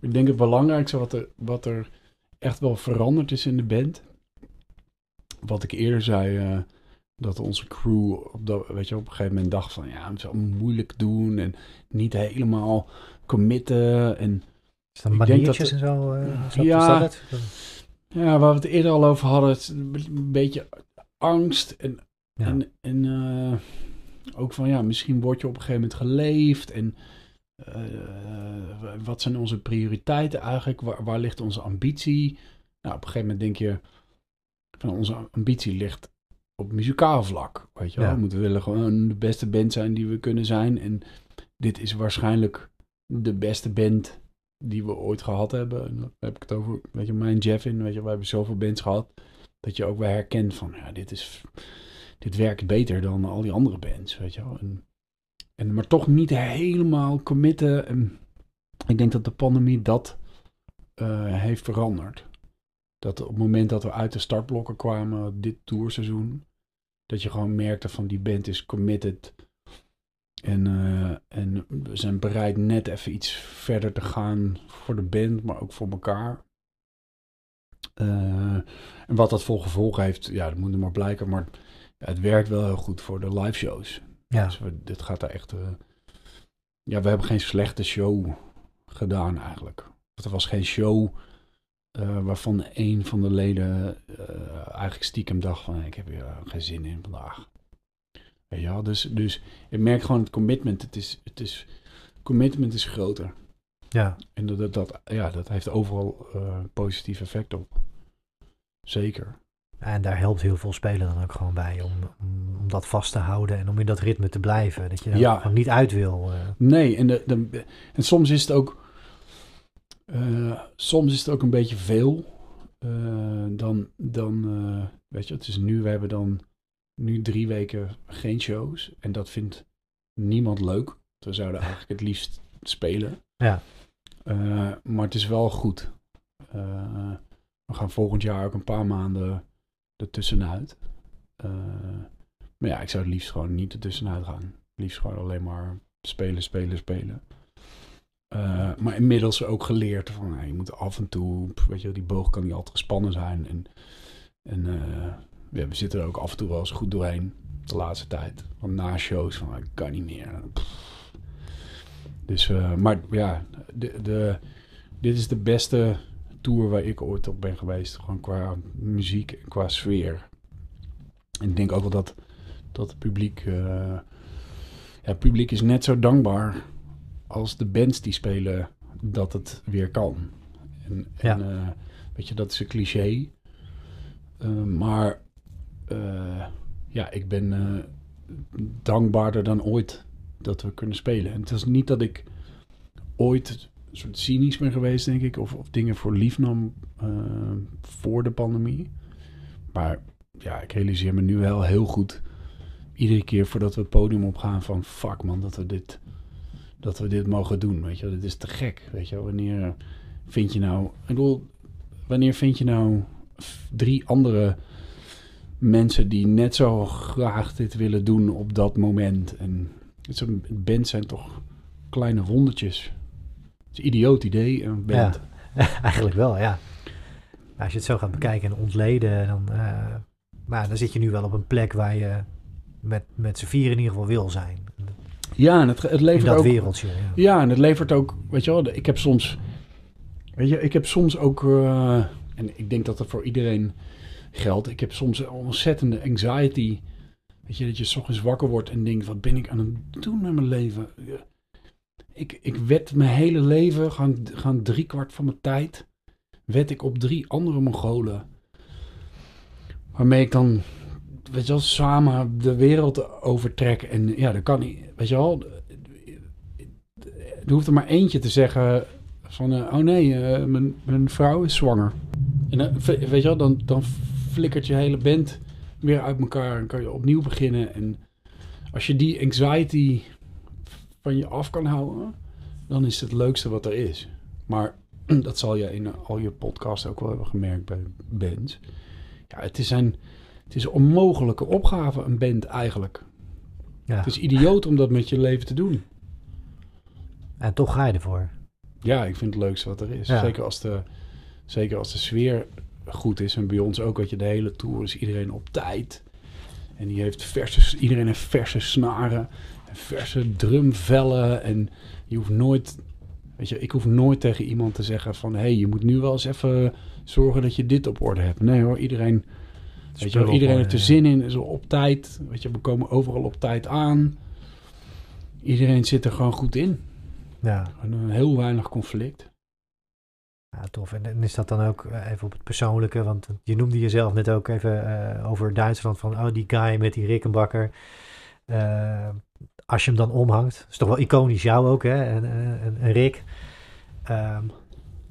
ik denk het belangrijkste wat er, wat er echt wel veranderd is in de band. Wat ik eerder zei, eh, dat onze crew op, dat, weet je, op een gegeven moment dacht van ja, het is allemaal moeilijk doen en niet helemaal committen. En Is dat maniertjes en zo? eh, zo Ja. ja, waar we het eerder al over hadden, het een beetje angst en Ja. En, en eh, ook van ja, misschien word je op een gegeven moment geleefd. En wat zijn onze prioriteiten eigenlijk? Waar, waar ligt onze ambitie? Nou, op een gegeven moment denk je van onze ambitie ligt op muzikaal vlak. Weet je wel? Ja. We moeten willen gewoon de beste band zijn die we kunnen zijn. En dit is waarschijnlijk de beste band die we ooit gehad hebben. En dan heb ik het over, weet je, mijn Jeff in. Weet je, we hebben zoveel bands gehad. Dat je ook wel herkent van, ja, dit is dit werkt beter dan al die andere bands, weet je wel. En, En, maar toch niet helemaal committen. En ik denk dat de pandemie dat eh, heeft veranderd. Dat op het moment dat we uit de startblokken kwamen, dit tourseizoen, dat je gewoon merkte van die band is committed. En, eh, en we zijn bereid net even iets verder te gaan voor de band, maar ook voor elkaar. Eh, en wat dat voor gevolgen heeft, ja, dat moet er maar blijken. Maar het werkt wel heel goed voor de live shows. Ja. Dus we, dit gaat daar echt. eh, ja, we hebben geen slechte show gedaan eigenlijk. Er was geen show eh, waarvan een van de leden eh, eigenlijk stiekem dacht van ik heb hier geen zin in vandaag. Wel? Dus, dus ik merk gewoon het commitment. Het is, het is, commitment is groter. Ja, En dat, dat, dat, ja, dat heeft overal positief effect op. Zeker. En daar helpt heel veel spelen dan ook gewoon bij om, om, dat vast te houden en om in dat ritme te blijven. Dat je er Ja. gewoon niet uit wil. eh. Nee, en, de, de, en soms is het ook. eh, soms is het ook een beetje veel. Eh, dan, dan weet je, het is nu, we hebben dan nu drie weken geen shows. En dat vindt niemand leuk. We zouden eigenlijk het liefst spelen. Ja. Maar het is wel goed. We gaan volgend jaar ook een paar maanden ertussenuit. Eh, maar ja, ik zou het liefst gewoon niet ertussenuit gaan. Liefst gewoon alleen maar spelen, spelen, spelen. Eh, maar inmiddels ook geleerd van je moet af en toe, weet je, die boog kan niet altijd gespannen zijn. En, en eh, ja, we zitten er ook af en toe wel eens goed doorheen de laatste tijd. Want na shows van ik kan niet meer. Dus, maar ja, de, de, dit is de beste tour waar ik ooit op ben geweest. Gewoon qua muziek en qua sfeer. En ik denk ook wel dat, dat het publiek. eh, ja, het publiek is net zo dankbaar als de bands die spelen dat het weer kan. En, Ja. en eh, weet je, dat is een cliché. Eh, maar ja, ik ben dankbaarder dan ooit dat we kunnen spelen. En het is niet dat ik ooit een soort cynisch ben geweest, denk ik, of, of dingen voor lief nam eh, voor de pandemie. Maar ja, ik realiseer me nu wel heel goed, iedere keer voordat we het podium opgaan, van fuck man, dat we dit, dat we dit mogen doen. Weet je, dit is te gek. Weet je, wanneer vind je nou, ik bedoel, wanneer vind je nou drie andere mensen die net zo graag dit willen doen op dat moment? En het band zijn toch kleine wondertjes. Het is een idioot idee, een band. *laughs* Eigenlijk wel, ja. Maar als je het zo gaat bekijken en ontleden, dan, eh, maar dan zit je nu wel op een plek waar je met, met z'n vier in ieder geval wil zijn. Ja, en het, het In levert dat ook... wereldje. Ja. Ja, en het levert ook, weet je wel, ik heb soms, weet je, ik heb soms ook, eh, en ik denk dat dat voor iedereen geldt, ik heb soms een ontzettende anxiety, weet je, dat je ochtends wakker wordt en denkt, wat ben ik aan het doen met mijn leven? Ik, ik wed mijn hele leven, gaan, gaan drie kwart van mijn tijd, wed ik op drie andere Mongolen, waarmee ik dan, weet je wel, samen de wereld overtrek en ja, dat kan niet, weet je wel, er hoeft er maar eentje te zeggen van, eh, oh nee, eh, mijn, mijn vrouw is zwanger. En weet je wel, dan, dan flikkert je hele band weer uit elkaar en kan je opnieuw beginnen. En als je die anxiety van je af kan houden, dan is het leukste wat er is. Maar *clears throat* dat zal je in al je podcasts ook wel hebben gemerkt bij bands. Ja, het is een, het is een onmogelijke opgave, een band eigenlijk. Ja. Het is idioot om dat met je leven te doen. En toch ga je ervoor. Ja, ik vind het leukste wat er is. Ja. Zeker, als de, zeker als de sfeer goed is. En bij ons ook, dat je de hele tour is iedereen op tijd. En die heeft verse, iedereen heeft verse snaren. Verse drumvellen. En je hoeft nooit... Weet je, ik hoef nooit tegen iemand te zeggen van... Hé, hey, je moet nu wel eens even zorgen dat je dit op orde hebt. Nee hoor, iedereen... Weet je, iedereen heeft er zin in, is op tijd. Weet je, we komen overal op tijd aan. Iedereen zit er gewoon goed in. Ja, heel weinig conflict. ja, tof. En, en is dat dan ook eh, even op het persoonlijke? Want je noemde jezelf net ook even eh, over Duitsland van, oh die guy met die Rickenbacker. Eh, als je hem dan omhangt, is toch wel iconisch jou ook hè, en, en, en- Rick. Ehm,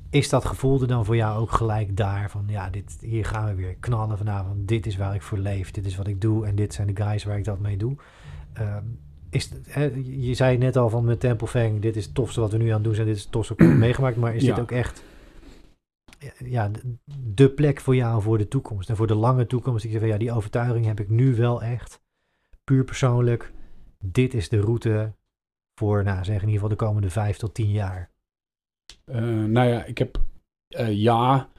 is dat gevoel er dan voor jou ook gelijk daar van, ja, dit, hier gaan we weer knallen vanavond. Dit is waar ik voor leef, dit is wat ik doe en dit zijn de guys waar ik dat mee doe. Ehm, is, hè, je zei net al van met Temple Fang, dit is het tofste wat we nu aan het doen zijn, dit is het tofste wat ik *clears throat* meegemaakt, maar is dit ook echt ja, de- de plek voor jou voor de toekomst en voor de lange toekomst? Ik zeg van ja, die overtuiging heb ik nu wel echt, puur persoonlijk, dit is de route voor, nou zeg in ieder geval de komende vijf tot tien jaar. Eh, nou ja, ik heb eh, ja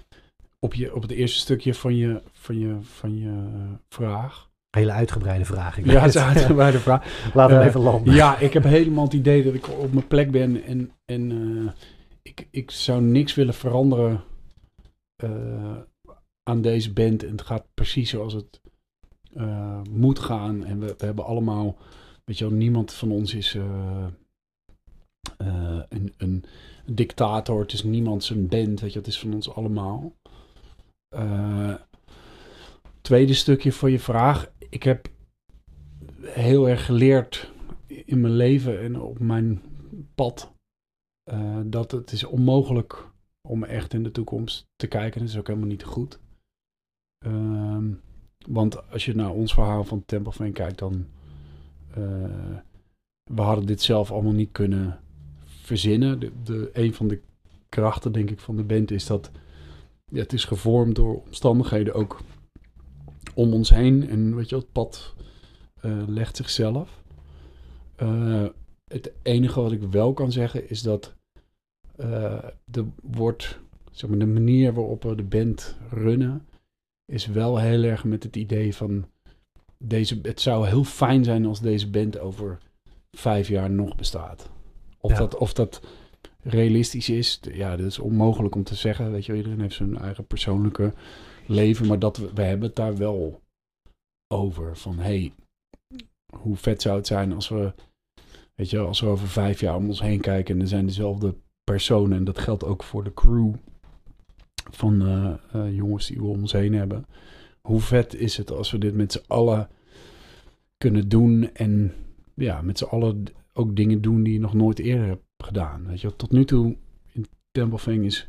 op, je, op het eerste stukje van je, van je, van je eh, vraag. Hele uitgebreide vraag. Ik Ja, het is een uitgebreide vraag. *laughs* Laat hem Eh, even landen. Ja, ik heb helemaal het idee dat ik op mijn plek ben en, en ik, ik zou niks willen veranderen aan deze band. En het gaat precies zoals het moet gaan. En we, we hebben allemaal, weet je wel, niemand van ons is eh, eh, een, een dictator. Het is niemand zijn band, weet je, het is van ons allemaal. Eh, tweede stukje van je vraag. Ik heb heel erg geleerd in mijn leven en op mijn pad dat het is onmogelijk om echt in de toekomst te kijken. Dat is ook helemaal niet goed. Ehm, want als je naar ons verhaal van Temple van kijkt, dan we hadden dit zelf allemaal niet kunnen verzinnen. De, de, een van de krachten, denk ik, van de band is dat ja, het is gevormd door omstandigheden ook om ons heen. En weet je, het pad eh, legt zichzelf. Eh, het enige wat ik wel kan zeggen is dat eh er wordt, zeg maar, de manier waarop we de band runnen, is wel heel erg met het idee van deze, het zou heel fijn zijn als deze band over vijf jaar nog bestaat. Of, Ja. dat, of dat realistisch is, ja, dat is onmogelijk om te zeggen. Weet je, iedereen heeft zijn eigen persoonlijke leven, maar dat we, we hebben het daar wel over. Van hey, hoe vet zou het zijn als we, weet je, als we over vijf jaar om ons heen kijken en er zijn dezelfde personen en dat geldt ook voor de crew van eh, eh, jongens die we om ons heen hebben. Hoe vet is het als we dit met z'n allen kunnen doen en ja, met z'n allen ook dingen doen die je nog nooit eerder hebt gedaan. Weet je, tot nu toe in Temple is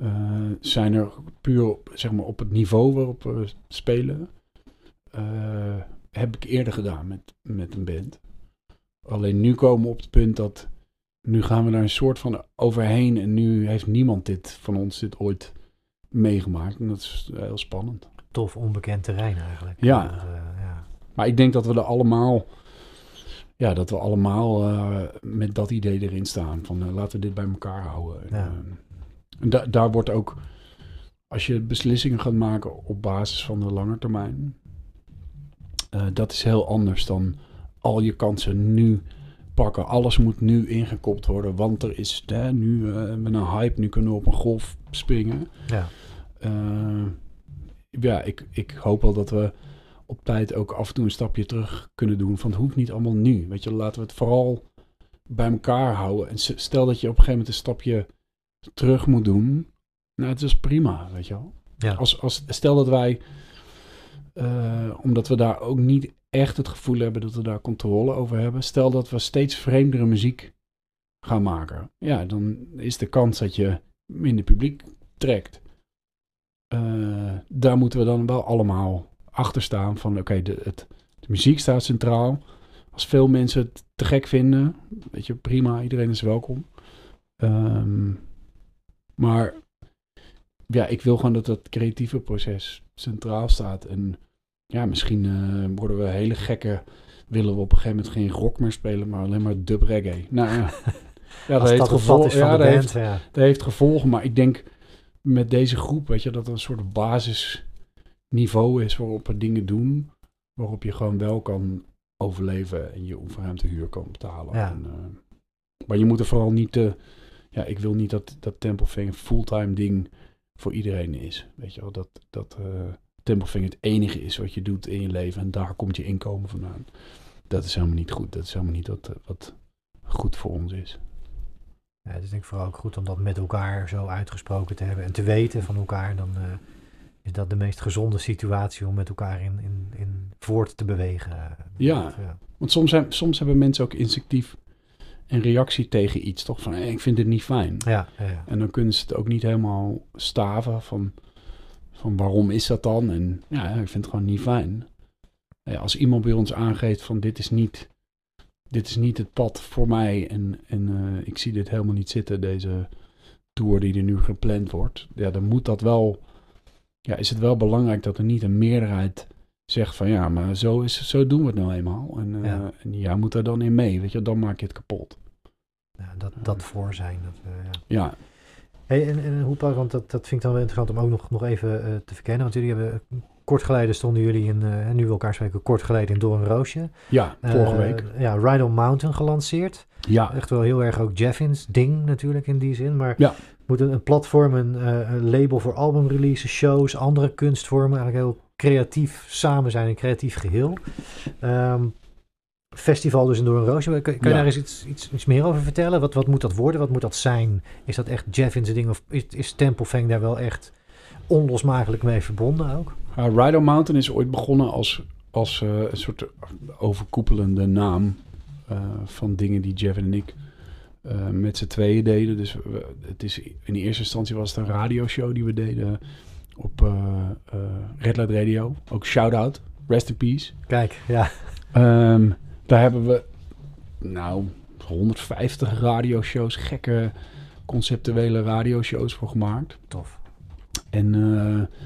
eh, zijn er puur zeg maar, op het niveau waarop we spelen, eh, heb ik eerder gedaan met, met een band. Alleen nu komen we op het punt dat nu gaan we daar een soort van overheen en nu heeft niemand dit van ons dit ooit meegemaakt. En dat is heel spannend. Tof onbekend terrein eigenlijk. Ja. Eh, ja. Maar ik denk dat we er allemaal, ja, dat we allemaal eh, met dat idee erin staan. Van eh, laten we dit bij elkaar houden. En, Ja. eh, en da- daar wordt ook, als je beslissingen gaat maken op basis van de lange termijn, eh, dat is heel anders dan al je kansen nu pakken. Alles moet nu ingekopt worden, want er is hè, nu eh, met een hype, nu kunnen we op een golf springen. Ja. Eh, ja, ik, ik hoop wel dat we op tijd ook af en toe een stapje terug kunnen doen. Van het hoeft niet allemaal nu. Weet je, laten we het vooral bij elkaar houden. En stel dat je op een gegeven moment een stapje terug moet doen. Nou, het is prima, weet je wel. Ja. Als, als, stel dat wij, eh, omdat we daar ook niet echt het gevoel hebben dat we daar controle over hebben. Stel dat we steeds vreemdere muziek gaan maken. Ja, dan is de kans dat je minder publiek trekt. Eh, daar moeten we dan wel allemaal achter staan van oké, de, de muziek staat centraal. Als veel mensen het te gek vinden, weet je, prima, iedereen is welkom. Ehm, maar ja, ik wil gewoon dat dat creatieve proces centraal staat. En ja, misschien eh, worden we hele gekke, willen we op een gegeven moment geen rock meer spelen, maar alleen maar dub reggae. Nou ja, *laughs* dat ja, heeft, ja. dat heeft gevolgen, maar ik denk met deze groep, weet je, dat er een soort basisniveau is waarop we dingen doen, waarop je gewoon wel kan overleven en je oefenruimte huur kan betalen. Ja. En, eh, maar je moet er vooral niet te, ja, ik wil niet dat, dat een fulltime ding voor iedereen is. Weet je wel, dat, dat eh Templefing het enige is wat je doet in je leven en daar komt je inkomen vandaan. Dat is helemaal niet goed. Dat is helemaal niet wat, wat goed voor ons is. Ja, het is denk ik vooral ook goed om dat met elkaar zo uitgesproken te hebben en te weten van elkaar. Dan eh, is dat de meest gezonde situatie om met elkaar in, in, in voort te bewegen. Ja. Want soms, zijn, soms hebben mensen ook instinctief een reactie tegen iets, toch? Van, hey, ik vind dit niet fijn. Ja, ja, ja. En dan kunnen ze het ook niet helemaal staven van, van waarom is dat dan? En ja, ik vind het gewoon niet fijn. Ja, als iemand bij ons aangeeft van dit is niet dit is niet het pad voor mij en, en eh, ik zie dit helemaal niet zitten, deze tour die er nu gepland wordt. Ja, dan moet dat wel, ja, is het wel belangrijk dat er niet een meerderheid zegt van ja, maar zo, is, zo doen we het nou eenmaal. En, uh, Ja. en jij moet daar dan in mee, weet je, dan maak je het kapot. Ja, dat, dat voor zijn. Dat, eh, ja. Ja, Hey, en, en hoe, want dat, dat vind ik dan wel interessant om ook nog, nog even eh, te verkennen. Want jullie hebben kort geleden stonden jullie in, eh, en nu we elkaar spreken, kort geleden in Doornroosje. ja vorige Eh, week. Ja, Ride on Mountain gelanceerd. Ja, Echt wel heel erg ook Jeffins ding natuurlijk in die zin. Maar Ja. moet een, een platform, een, eh, een label voor albumreleases, shows, andere kunstvormen. Eigenlijk heel creatief samen zijn, een creatief geheel. Ehm, festival dus in Doornroosje. Kan, kan je Ja. daar eens iets, iets, iets meer over vertellen? Wat, wat moet dat worden? Wat moet dat zijn? Is dat echt Jeffins ding of is, is Templefang daar wel echt onlosmakelijk mee verbonden ook? Uh, Ride on Mountain is ooit begonnen als, als eh, een soort overkoepelende naam eh, van dingen die Jeff en ik eh, met z'n tweeën deden. Dus we- het is, in eerste instantie was het een radioshow die we deden op Red Light Radio. Ook shout-out, rest in peace. Kijk, ja. Ehm, daar hebben we, nou, 150 radioshows, gekke conceptuele radioshows voor gemaakt. Tof. En eh,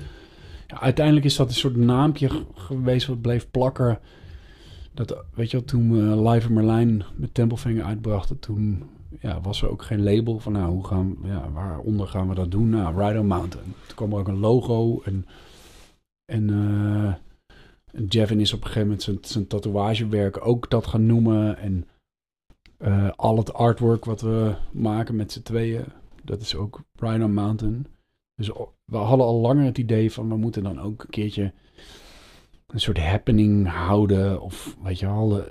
ja, uiteindelijk is dat een soort naampje geweest wat bleef plakken. Dat, weet je wel, toen we Live in Merlijn met Tempelvinger uitbrachten, toen ja, was er ook geen label van, nou, hoe gaan we, ja, waaronder gaan we dat doen? Nou, Ride on Mountain. Toen kwam er ook een logo en, en, eh, en Jevin is op een gegeven moment zijn, zijn tatoeagewerk ook dat gaan noemen. En eh, al het artwork wat we maken met z'n tweeën, dat is ook on Mountain. Dus we hadden al langer het idee van we moeten dan ook een keertje een soort happening houden. Of weet je wel,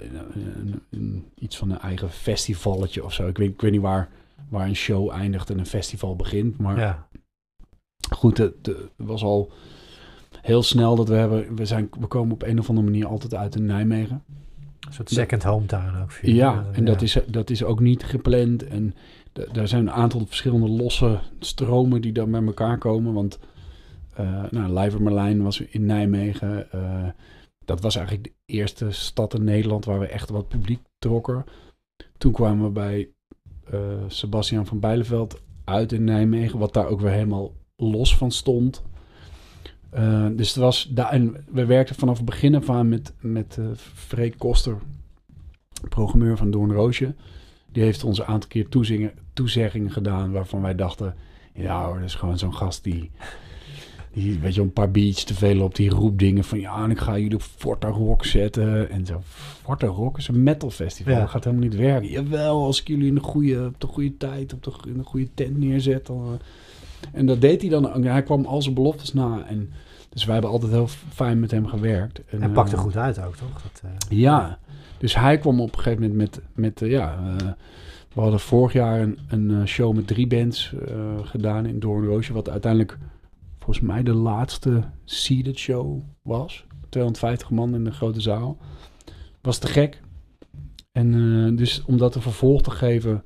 iets van een eigen festivalletje of zo. Ik weet, ik weet niet waar, waar een show eindigt en een festival begint. Maar Ja. goed, het, het was al heel snel dat we hebben. We, zijn, we komen op een of andere manier altijd uit in Nijmegen. Een soort second hometown ook. jullie. Ja, en dat ja. is, dat is ook niet gepland. En daar zijn een aantal verschillende losse stromen die dan bij elkaar komen. Want eh nou, Merlijn was in Nijmegen. eh, dat was eigenlijk de eerste stad in Nederland waar we echt wat publiek trokken. Toen kwamen we bij eh Sebastian van Bijleveld uit in Nijmegen. Wat daar ook weer helemaal los van stond. Eh, dus het was daar, en we werkten vanaf het begin af aan met, met eh Freek Koster, programmeur van Doornroosje. Die heeft ons een aantal keer toezingen, toezeggingen gedaan waarvan wij dachten... Ja hoor, dat is gewoon zo'n gast die, die, weet je, een paar beats te veel op. Die roept dingen van, ja, en ik ga jullie op Forta Rock zetten. En zo, Forta Rock is een metal festival. Ja. Dat gaat helemaal niet werken. Jawel, als ik jullie in de goede, op de goede tijd, op de, in de goede tent neerzet. Dan, eh. En dat deed hij dan. Hij kwam al zijn beloftes na. En, dus wij hebben altijd heel fijn met hem gewerkt. En, En pakte eh, goed uit ook, toch? Dat, eh, ja, dus hij kwam op een gegeven moment met, met eh, ja, we hadden vorig jaar een, een show met drie bands gedaan in Doornroosje, wat uiteindelijk volgens mij de laatste seated show was. 250 man in de grote zaal. Was te gek. En dus om dat een vervolg te geven,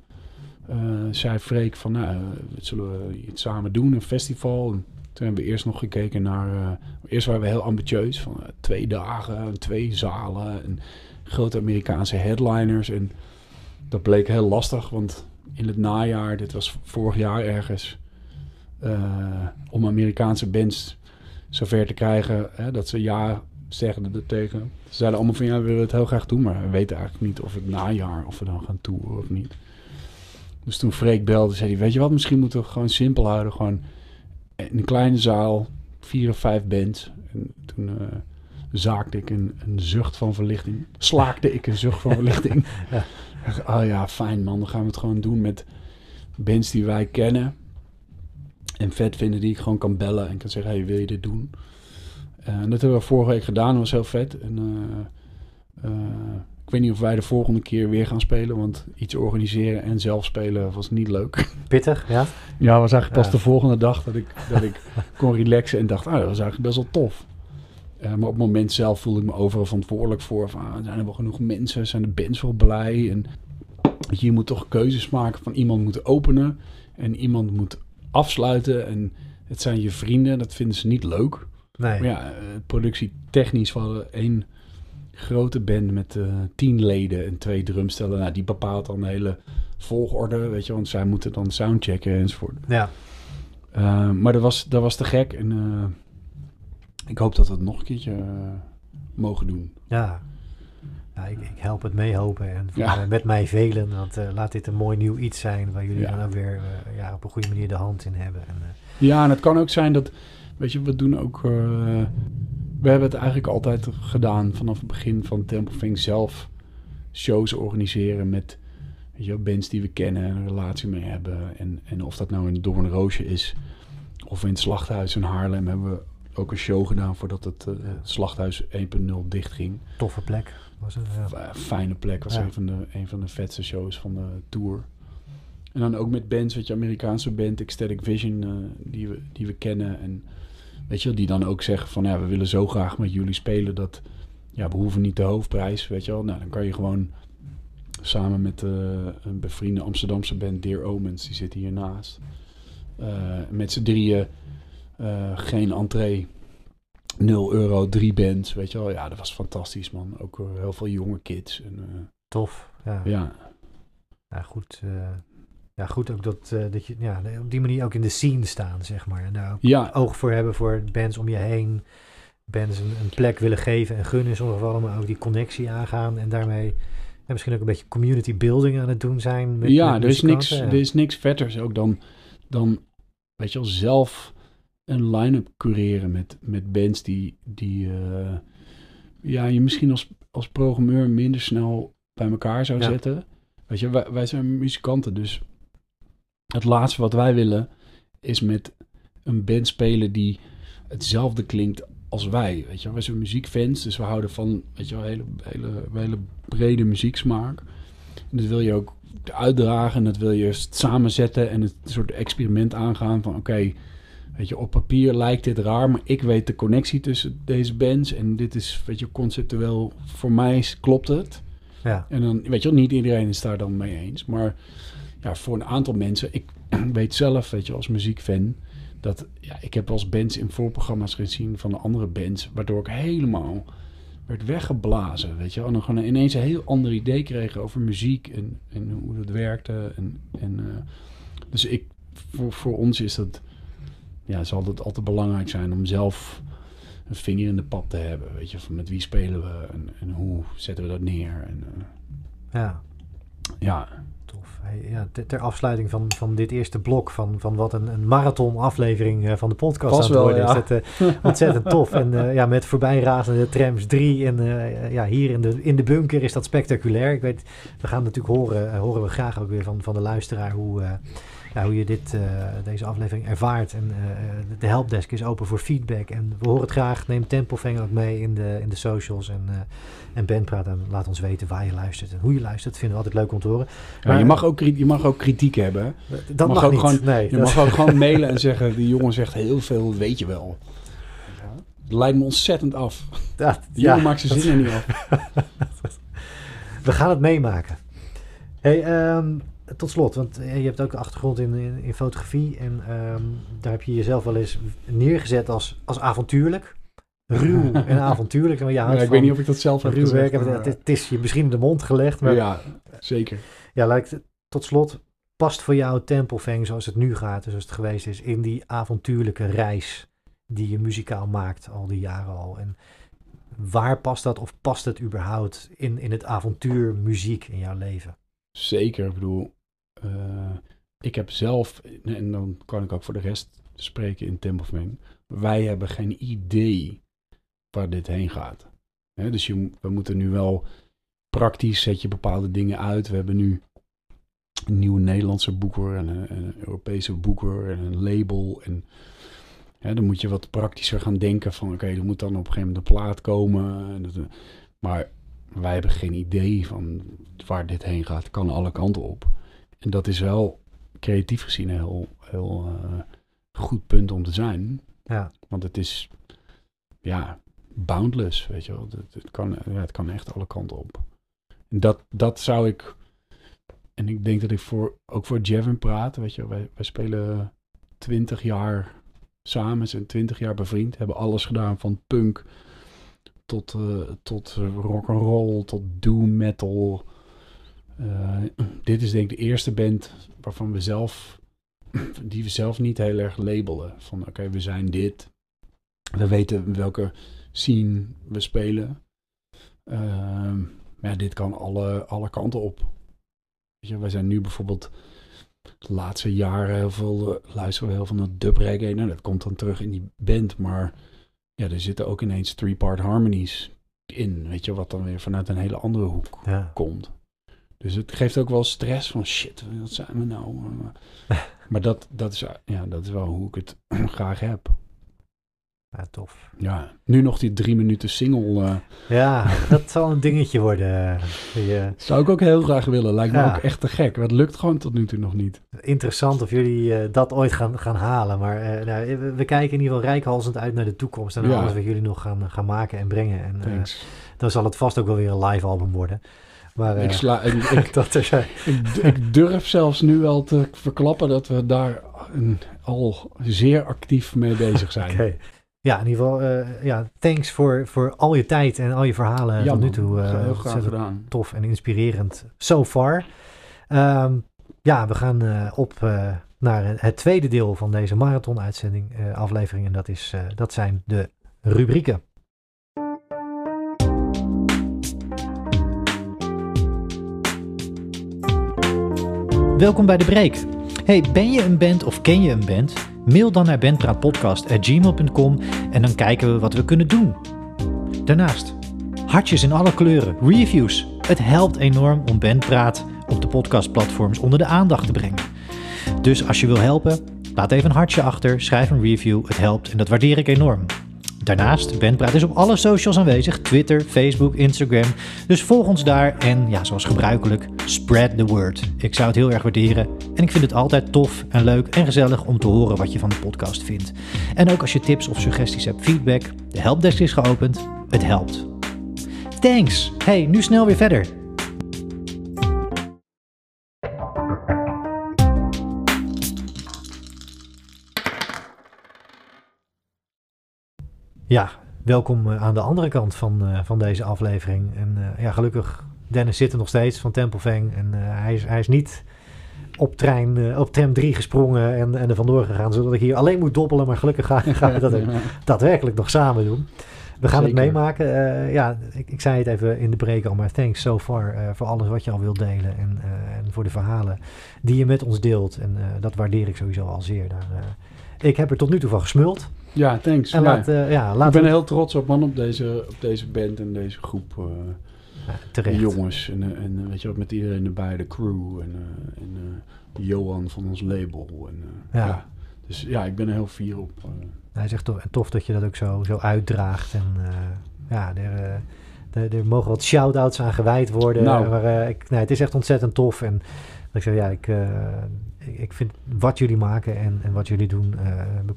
zei Freek van, nou, eh, zullen we iets samen doen, een festival. En toen hebben we eerst nog gekeken naar, eh, eerst waren we heel ambitieus, van eh, twee dagen, twee zalen en grote Amerikaanse headliners. En dat bleek heel lastig, want in het najaar, dit was vorig jaar ergens, eh, om Amerikaanse bands zover te krijgen hè, dat ze ja zeggen er tegen. Ze zeiden allemaal van ja, we willen het heel graag doen, maar we weten eigenlijk niet of het najaar, of we dan gaan toeren of niet. Dus toen Freek belde, zei hij, weet je wat, misschien moeten we gewoon simpel houden. Gewoon in een kleine zaal, vier of vijf bands. En toen eh, zaakte ik een, een zucht van verlichting. Slaakte ik een zucht van *laughs* verlichting. Ja. Oh ja, fijn man, dan gaan we het gewoon doen met bands die wij kennen. En vet vinden die ik gewoon kan bellen en kan zeggen, hey, wil je dit doen? Eh, en dat hebben we vorige week gedaan, dat was heel vet. En, eh, ik weet niet of wij de volgende keer weer gaan spelen, want iets organiseren en zelf spelen was niet leuk. *laughs* pittig, ja. Ja, was eigenlijk pas Ja. de volgende dag dat ik, dat ik *laughs* kon relaxen en dacht, ah, dat was eigenlijk best wel tof. Eh, maar op het moment zelf voelde ik me overal verantwoordelijk voor. Van, ah, zijn er wel genoeg mensen? Zijn de bands wel blij? En je, moet toch keuzes maken van iemand moet openen en iemand moet afsluiten. En het zijn je vrienden, dat vinden ze niet leuk. Nee. Maar ja, eh, productietechnisch hadden één grote band met eh, tien leden en twee drumstellen. Nou, die bepaalt dan de hele volgorde, weet je, want zij moeten dan soundchecken enzovoort. Ja. Uh, maar dat was, dat was te gek en uh, ik hoop dat we het nog een keertje mogen doen. Ja, ja ik, ik, help het meehopen en ja. *laughs* met mij velen, want laat dit een mooi nieuw iets zijn waar jullie ja. dan ook weer ja, op een goede manier de hand in hebben. En, ja, en het kan ook zijn dat, weet je, we doen ook, we hebben het eigenlijk altijd gedaan vanaf het begin van Temple zelf shows organiseren met weet je, bands die we kennen en een relatie mee hebben. En, en of dat nou in Doornroosje is of in het Slachthuis in Haarlem hebben we ook een show gedaan voordat het uh, Slachthuis 1.0 dicht ging. Toffe plek was het. Ja. Fijne plek, was ja. een, van de, een van de vetste shows van de tour. En dan ook met bands, weet je, Amerikaanse band, Ecstatic Vision, uh, die, we, die we kennen. En weet je, die dan ook zeggen van, ja, we willen zo graag met jullie spelen dat, ja, we hoeven niet de hoofdprijs, weet je wel. Nou, dan kan je gewoon samen met uh, een bevriende Amsterdamse band Dear Omens, die zit hiernaast. Uh, met z'n drieën, uh, geen entree, 0 euro, drie bands, weet je wel. Ja, dat was fantastisch, man. Ook heel veel jonge kids. En, Tof, ja. Ja, ja goed. Ja, goed ook dat, dat je ja, op die manier ook in de scene staan, zeg maar. En daar ook ja. oog voor hebben voor bands om je heen. Bands een, een plek willen geven en gunnen in sommige gevallen, maar ook die connectie aangaan en daarmee en misschien ook een beetje community building aan het doen zijn. Met, ja, met er, is niks, ja. er is niks vetters ook dan, dan weet je wel, zelf een line-up cureren met, met bands die, die uh, ja, je misschien als, als programmeur minder snel bij elkaar zou Ja. zetten. Weet je, wij, wij zijn muzikanten, dus het laatste wat wij willen is met een band spelen die hetzelfde klinkt als wij. Weet je, wij zijn muziekfans, dus we houden van weet je, hele, hele, hele brede muzieksmaak. En dat wil je ook uitdragen en dat wil je samenzetten en het soort experiment aangaan van oké, weet je, op papier lijkt dit raar, maar ik weet de connectie tussen deze bands en dit is, weet je, conceptueel voor mij klopt het. Ja. En dan, weet je wel, niet iedereen is daar dan mee eens, maar ja, voor een aantal mensen, ik *clears throat* weet zelf, weet je, als muziekfan, dat ja, ik heb als bands in voorprogramma's gezien van de andere bands, waardoor ik helemaal werd weggeblazen, weet je. En dan gewoon ineens een heel ander idee kreeg over muziek en, en hoe dat werkte. En, en, uh, dus ik, voor, voor ons is dat, ja, zal het altijd belangrijk zijn om zelf een vinger in de pap te hebben, weet je, van met wie spelen we en, en hoe zetten we dat neer. En, uh, ja. ja, ja, ter, afsluiting van, van dit eerste blok van, van wat een, een marathon aflevering uh, van de podcast Pas aan het worden wel, ja. is. Dat, uh, ontzettend tof. En uh, ja, met voorbijrazende trams 3 en ja, hier in de, in de bunker is dat spectaculair. Ik weet, we gaan natuurlijk horen, horen we graag ook weer van, van de luisteraar hoe, ja, hoe je dit, deze aflevering ervaart. En de helpdesk is open voor feedback. En we horen het graag. Neem Tempelvang ook mee in de, in de socials en en Ben praat en laat ons weten waar je luistert en hoe je luistert. Vinden we altijd leuk om te horen. Ja, maar, je, mag ook, je mag ook kritiek hebben. Dat mag, mag ook niet. Gewoon, nee, je mag ook gewoon mailen en zeggen, die jongen zegt heel veel, weet je wel. Het leidt me ontzettend af. Dat, die jongen ja, maakt zijn zinnen *laughs* niet af. we gaan het meemaken. Hey, um, tot slot, want je hebt ook een achtergrond in, in, in fotografie. En um, daar heb je jezelf wel eens neergezet als, als avontuurlijk ruw *laughs* en avontuurlijk. Maar ja, ik weet niet of ik dat zelf heb ruw werk. Het, het, is je misschien in de mond gelegd. Maar ja, zeker. Ja, lijkt tot slot. Past voor jou Tempelfang zoals het nu gaat, zoals het geweest is, in die avontuurlijke reis die je muzikaal maakt al die jaren al? En waar past dat of past het überhaupt in, in het avontuur muziek in jouw leven? Zeker, ik bedoel, ik heb zelf, en dan kan ik ook voor de rest spreken in Tempelfang, wij hebben geen idee waar dit heen gaat. Dus we moeten nu wel praktisch zet je bepaalde dingen uit. We hebben nu een nieuwe Nederlandse boeker en een, Europese boeker en een label. En dan moet je wat praktischer gaan denken van oké, okay, er moet dan op een gegeven moment een plaat komen. Dat, maar wij hebben geen idee van waar dit heen gaat. Het kan alle kanten op. En dat is wel creatief gezien een heel, heel uh, goed punt om te zijn. Ja. Want het is, ja, boundless, weet je wel. Het, het, kan, ja, het kan echt alle kanten op. En dat, dat zou ik, en ik denk dat ik voor, ook voor Jevin praat, weet je wij, wij spelen twintig jaar samen, zijn twintig jaar bevriend, hebben alles gedaan van punk tot, uh, tot rock and roll, tot doom metal. Uh, *clears throat* dit is denk ik de eerste band waarvan we zelf, *clears throat* die we zelf niet heel erg labelen. Van oké, we zijn dit. We weten welke scene we spelen. Uh, maar ja, dit kan alle, alle kanten op. Weet je, wij zijn nu bijvoorbeeld de laatste jaren heel veel, luisteren we heel veel naar dub reggae. Nou, dat komt dan terug in die band, maar ja, er zitten ook ineens three-part harmonies in, weet je, wat dan weer vanuit een hele andere hoek Ja. komt. Dus het geeft ook wel stress van shit, wat zijn we nou? maar *laughs* dat, dat, is, ja, dat is wel hoe ik het *clears throat* graag heb. Ja, tof. Ja, nu nog die drie minuten single. uh, Ja, dat zal een dingetje worden. Die, uh, zou ik ook heel graag willen. Lijkt me ook echt te gek. Het lukt gewoon tot nu toe nog niet. interessant of jullie eh, dat ooit gaan, gaan halen. Maar eh, nou, we, we kijken in ieder geval rijkhalsend uit naar de toekomst. En Ja. alles wat jullie nog gaan, gaan maken en brengen. En eh, dan zal het vast ook wel weer een live album worden. Maar eh, ik, sla, ik, *laughs* ik, dat zijn. ik, ik durf zelfs nu al te verklappen dat we daar een, al zeer actief mee bezig zijn. Ja, in ieder geval, eh, ja, thanks voor, voor al je tijd en al je verhalen Ja, tot nu toe. eh, heel graag gedaan. tof en inspirerend so far. Ehm, ja, we gaan eh, op eh, naar het tweede deel van deze marathon-uitzending, eh, aflevering. En dat, is, eh, dat zijn de rubrieken. Welkom bij de Break. Hey, ben je een band of ken je een band? Mail dan naar bandpraatpodcast.gmail.com en dan kijken we wat we kunnen doen. Daarnaast, hartjes in alle kleuren, reviews. Het helpt enorm om Bandpraat op de podcastplatforms onder de aandacht te brengen. Dus als je wil helpen, laat even een hartje achter, schrijf een review, het helpt en dat waardeer ik enorm. Daarnaast, Bandpraat is op alle socials aanwezig, Twitter, Facebook, Instagram. Dus volg ons daar en ja, zoals gebruikelijk, spread the word. Ik zou het heel erg waarderen en ik vind het altijd tof en leuk en gezellig om te horen wat je van de podcast vindt. En ook als je tips of suggesties hebt, feedback, de helpdesk is geopend, het helpt. Thanks! Hey, nu snel weer verder. Ja, welkom eh, aan de andere kant van, eh, van deze aflevering. En eh, ja, gelukkig, Dennis zit er nog steeds van Tempelvang. En hij, is, hij is niet op, trein, op tram 3 gesprongen en, en er vandoor gegaan. Zodat ik hier alleen moet dobbelen. Maar gelukkig gaan, gaan we dat ook daadwerkelijk nog samen doen. We gaan Zeker. het meemaken. Ja, ik, ik zei het even in de break al, maar thanks so far voor alles wat je al wilt delen. En, en voor de verhalen die je met ons deelt. En dat waardeer ik sowieso al zeer. Daar, ik heb er tot nu toe van gesmuld. Ja, thanks. En Ja. laat, eh, ja, ik laten ben we- heel trots op man op deze, op deze band en deze groep Ja, terecht. jongens. En, eh, en weet je wat, met iedereen erbij, de crew en, en Johan van ons label. En, Ja. Dus ja, ik ben er heel fier op. Hij zegt tof, en tof dat je dat ook zo, zo uitdraagt. En ja, er, er, er mogen wat shout-outs aan gewijd worden. Nou. Maar ik, nee, het is echt ontzettend tof. En ik zeg, ja, ik, ik, vind wat jullie maken en, en wat jullie doen, ik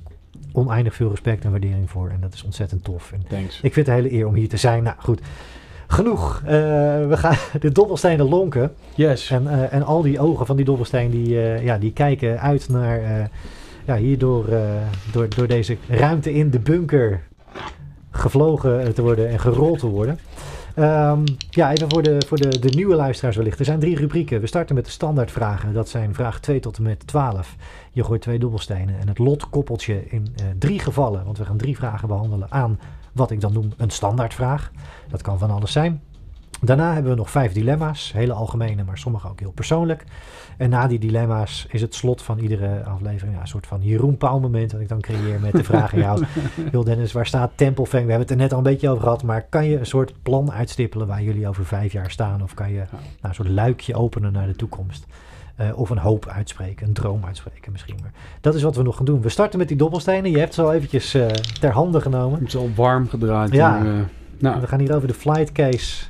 oneindig veel respect en waardering voor. En dat is ontzettend tof. En thanks. ik vind het een hele eer om hier te zijn. Nou goed, genoeg. Eh, we gaan *laughs* de dobbelstenen lonken. Yes. En, eh, en al die ogen van die dobbelsteen, die, ja, die kijken uit naar ja, hier door, door, door deze ruimte in de bunker gevlogen te worden en gerold te worden. Ehm, ja, even voor, de, voor de, de nieuwe luisteraars wellicht. Er zijn drie rubrieken. We starten met de standaardvragen. Dat zijn vraag 2 tot en met 12. Je gooit twee dobbelstenen en het lot koppelt je in eh, drie gevallen. Want we gaan drie vragen behandelen aan wat ik dan noem een standaardvraag. Dat kan van alles zijn. Daarna hebben we nog vijf dilemma's. Hele algemene, maar sommige ook heel persoonlijk. En na die dilemma's is het slot van iedere aflevering ja, een soort van Jeroen Pauw moment. Dat ik dan creëer met de vraag aan jou. *laughs* Wil Dennis, waar staat Tempelfang? We hebben het er net al een beetje over gehad. Maar kan je een soort plan uitstippelen waar jullie over vijf jaar staan? Of kan je nou, een soort luikje openen naar de toekomst? Eh, of een hoop uitspreken, een droom uitspreken misschien. Maar dat is wat we nog gaan doen. We starten met die dobbelstenen. Je hebt ze al eventjes eh, ter hande genomen. Het is al warm gedraaid. Ja. En, eh, nou, We gaan hier over de flight case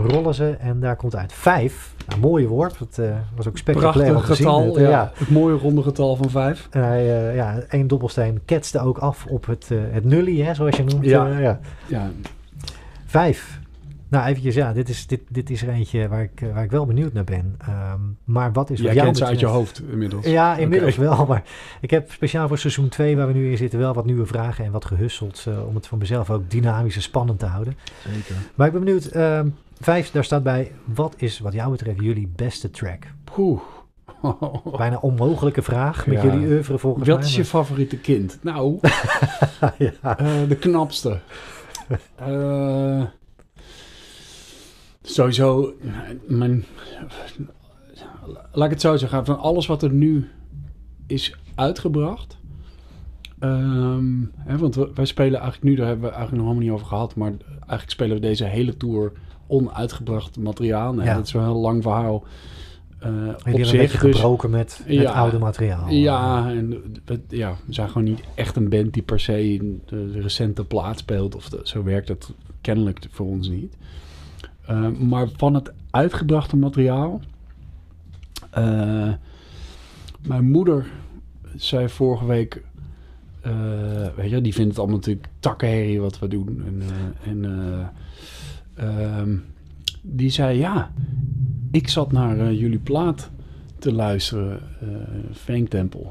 rollen ze en daar komt uit vijf. Nou, mooie worp. Het eh, was ook spectaculair om prachtig getal. Het, ja. ja. Het mooie ronde getal van vijf. En hij, eh, ja, één dobbelsteen ketste ook af op het, eh het nullie, hè, zoals je noemt. Ja. Ja. Ja, Vijf. Nou, eventjes, ja, dit is, dit, dit is er eentje waar ik, waar ik wel benieuwd naar ben. Ehm, maar wat is Jij wat kent ze uit je hoofd inmiddels. Ja, inmiddels wel. Maar ik heb speciaal voor seizoen 2, waar we nu in zitten, wel wat nieuwe vragen en wat gehusseld. eh, om het voor mezelf ook dynamisch en spannend te houden. Zeker. Maar ik ben benieuwd. ehm, vijf, daar staat bij. Wat is wat jou betreft jullie beste track? Poeh. *laughs* Bijna onmogelijke vraag met Ja. jullie oeuvre volgens Wat mij. is je favoriete kind? Nou, *laughs* ja. eh, de knapste. Eh, sowieso, mijn, laat ik het zo zeggen, van alles wat er nu is uitgebracht. ehm, hè, want wij spelen eigenlijk nu, daar hebben we eigenlijk nog helemaal niet over gehad, maar eigenlijk spelen we deze hele tour onuitgebracht materiaal. Nou, Ja. Dat is wel een heel lang verhaal. eh, Jullie op hebben een zich, beetje dus- gebroken met, met Ja. oude materiaal. ja, en we, ja, we zijn gewoon niet echt een band die per se de, de recente plaat speelt. Of de- zo werkt het kennelijk voor ons niet. Eh, maar van het uitgebrachte materiaal. eh, mijn moeder zei vorige week. eh, weet je, die vindt het allemaal natuurlijk takkenherrie wat we doen. En, eh, en eh, ehm, die zei: Ja, ik zat naar eh, jullie plaat te luisteren, eh Fang Temple.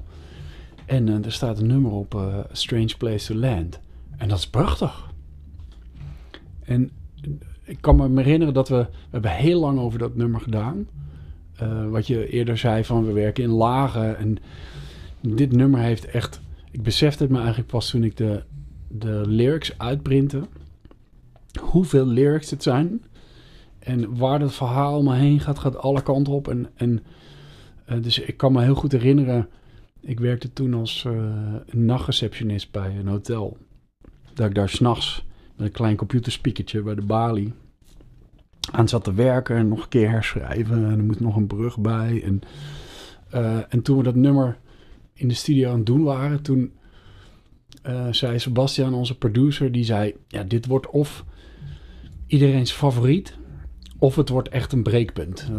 En eh, er staat een nummer op, Strange Place to Land. En dat is prachtig. En ik kan me herinneren dat we, we hebben heel lang over dat nummer gedaan. Wat je eerder zei van we werken in lagen. En dit nummer heeft echt... Ik besefte het me eigenlijk pas toen ik de, de lyrics uitprintte. Hoeveel lyrics het zijn. En waar dat verhaal maar heen gaat, gaat alle kanten op. En, en eh, dus ik kan me heel goed herinneren. Ik werkte toen als eh, nachtreceptionist bij een hotel. Dat ik daar s'nachts met een klein computerspiekertje bij de balie aan zat te werken. En nog een keer herschrijven. En er moet nog een brug bij. En, eh, en toen we dat nummer in de studio aan het doen waren, toen zei Sebastian, onze producer, die zei: Ja, dit wordt of iedereen's favoriet. Of het wordt echt een breekpunt.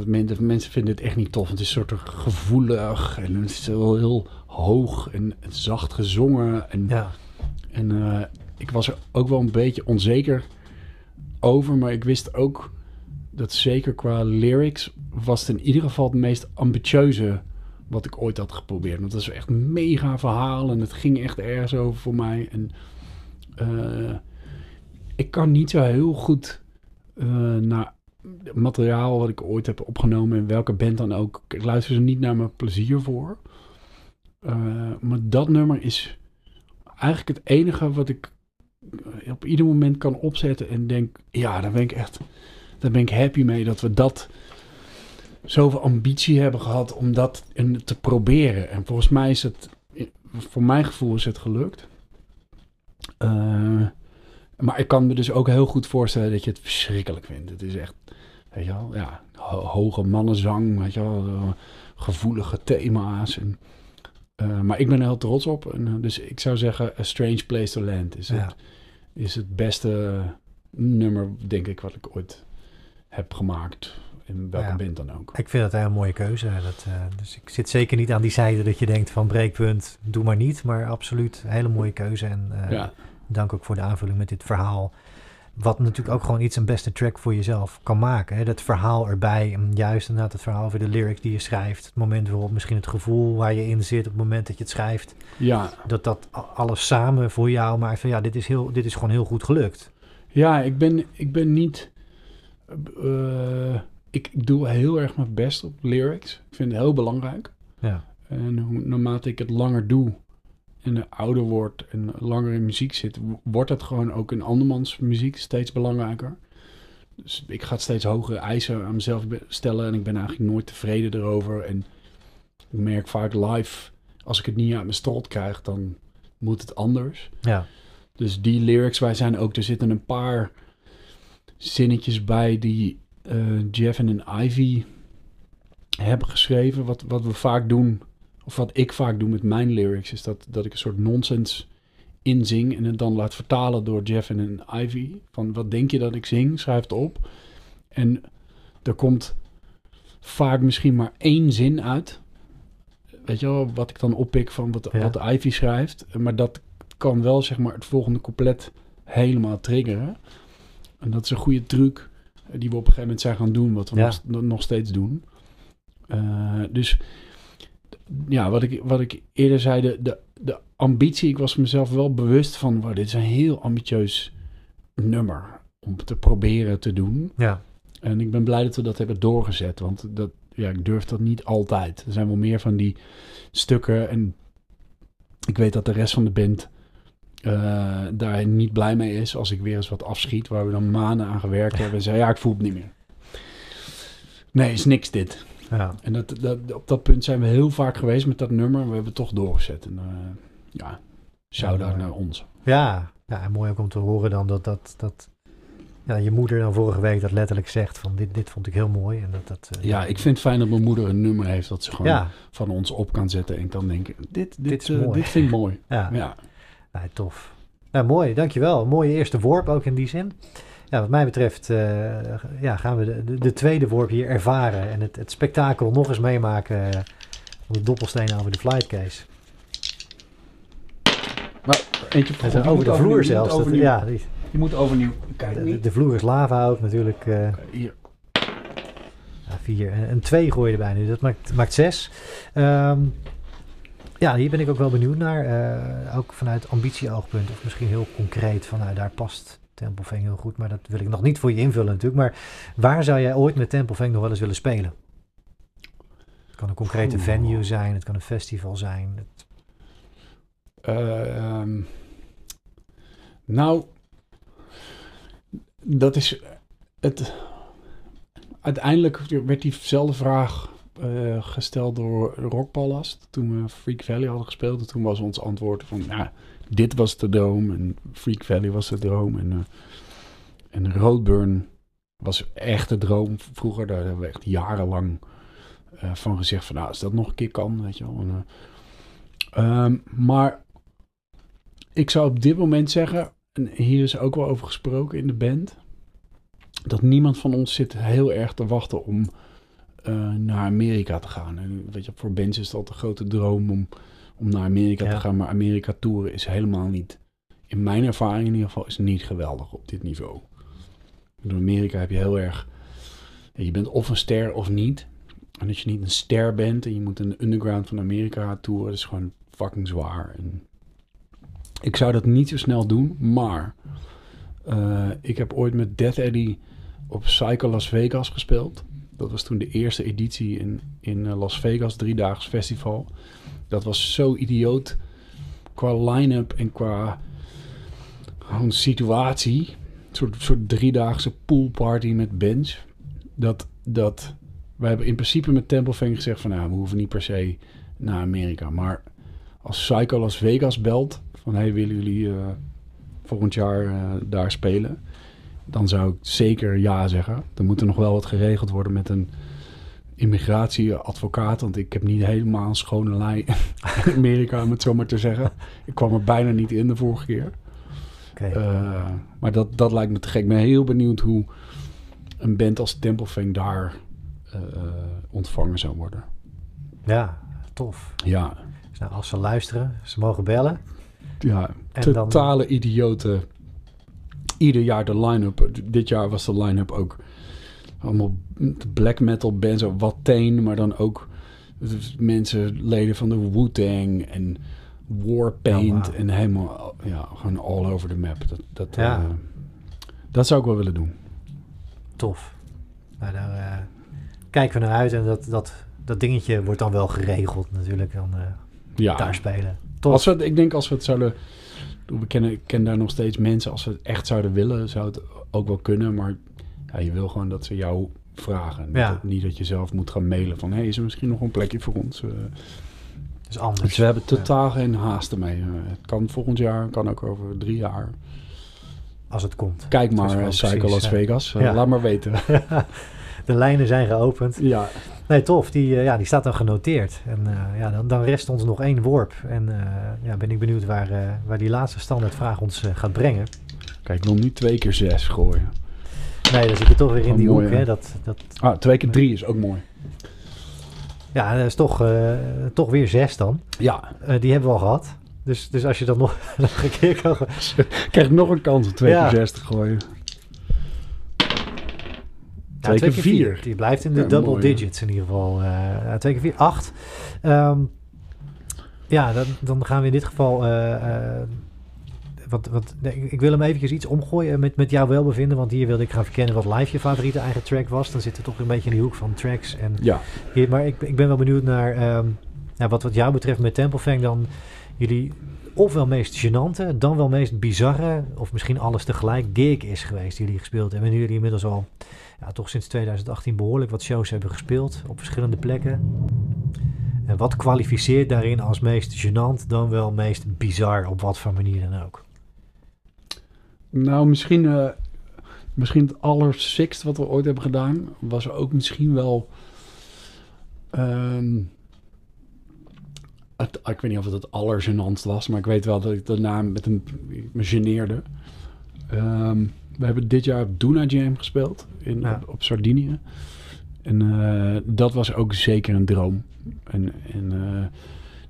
Mensen vinden het echt niet tof. Het is een soort gevoelig en het is heel, heel hoog en zacht gezongen. En, Ja, en eh, ik was er ook wel een beetje onzeker over. Maar ik wist ook dat zeker qua lyrics was het in ieder geval het meest ambitieuze wat ik ooit had geprobeerd. Want dat is echt een mega verhaal en het ging echt ergens over voor mij. En eh, ik kan niet zo heel goed eh, naar materiaal wat ik ooit heb opgenomen in welke band dan ook. Ik luister ze niet naar mijn plezier voor. Eh, maar dat nummer is eigenlijk het enige wat ik eh, op ieder moment kan opzetten en denk, ja, daar ben ik echt, daar ben ik happy mee dat we dat zoveel ambitie hebben gehad om dat te proberen. En volgens mij is het, voor mijn gevoel is het gelukt. Eh, maar ik kan me dus ook heel goed voorstellen dat je het verschrikkelijk vindt. Het is echt, weet je wel, ja, ho- hoge mannenzang, weet je wel, gevoelige thema's. En, eh, maar ik ben er heel trots op. En, eh, dus ik zou zeggen, A Strange Place to Land is, Ja. het, is het beste nummer, denk ik, wat ik ooit heb gemaakt. In welke Ja. band dan ook. ik vind dat een mooie keuze. Dat, eh, dus ik zit zeker niet aan die zijde dat je denkt van breekpunt, doe maar niet. Maar absoluut een hele mooie keuze. En ja, dank ook voor de aanvulling met dit verhaal. Wat natuurlijk ook gewoon iets een beste track voor jezelf kan maken. Hè? Dat verhaal erbij. En juist inderdaad het verhaal over de lyrics die je schrijft. Het moment waarop misschien het gevoel waar je in zit op het moment dat je het schrijft. ja. Dat dat alles samen voor jou maakt van ja, dit is, heel, dit is gewoon heel goed gelukt. Ja, ik ben, ik ben niet. eh, ik, ik doe heel erg mijn best op lyrics. Ik vind het heel belangrijk. Ja, En hoe, naarmate ik het langer doe en er ouder word en langer in muziek zit, wordt het gewoon ook in andermans muziek steeds belangrijker. Dus ik ga steeds hogere eisen aan mezelf stellen en ik ben eigenlijk nooit tevreden erover. En ik merk vaak live, als ik het niet uit mijn strot krijg, dan moet het anders. ja, Dus die lyrics, wij zijn ook, er zitten een paar zinnetjes bij die eh, Jeff en Ivy hebben geschreven. Wat, wat we vaak doen, of wat ik vaak doe met mijn lyrics, is dat, dat ik een soort nonsens inzing en het dan laat vertalen door Jeff en Ivy. Van wat denk je dat ik zing? Schrijf het op. En er komt vaak misschien maar één zin uit. Weet je wel, wat ik dan oppik van wat, Ja. wat Ivy schrijft. Maar dat kan wel zeg maar het volgende couplet helemaal triggeren. En dat is een goede truc die we op een gegeven moment zijn gaan doen, wat we Ja. nog, nog steeds doen. Eh, dus ja, wat ik, wat ik eerder zei, de, de, de ambitie, ik was mezelf wel bewust van, wow, dit is een heel ambitieus nummer om te proberen te doen. Ja, En ik ben blij dat we dat hebben doorgezet, want dat, ja, ik durf dat niet altijd. Er zijn wel meer van die stukken en ik weet dat de rest van de band eh, daar niet blij mee is als ik weer eens wat afschiet, waar we dan maanden aan gewerkt hebben en zeggen, ja, ik voel het niet meer. Nee, is niks dit. Ja. En dat, dat, op dat punt zijn we heel vaak geweest met dat nummer. We hebben het toch doorgezet. En, eh, ja, shout-out Ja, naar ons. Ja, ja, en mooi ook om te horen dan dat, dat, dat ja, je moeder dan vorige week dat letterlijk zegt van dit, dit vond ik heel mooi. En dat, dat, eh, Ja, ik vind het fijn dat mijn moeder een nummer heeft dat ze gewoon Ja, van ons op kan zetten. En kan denken, dit, dit, Dit is eh, mooi. dit vind ik mooi. *laughs* ja. Ja, Nee, tof. Nou, mooi, dankjewel. Mooie eerste worp ook in die zin. Ja, wat mij betreft eh, ja, gaan we de, de, de tweede worp hier ervaren en het, het spektakel nog eens meemaken eh, van de doppelstenen over de flightcase. eentje En je over moet de vloer zelfs. Dat- ja, die- Je moet overnieuw. Kijk de, vloer is lava ook natuurlijk. eh, Hier. Ja, vier. En, en twee gooi je erbij nu. Dat maakt, maakt zes. Ehm, ja, hier ben ik ook wel benieuwd naar. eh, ook vanuit ambitie-oogpunt. Of misschien heel concreet. Van nou, daar past Tempelveng heel goed. Maar dat wil ik nog niet voor je invullen natuurlijk. Maar waar zou jij ooit met Tempelveng nog wel eens willen spelen? Het kan een concrete Oeh. venue zijn. Het kan een festival zijn. Het- Eh, ehm, nou, dat is het. Uiteindelijk werd diezelfde vraag eh, gesteld door Rockballast toen we Freak Valley hadden gespeeld. En toen was ons antwoord van, ja, dit was de droom en Freak Valley was de droom en, eh, en Roadburn was echt de droom vroeger. Daar hebben we echt jarenlang eh, van gezegd van, nou, als dat nog een keer kan, weet je wel. En, eh, Ehm, maar ik zou op dit moment zeggen, en hier is ook wel over gesproken in de band, dat niemand van ons zit heel erg te wachten om eh, naar Amerika te gaan. En weet je, voor bands is dat de grote droom om, om naar Amerika Ja. te gaan, maar Amerika toeren is helemaal niet, in mijn ervaring in ieder geval, is niet geweldig op dit niveau. In Amerika heb je heel erg, je bent of een ster of niet. En als je niet een ster bent en je moet in de underground van Amerika toeren, dat is gewoon fucking zwaar. En ik zou dat niet zo snel doen, maar eh, ik heb ooit met Death Eddy op Psycho Las Vegas gespeeld. Dat was toen de eerste editie in, in eh, Las Vegas, driedaags festival. Dat was zo idioot qua line-up en qua gewoon situatie. Een soort, soort driedaagse poolparty met bands. Dat, dat wij hebben in principe met Templefang gezegd van nou, we hoeven niet per se naar Amerika. Maar als Psycho Las Vegas belt van hey, willen jullie eh, volgend jaar eh, daar spelen? Dan zou ik zeker ja zeggen. Er moet er nog wel wat geregeld worden met een immigratieadvocaat. Want ik heb niet helemaal een schone lei *laughs* in Amerika, om het zo maar te zeggen. Ik kwam er bijna niet in de vorige keer. Eh, maar dat, dat lijkt me te gek. Ik ben heel benieuwd hoe een band als Templefang daar eh, ontvangen zou worden. ja, tof. Ja, Dus nou, als ze luisteren, ze mogen bellen. ja En dan- totale idioten. Ieder jaar de line-up. Dit jaar was de line-up ook allemaal black metal bands. Watain, maar dan ook mensen, leden van de Wu-Tang en Warpaint. Oh, wauw. En helemaal, ja, gewoon all over the map. Dat, dat, Ja. eh, dat zou ik wel willen doen. Tof. Nou, daar eh, kijken we naar uit. En dat, dat, dat dingetje wordt dan wel geregeld natuurlijk. Dan eh, Ja. daar spelen. Tof. Als we, ik denk als we het zouden... We kennen, ik ken daar nog steeds mensen. Als we het echt zouden willen, zou het ook wel kunnen. Maar ja, je wil gewoon dat ze jou vragen. Niet, Ja. dat, niet dat je zelf moet gaan mailen van... Hey, is er misschien nog een plekje voor ons? Eh, is anders. dus we hebben totaal geen haast ermee. Eh, het kan volgend jaar, kan ook over drie jaar. Als het komt. Kijk maar, Psycho precies, Las. Vegas. Eh. Laat maar weten. *laughs* De lijnen zijn geopend. ja, Nee, tof. Die, eh, ja, die staat dan genoteerd. En eh, ja, dan, dan rest ons nog één worp. En eh, ja, ben ik benieuwd waar, waar die laatste standaardvraag ons gaat brengen. kijk, ik wil nu twee keer zes gooien. Nee, dan zit je toch weer in Oh, die mooi, hoek. hè? Dat, dat, Ah, twee keer drie is ook mooi. ja, dat is toch, toch weer zes dan. Ja, die hebben we al gehad. Dus, dus als je dan nog, *laughs* nog een keer kan... *laughs* krijg ik nog een kans om twee Ja. keer zes te gooien. Twee keer vier. Die blijft in de double mooi, digits in ieder geval. Eh, twee keer vier, acht. Ehm, ja, dan, dan gaan we in dit geval... eh, eh, wat, wat, nee, ik- wil hem eventjes iets omgooien met, met jouw welbevinden. Want hier wilde ik gaan verkennen wat live je favoriete eigen track was. Dan zitten we toch een beetje in die hoek van tracks. En Ja, hier, maar ik, ik ben wel benieuwd naar ehm, wat, wat jou betreft met Templefang dan jullie ofwel meest gênante, dan wel meest bizarre, of misschien alles tegelijk gig is geweest die jullie gespeeld hebben. En nu jullie inmiddels al ja, toch sinds 2018 behoorlijk wat shows hebben gespeeld op verschillende plekken. En wat kwalificeert daarin als meest gênant, dan wel meest bizar, op wat voor manier dan ook? nou misschien, eh, misschien het allersixth wat we ooit hebben gedaan, was ook misschien wel... ehm, ik weet niet of het het allergenantst was, maar ik weet wel dat ik daarna met een, me geneerde. Ehm, we hebben dit jaar op Duna Jam gespeeld in, Ja. op, op Sardinië. En eh, dat was ook zeker een droom. En, en eh,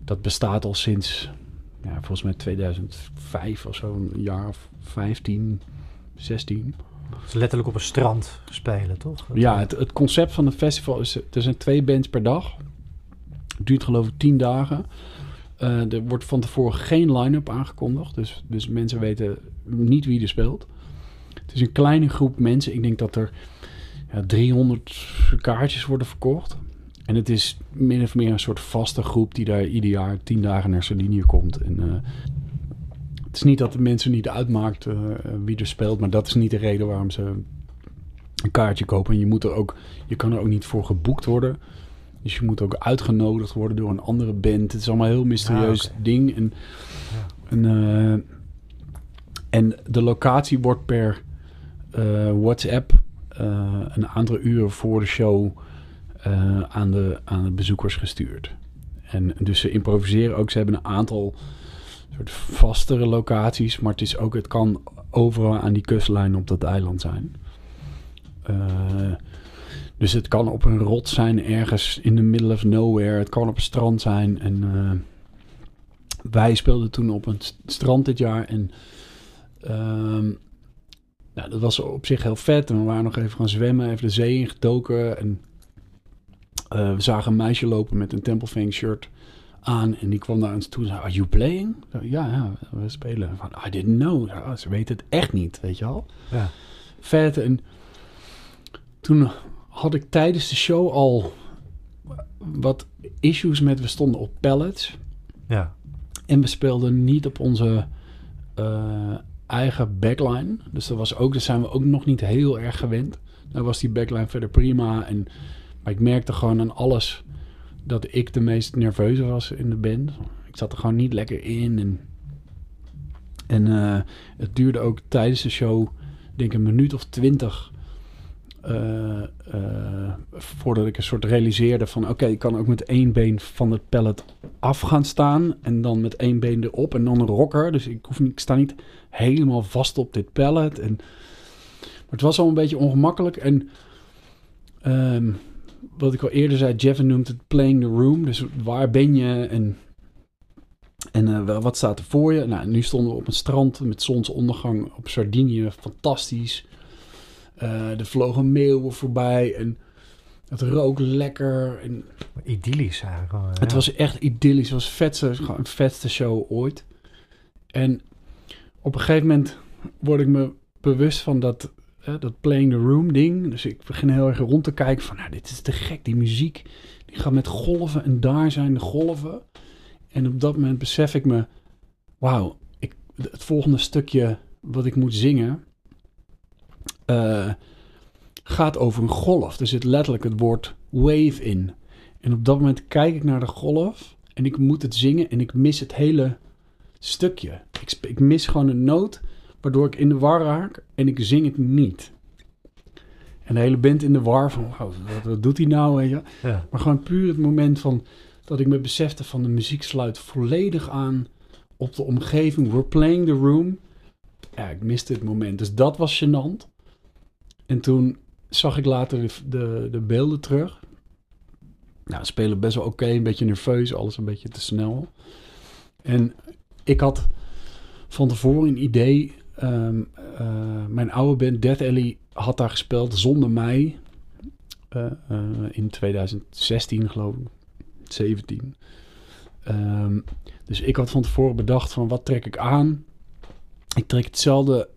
dat bestaat al sinds, ja, volgens mij 2005 of zo, een jaar of 15, 16. Dus letterlijk op een strand spelen, toch? Ja, het, het concept van het festival is, er zijn twee bands per dag. Het duurt geloof ik tien dagen. Eh, er wordt van tevoren geen line-up aangekondigd. Dus, dus mensen weten niet wie er speelt. Het is een kleine groep mensen. Ik denk dat er ja, 300 kaartjes worden verkocht. En het is min of meer een soort vaste groep die daar ieder jaar tien dagen naar Sardinië komt. En, eh, het is niet dat de mensen niet uitmaakt eh, wie er speelt, maar dat is niet de reden waarom ze een kaartje kopen. En je, moet er ook, je kan er ook niet voor geboekt worden. Dus je moet ook uitgenodigd worden door een andere band. Het is allemaal een heel mysterieus Ah, ding. En, Ja. en, eh, en de locatie wordt per WhatsApp eh, een aantal uren voor de show eh, aan, de, aan de bezoekers gestuurd. En dus ze improviseren ook. Ze hebben een aantal soort vastere locaties, maar het is ook, het kan overal aan die kustlijn op dat eiland zijn. Eh, dus het kan op een rot zijn ergens in the middle of nowhere. Het kan op een strand zijn. En eh, wij speelden toen op een st- strand dit jaar. En ehm, nou, dat was op zich heel vet. En we waren nog even gaan zwemmen, even de zee ingedoken. En eh, we zagen een meisje lopen met een Templefang shirt aan. En die kwam naar ons toe en zei, are you playing? Ja, ja, we spelen. Van, I didn't know. Ja, ze weten het echt niet, weet je wel. Ja. Vet. En toen had ik tijdens de show al wat issues met... We stonden op pallets. Ja. En we speelden niet op onze eh, eigen backline. Dus dat was ook, daar zijn we ook nog niet heel erg gewend. Nou was die backline verder prima. En, maar ik merkte gewoon aan alles dat ik de meest nerveuze was in de band. Ik zat er gewoon niet lekker in. En, en eh, het duurde ook tijdens de show, denk een minuut of twintig. Eh, eh, voordat ik een soort realiseerde van oké, ik kan ook met één been van het pallet af gaan staan en dan met één been erop en dan een rocker. Dus ik, hoef niet, ik sta niet helemaal vast op dit pallet. En, maar het was al een beetje ongemakkelijk. En ehm, wat ik al eerder zei, Jeff noemt het playing the room. Dus waar ben je en, en eh, wat staat er voor je? Nou, nu stonden we op een strand met zonsondergang op Sardinië. Fantastisch. Eh er vlogen meeuwen voorbij en het rook lekker. En Idyllisch eigenlijk. het was echt idyllisch. Het was vetste, gewoon het vetste show ooit. En op een gegeven moment word ik me bewust van dat, hè, dat playing the room ding. Dus ik begin heel erg rond te kijken van, nou, dit is te gek. Die muziek, die gaat met golven en daar zijn de golven. En op dat moment besef ik me, wauw, het volgende stukje wat ik moet zingen eh, gaat over een golf. Er zit letterlijk het woord wave in. En op dat moment kijk ik naar de golf en ik moet het zingen en ik mis het hele stukje. Ik, ik mis gewoon een noot waardoor ik in de war raak en ik zing het niet. En de hele band in de war van, wat, wat doet hij nou? Weet je? Ja. Maar gewoon puur het moment van dat ik me besefte van de muziek sluit volledig aan op de omgeving. We're playing the room. Ja, ik miste het moment. Dus dat was gênant. En toen zag ik later de, de, de beelden terug. Nou, spelen best wel oké, een beetje nerveus, alles een beetje te snel. En ik had van tevoren een idee. ehm, eh, mijn oude band Death Alley had daar gespeeld zonder mij. eh, eh, in 2016 geloof ik, 17. Ehm, dus ik had van tevoren bedacht van wat trek ik aan? Ik trek hetzelfde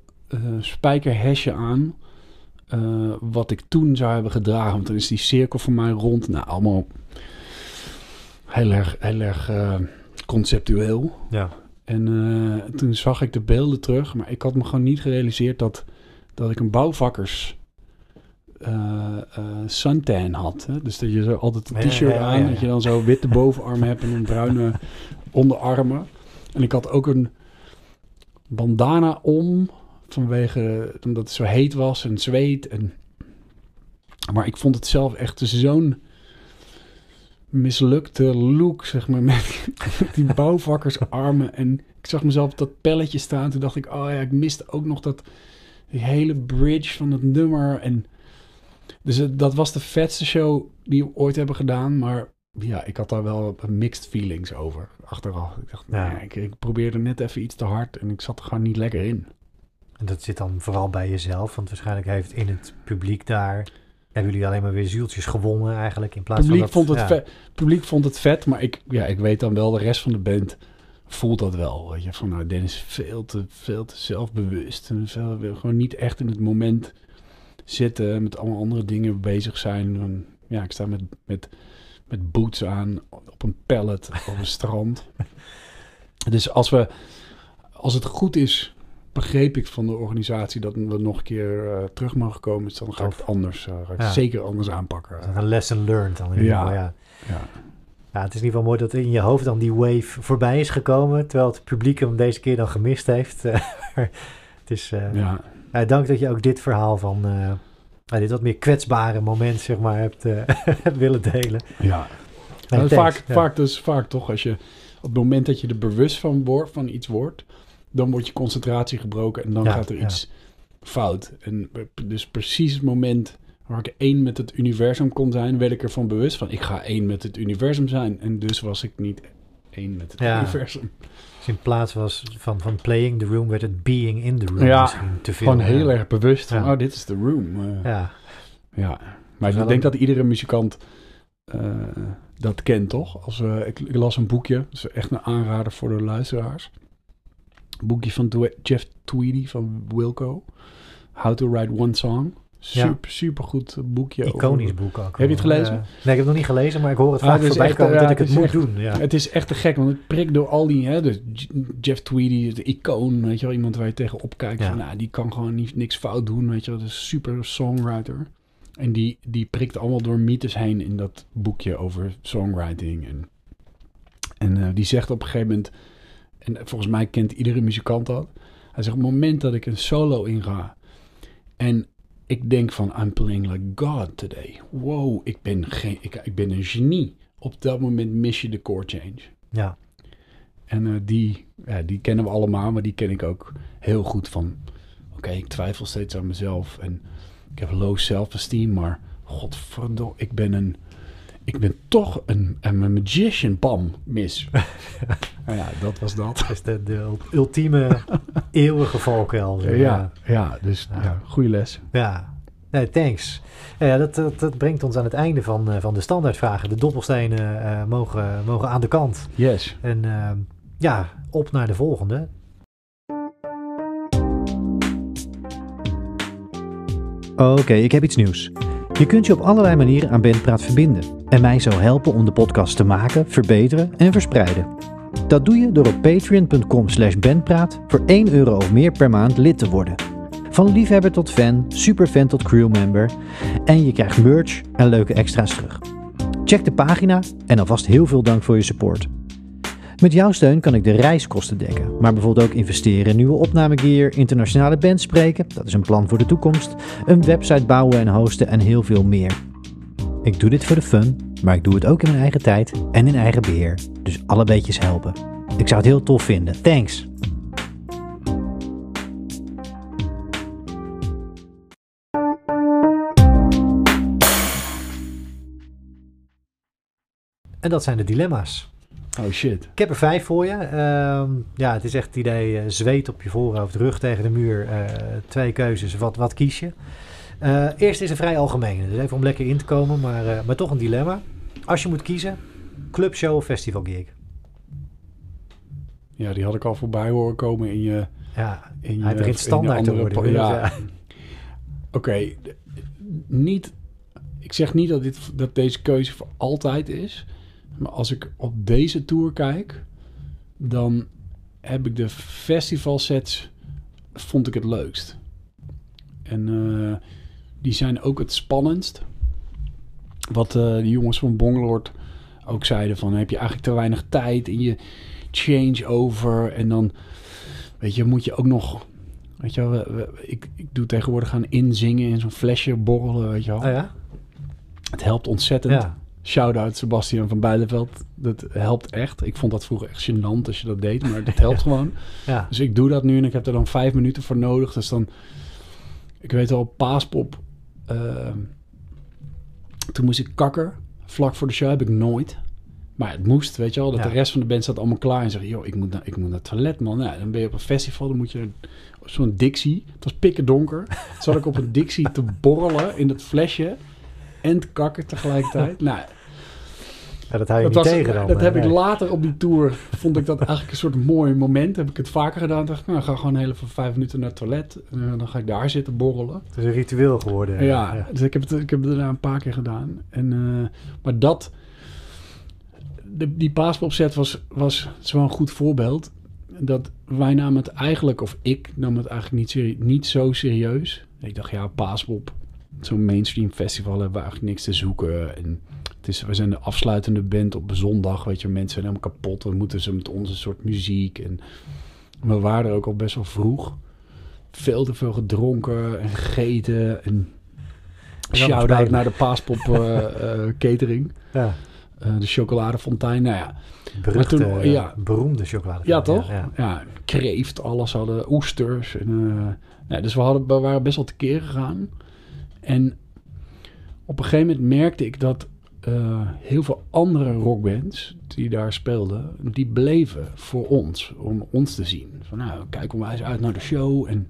spijkerhesje aan eh, wat ik toen zou hebben gedragen. Want dan is die cirkel voor mij rond. Nou, allemaal heel erg, heel erg eh, conceptueel. Ja. En eh, toen zag ik de beelden terug, maar ik had me gewoon niet gerealiseerd dat, dat ik een bouwvakkers suntan had. Hè? Dus dat je zo altijd een t-shirt ja, ja, aan, dat je dan zo witte bovenarmen hebt en een bruine onderarmen. En ik had ook een bandana om, vanwege, omdat het zo heet was en zweet. En, maar ik vond het zelf echt zo'n mislukte look, zeg maar, met *laughs* die bouwvakkersarmen. En ik zag mezelf op dat pelletje staan. Toen dacht ik, oh ja, ik miste ook nog dat die hele bridge van het nummer. En dus het- dat was de vetste show die we ooit hebben gedaan. Maar ja, ik had daar wel mixed feelings over achteraf. Ik dacht, Ja. ik, ik probeerde net even iets te hard en ik zat er gewoon niet lekker in. En dat zit dan vooral bij jezelf, want waarschijnlijk heeft in het publiek daar... Hebben jullie alleen maar weer zieltjes gewonnen eigenlijk, in plaats Het publiek, van vond het ja. vet, publiek vond het vet, maar ik, ja, ik weet dan wel, de rest van de band voelt dat wel. Weet je, van nou, Dennis is veel te, veel te zelfbewust. En veel, wil gewoon niet echt in het moment zitten, met allemaal andere dingen bezig zijn. Van, ja, ik sta met, met, met boots aan op een pallet op een strand. *laughs* Dus als, we, als het goed is, begreep ik van de organisatie dat we nog een keer eh, terug mogen komen. Dus dan ga ik het anders, eh, ga ik Ja. zeker anders aanpakken. Dat is Een lesson learned dan in ieder Ja. geval, ja. Ja. Ja, het is in ieder geval mooi dat in je hoofd dan die wave voorbij is gekomen, terwijl het publiek hem deze keer dan gemist heeft. *laughs* Het is, eh, Ja. dank dat je ook dit verhaal van, dit wat meer kwetsbare moment, zeg maar, hebt, *laughs* hebt willen delen. Ja. Vaak, Ja. vaak, dus vaak toch, als je op het moment dat je er bewust van, wordt, van iets wordt, dan wordt je concentratie gebroken en dan Ja, gaat er ja. iets fout. En dus precies het moment waar ik één met het universum kon zijn, werd ik ervan bewust van, ik ga één met het universum zijn. En dus was ik niet één met het Ja. universum. Dus in plaats was van, van playing the room, werd het being in the room Ja, te veel. Gewoon heel erg bewust van, oh, dit is de room. eh. Ja, Ja, maar ik denk een- dat iedere muzikant eh, dat kent, toch? Als, we ik, ik las een boekje, dat is echt een aanrader voor de luisteraars. Boekje van Jeff Tweedy van Wilco. How to Write One Song. Super, super goed boekje. iconisch over- boek ook. Heb je het gelezen? Nee, ik heb het nog niet gelezen, maar ik hoor het Ah, vaak is voorbij komen ja, dat ik het is moet echt- doen. Ja. Het is echt te gek, want het prikt door al die... Hè, dus Jeff Tweedy, de icoon, weet je wel. Iemand waar je tegen opkijkt. Van, nou, die kan gewoon niet, niks fout doen, weet je wel. Dus super songwriter. En die, die prikt allemaal door mythes heen in dat boekje over songwriting. En, en eh, die zegt op een gegeven moment... En volgens mij kent iedere muzikant dat. Hij zegt, op het moment dat ik een solo inga... En ik denk van, I'm playing like God today. Wow, ik ben, geen, ik, ik ben een genie. Op dat moment mis je de chord change. ja. En eh, die, ja, die kennen we allemaal, maar die ken ik ook heel goed van... Oké, ik twijfel steeds aan mezelf en ik heb low self-esteem, maar godverdomme, ik ben een... Ik ben toch een, een magician, bam, mis. *laughs* nou ja, dat was dat. Dat is de, de ultieme eeuwige valkuil. Ja, ja dus Ja. ja, goede les. Ja, nee, thanks. Ja, dat, dat, dat brengt ons aan het einde van, eh, van de standaardvragen. De dobbelstenen eh, mogen, mogen aan de kant. Yes. En eh, ja, op naar de volgende. Oké, ik heb iets nieuws. Je kunt je op allerlei manieren aan Bandpraat verbinden en mij zo helpen om de podcast te maken, verbeteren en verspreiden. Dat doe je door op patreon.com slash bandpraat voor 1 euro of meer per maand lid te worden. Van liefhebber tot fan, superfan tot crewmember en je krijgt merch en leuke extra's terug. Check de pagina en alvast heel veel dank voor je support. Met jouw steun kan ik de reiskosten dekken, maar bijvoorbeeld ook investeren in nieuwe opnamegear, internationale bands spreken, dat is een plan voor de toekomst, een website bouwen en hosten en heel veel meer. Ik doe dit voor de fun, maar ik doe het ook in mijn eigen tijd en in eigen beheer, dus alle beetjes helpen. Ik zou het heel tof vinden. Thanks! En dat zijn de dilemma's. Oh shit. Ik heb er vijf voor je. Ehm, ja, het is echt het idee eh, zweet op je voorhoofd, rug tegen de muur. eh, twee keuzes, wat, wat kies je? Eh, eerst is een vrij algemene, dus even om lekker in te komen, maar, eh, maar toch een dilemma. Als je moet kiezen, clubshow of festivalgig? Ja, die had ik al voorbij horen komen in je... Ja, In hij je- begint standaard te worden. dus, ja. *laughs* Oké, niet... Ik zeg niet dat, dit, dat deze keuze voor altijd is. Maar als ik op deze tour kijk... dan heb ik de festivalsets... vond ik het leukst. En eh, die zijn ook het spannendst. Wat eh de jongens van Bonglord ook zeiden van... heb je eigenlijk te weinig tijd in je changeover... en dan... Weet je, moet je ook nog... Weet je wel, we- we- ik, ik doe tegenwoordig gaan inzingen in zo'n flesje borrelen, weet je wel. Oh ja? Het helpt ontzettend. Ja. Shout-out Sebastian van Bijleveld. Dat helpt echt. Ik vond dat vroeger echt gênant als je dat deed, maar dat helpt *laughs* gewoon. Ja. Dus ik doe dat nu en ik heb er dan vijf minuten voor nodig. Dus dan... Ik weet wel, Paaspop... ehm, toen moest ik kakker. Vlak voor de show heb ik nooit. Maar het moest, weet je wel. Dat Ja. de rest van de band staat allemaal klaar en zegt... joh, ik moet, naar, ik moet naar het toilet, man. Ja, dan ben je op een festival, dan moet je... Zo'n Dixie. Het was pikken donker. Zat ik op een Dixie te borrelen in dat flesje. En te kakken tegelijkertijd. *laughs* nou, Ja, dat hou je dat niet was- tegen dan. Dat heb ik later op die tour. Vond ik dat eigenlijk een soort mooi moment. Heb ik het vaker gedaan. Dacht ik, nou, ga gewoon heel even vijf minuten naar het toilet. En eh, dan ga ik daar zitten borrelen. Het is een ritueel geworden. Ja, dus ik heb, het, ik heb het daarna een paar keer gedaan. En, eh, maar dat, de, die paaspopset was, was een goed voorbeeld. Dat wij namen het eigenlijk, of ik nam het eigenlijk niet, serie- niet zo serieus. Ik dacht, ja, paaspop, zo'n mainstream festival hebben we eigenlijk niks te zoeken. En het is, we zijn de afsluitende band op zondag, weet je, mensen zijn helemaal kapot. We moeten ze met onze soort muziek. En we waren er ook al best wel vroeg. Veel te veel gedronken en gegeten. En shout-out naar de paaspop *laughs* eh, catering. Ja. Eh, de chocoladefontein. Nou ja, Beruchte, Maar toen- ja. beroemde chocolade. ja toch? Ja, Ja, ja. kreeft, alles hadden, oesters. En, nou, dus we, hadden, we waren best wel tekeer gegaan. En op een gegeven moment merkte ik dat eh, heel veel andere rockbands die daar speelden, die bleven voor ons, om ons te zien. Van nou, kijken wij eens uit naar de show. En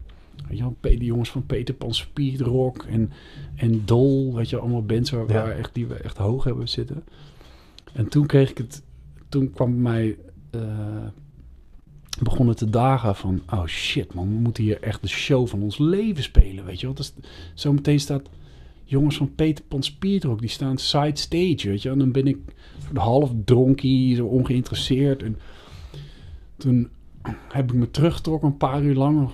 weet je wel, die jongens van Peter Pan Speedrock en, en Dol, weet je, allemaal bands waar, Ja. waar echt, die we echt hoog hebben zitten. En toen kreeg ik het, toen kwam bij mij, eh, begon het te dagen van, oh shit man, we moeten hier echt de show van ons leven spelen, weet je wel. Zometeen staat jongens van Peter Pan Speedrock, die staan side stage, weet je. En dan ben ik half dronkie, zo ongeïnteresseerd. En toen heb ik me teruggetrokken een paar uur lang.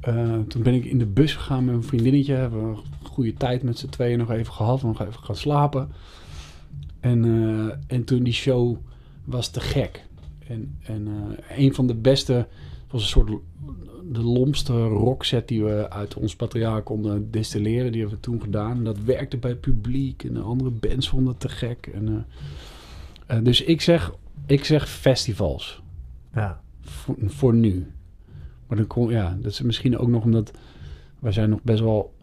Eh, toen ben ik in de bus gegaan met mijn vriendinnetje. Hebben een goede tijd met z'n tweeën nog even gehad. Nog even gaan slapen. En, eh, en toen die show was te gek. En, en eh, een van de beste was een soort de lompste rockset die we uit ons materiaal konden distilleren. Die hebben we toen gedaan. En dat werkte bij het publiek. En de andere bands vonden het te gek. En, eh, eh, dus ik zeg, ik zeg festivals. Ja. Voor, voor nu. Maar dan kom, ja, dat is misschien ook nog omdat wij zijn nog best wel,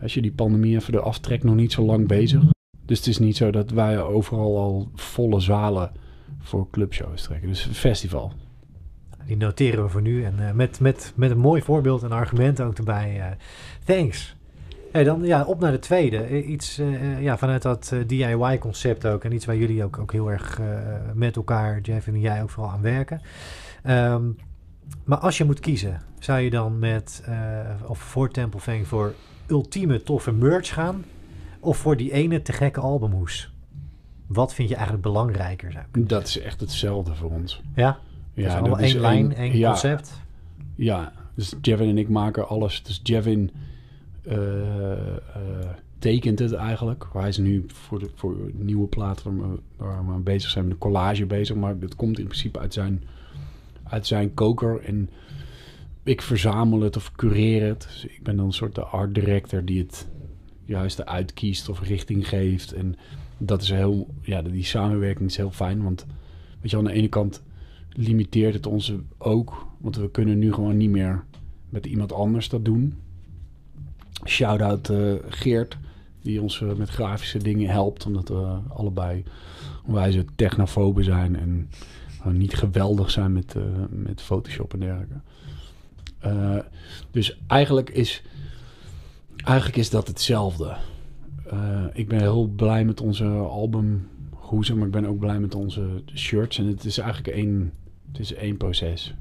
als je die pandemie even eraf trekt, nog niet zo lang bezig. Dus het is niet zo dat wij overal al volle zalen voor clubshows trekken. Dus een festival. Die noteren we voor nu. En eh, met, met, met een mooi voorbeeld en argument ook erbij. eh, thanks. Hey, dan ja, op naar de tweede. Eh, Iets ja, vanuit dat DIY-concept ook. En iets waar jullie ook, ook heel erg met elkaar, Jeff en jij, ook vooral aan werken. Ehm, maar als je moet kiezen, zou je dan met, of voor Temple Fang voor ultieme toffe merch gaan? Of voor die ene te gekke albumhoes? Wat vind je eigenlijk belangrijker? Zou Dat is echt hetzelfde voor ons. Ja? Ja, Ja, allemaal dat is één lijn, één- één ja, concept? Ja, dus Jevin en ik maken alles. Dus Jevin eh, eh, tekent het eigenlijk. Hij is nu voor de voor nieuwe plaat waar we, waar we mee bezig zijn met een collage bezig. Maar dat komt in principe uit zijn, uit zijn koker. En ik verzamel het of cureer het. Dus ik ben dan een soort de art director die het juist eruit kiest of richting geeft. En dat is heel, ja, die samenwerking is heel fijn. Want weet je, aan de ene kant limiteert het ons ook. Want we kunnen nu gewoon niet meer met iemand anders dat doen. Shout-out eh, Geert, die ons eh, met grafische dingen helpt. Omdat we allebei onwijs technofoben zijn en gewoon niet geweldig zijn met, eh, met Photoshop en dergelijke. Dus eigenlijk is Eigenlijk is dat hetzelfde. Ik ben heel blij met onze album hoezen, maar ik ben ook blij met onze shirts. En het is eigenlijk één, het is één proces.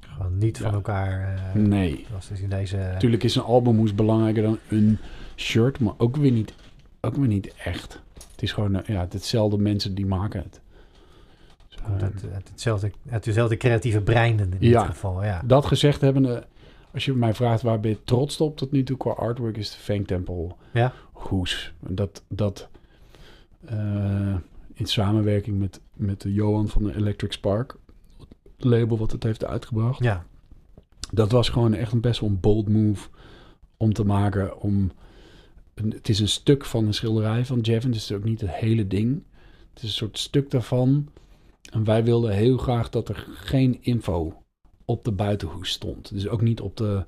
Gewoon niet van elkaar. eh, Nee. Zoals dus in deze... Natuurlijk is een albumhoes belangrijker dan een shirt, maar ook weer niet, ook weer niet echt. Het is gewoon, eh, ja, hetzelfde mensen die maken het. Eh, uit, uit hetzelfde, uit dezelfde creatieve breinen in Ja. dit geval, ja. Dat gezegd hebbende, als je mij vraagt waar ben je trots op tot nu toe qua artwork, is de Fang Temple Ja? hoes. Dat, dat in samenwerking met, met de Johan van de Electric Spark, het label wat het heeft uitgebracht. Ja, Dat was gewoon echt een best wel een bold move om te maken. Om, een- het is een stuk van een schilderij van Jevin, dus het is ook niet het hele ding. Het is een soort stuk daarvan. En wij wilden heel graag dat er geen info op de buitenhoes stond. Dus ook niet op de,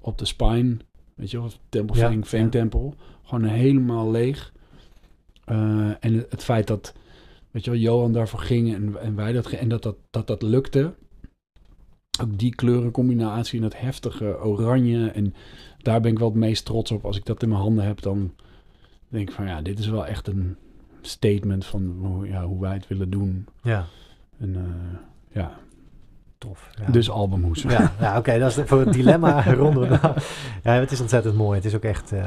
op de spine, weet je wel, Temple Ja, Fang, Fang ja. Temple. Gewoon helemaal leeg. Eh, en het, het feit dat, weet je wel, Johan daarvoor ging en, en wij dat, en dat dat, dat dat lukte. Ook die kleurencombinatie en dat heftige oranje. En daar ben ik wel het meest trots op. Als ik dat in mijn handen heb, dan denk ik van ja, dit is wel echt een statement van hoe, ja, hoe wij het willen doen. ja, En eh, ja, tof. Ja. dus albumhoes. Ja, *laughs* ja oké, dat is voor het dilemma ronden we nou. Ja, het is ontzettend mooi. Het is ook echt eh,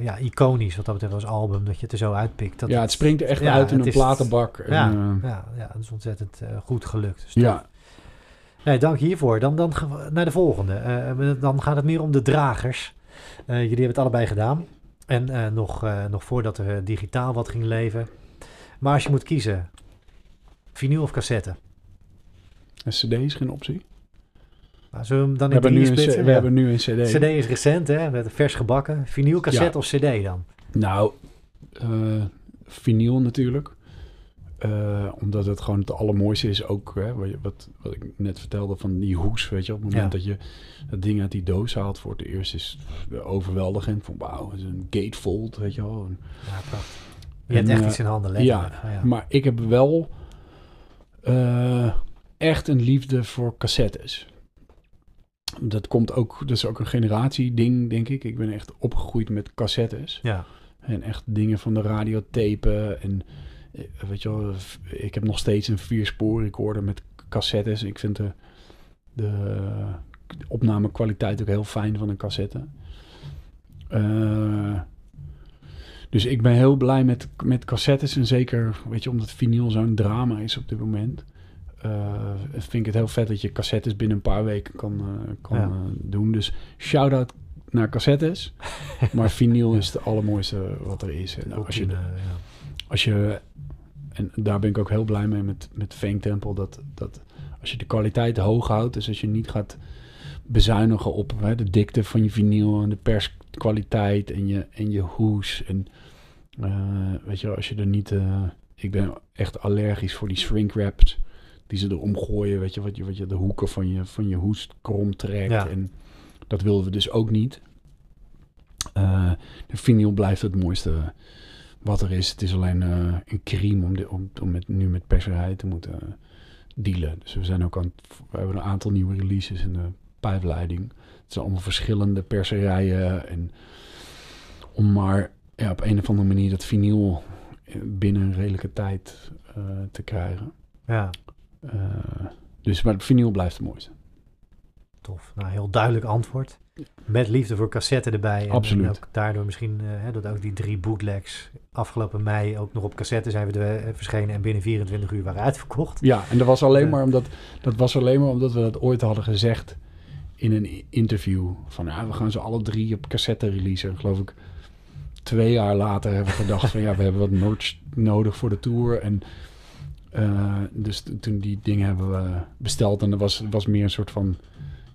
ja, iconisch wat dat betreft als album, dat je het er zo uitpikt. Dat ja, het springt er echt ja, uit in een is- platenbak. En, Ja, eh, ja, ja, dat is ontzettend eh, goed gelukt. Dus ja. Nee, dank hiervoor. Dan, dan naar de volgende. Dan gaat het meer om de dragers. Jullie hebben het allebei gedaan. En nog, nog voordat er digitaal wat ging leven. Maar als je moet kiezen, vinyl of cassette? Een cd is geen optie. Nou, zullen we hem dan We in hebben, nu een, we Ja. hebben nu een cd. CD is recent, hè? Met vers gebakken. Vinyl, cassette of CD dan? Nou, eh vinyl natuurlijk. Eh, omdat het gewoon het allermooiste is ook, hè, wat, wat, wat ik net vertelde van die hoes, weet je. Op het moment Ja. dat je dat ding uit die doos haalt voor het eerst is het overweldigend. Van wauw, het is een gatefold, weet je wel. Ja, prachtig. Je hebt echt eh, iets in handen, ja, letterlijk. Ja, ja. Maar ik heb wel echt een liefde voor cassettes. Dat komt ook, dat is ook een generatieding, denk ik. Ik ben echt opgegroeid met cassettes. ja. En echt dingen van de radiotapen. En eh, weet je wel, ik heb nog steeds een vierspoor recorder met cassettes. Ik vind de, de opnamekwaliteit ook heel fijn van een cassette. Eh, dus ik ben heel blij met, met cassettes. En zeker, weet je, omdat vinyl zo'n drama is op dit moment. Eh, vind ik het heel vet dat je cassettes binnen een paar weken kan, eh, kan Ja. eh, doen. Dus shout-out naar cassettes. *laughs* Maar vinyl is het allermooiste wat er is. En als je, als je, en daar ben ik ook heel blij mee met, met Fang Temple, dat, dat als je de kwaliteit hoog houdt, dus als je niet gaat bezuinigen op hè, de dikte van je vinyl en de perskwaliteit en je, en je hoes. En weet je, als je er niet, ik ben echt allergisch voor die shrink wraps die ze erom gooien, weet je, wat je, wat je de hoeken van je, van je hoes krom trekt. Ja. En dat wilden we dus ook niet. Eh, de vinyl blijft het mooiste wat er is. Het is alleen eh, een crime om, dit- om, om met, nu met perserij te moeten eh, dealen. Dus we zijn ook aan we hebben een aantal nieuwe releases in de pijpleiding. Het zijn allemaal verschillende perserijen. En om maar ja, op een of andere manier dat vinyl binnen een redelijke tijd te krijgen. ja, dus maar het vinyl blijft het mooiste. tof. Nou, heel duidelijk antwoord. Met liefde voor cassette erbij. En, Absoluut. En ook daardoor misschien, eh, hè, dat ook die drie bootlegs afgelopen mei ook nog op cassette zijn we eh, verschenen en binnen 24 uur waren uitverkocht. Ja, en dat was alleen maar omdat dat was alleen maar omdat we dat ooit hadden gezegd in een interview van ja, we gaan ze alle drie op cassette releasen. Geloof ik twee jaar later hebben we gedacht van ja, we hebben wat merch nodig voor de tour en eh, dus toen die dingen hebben we besteld en dat was was meer een soort van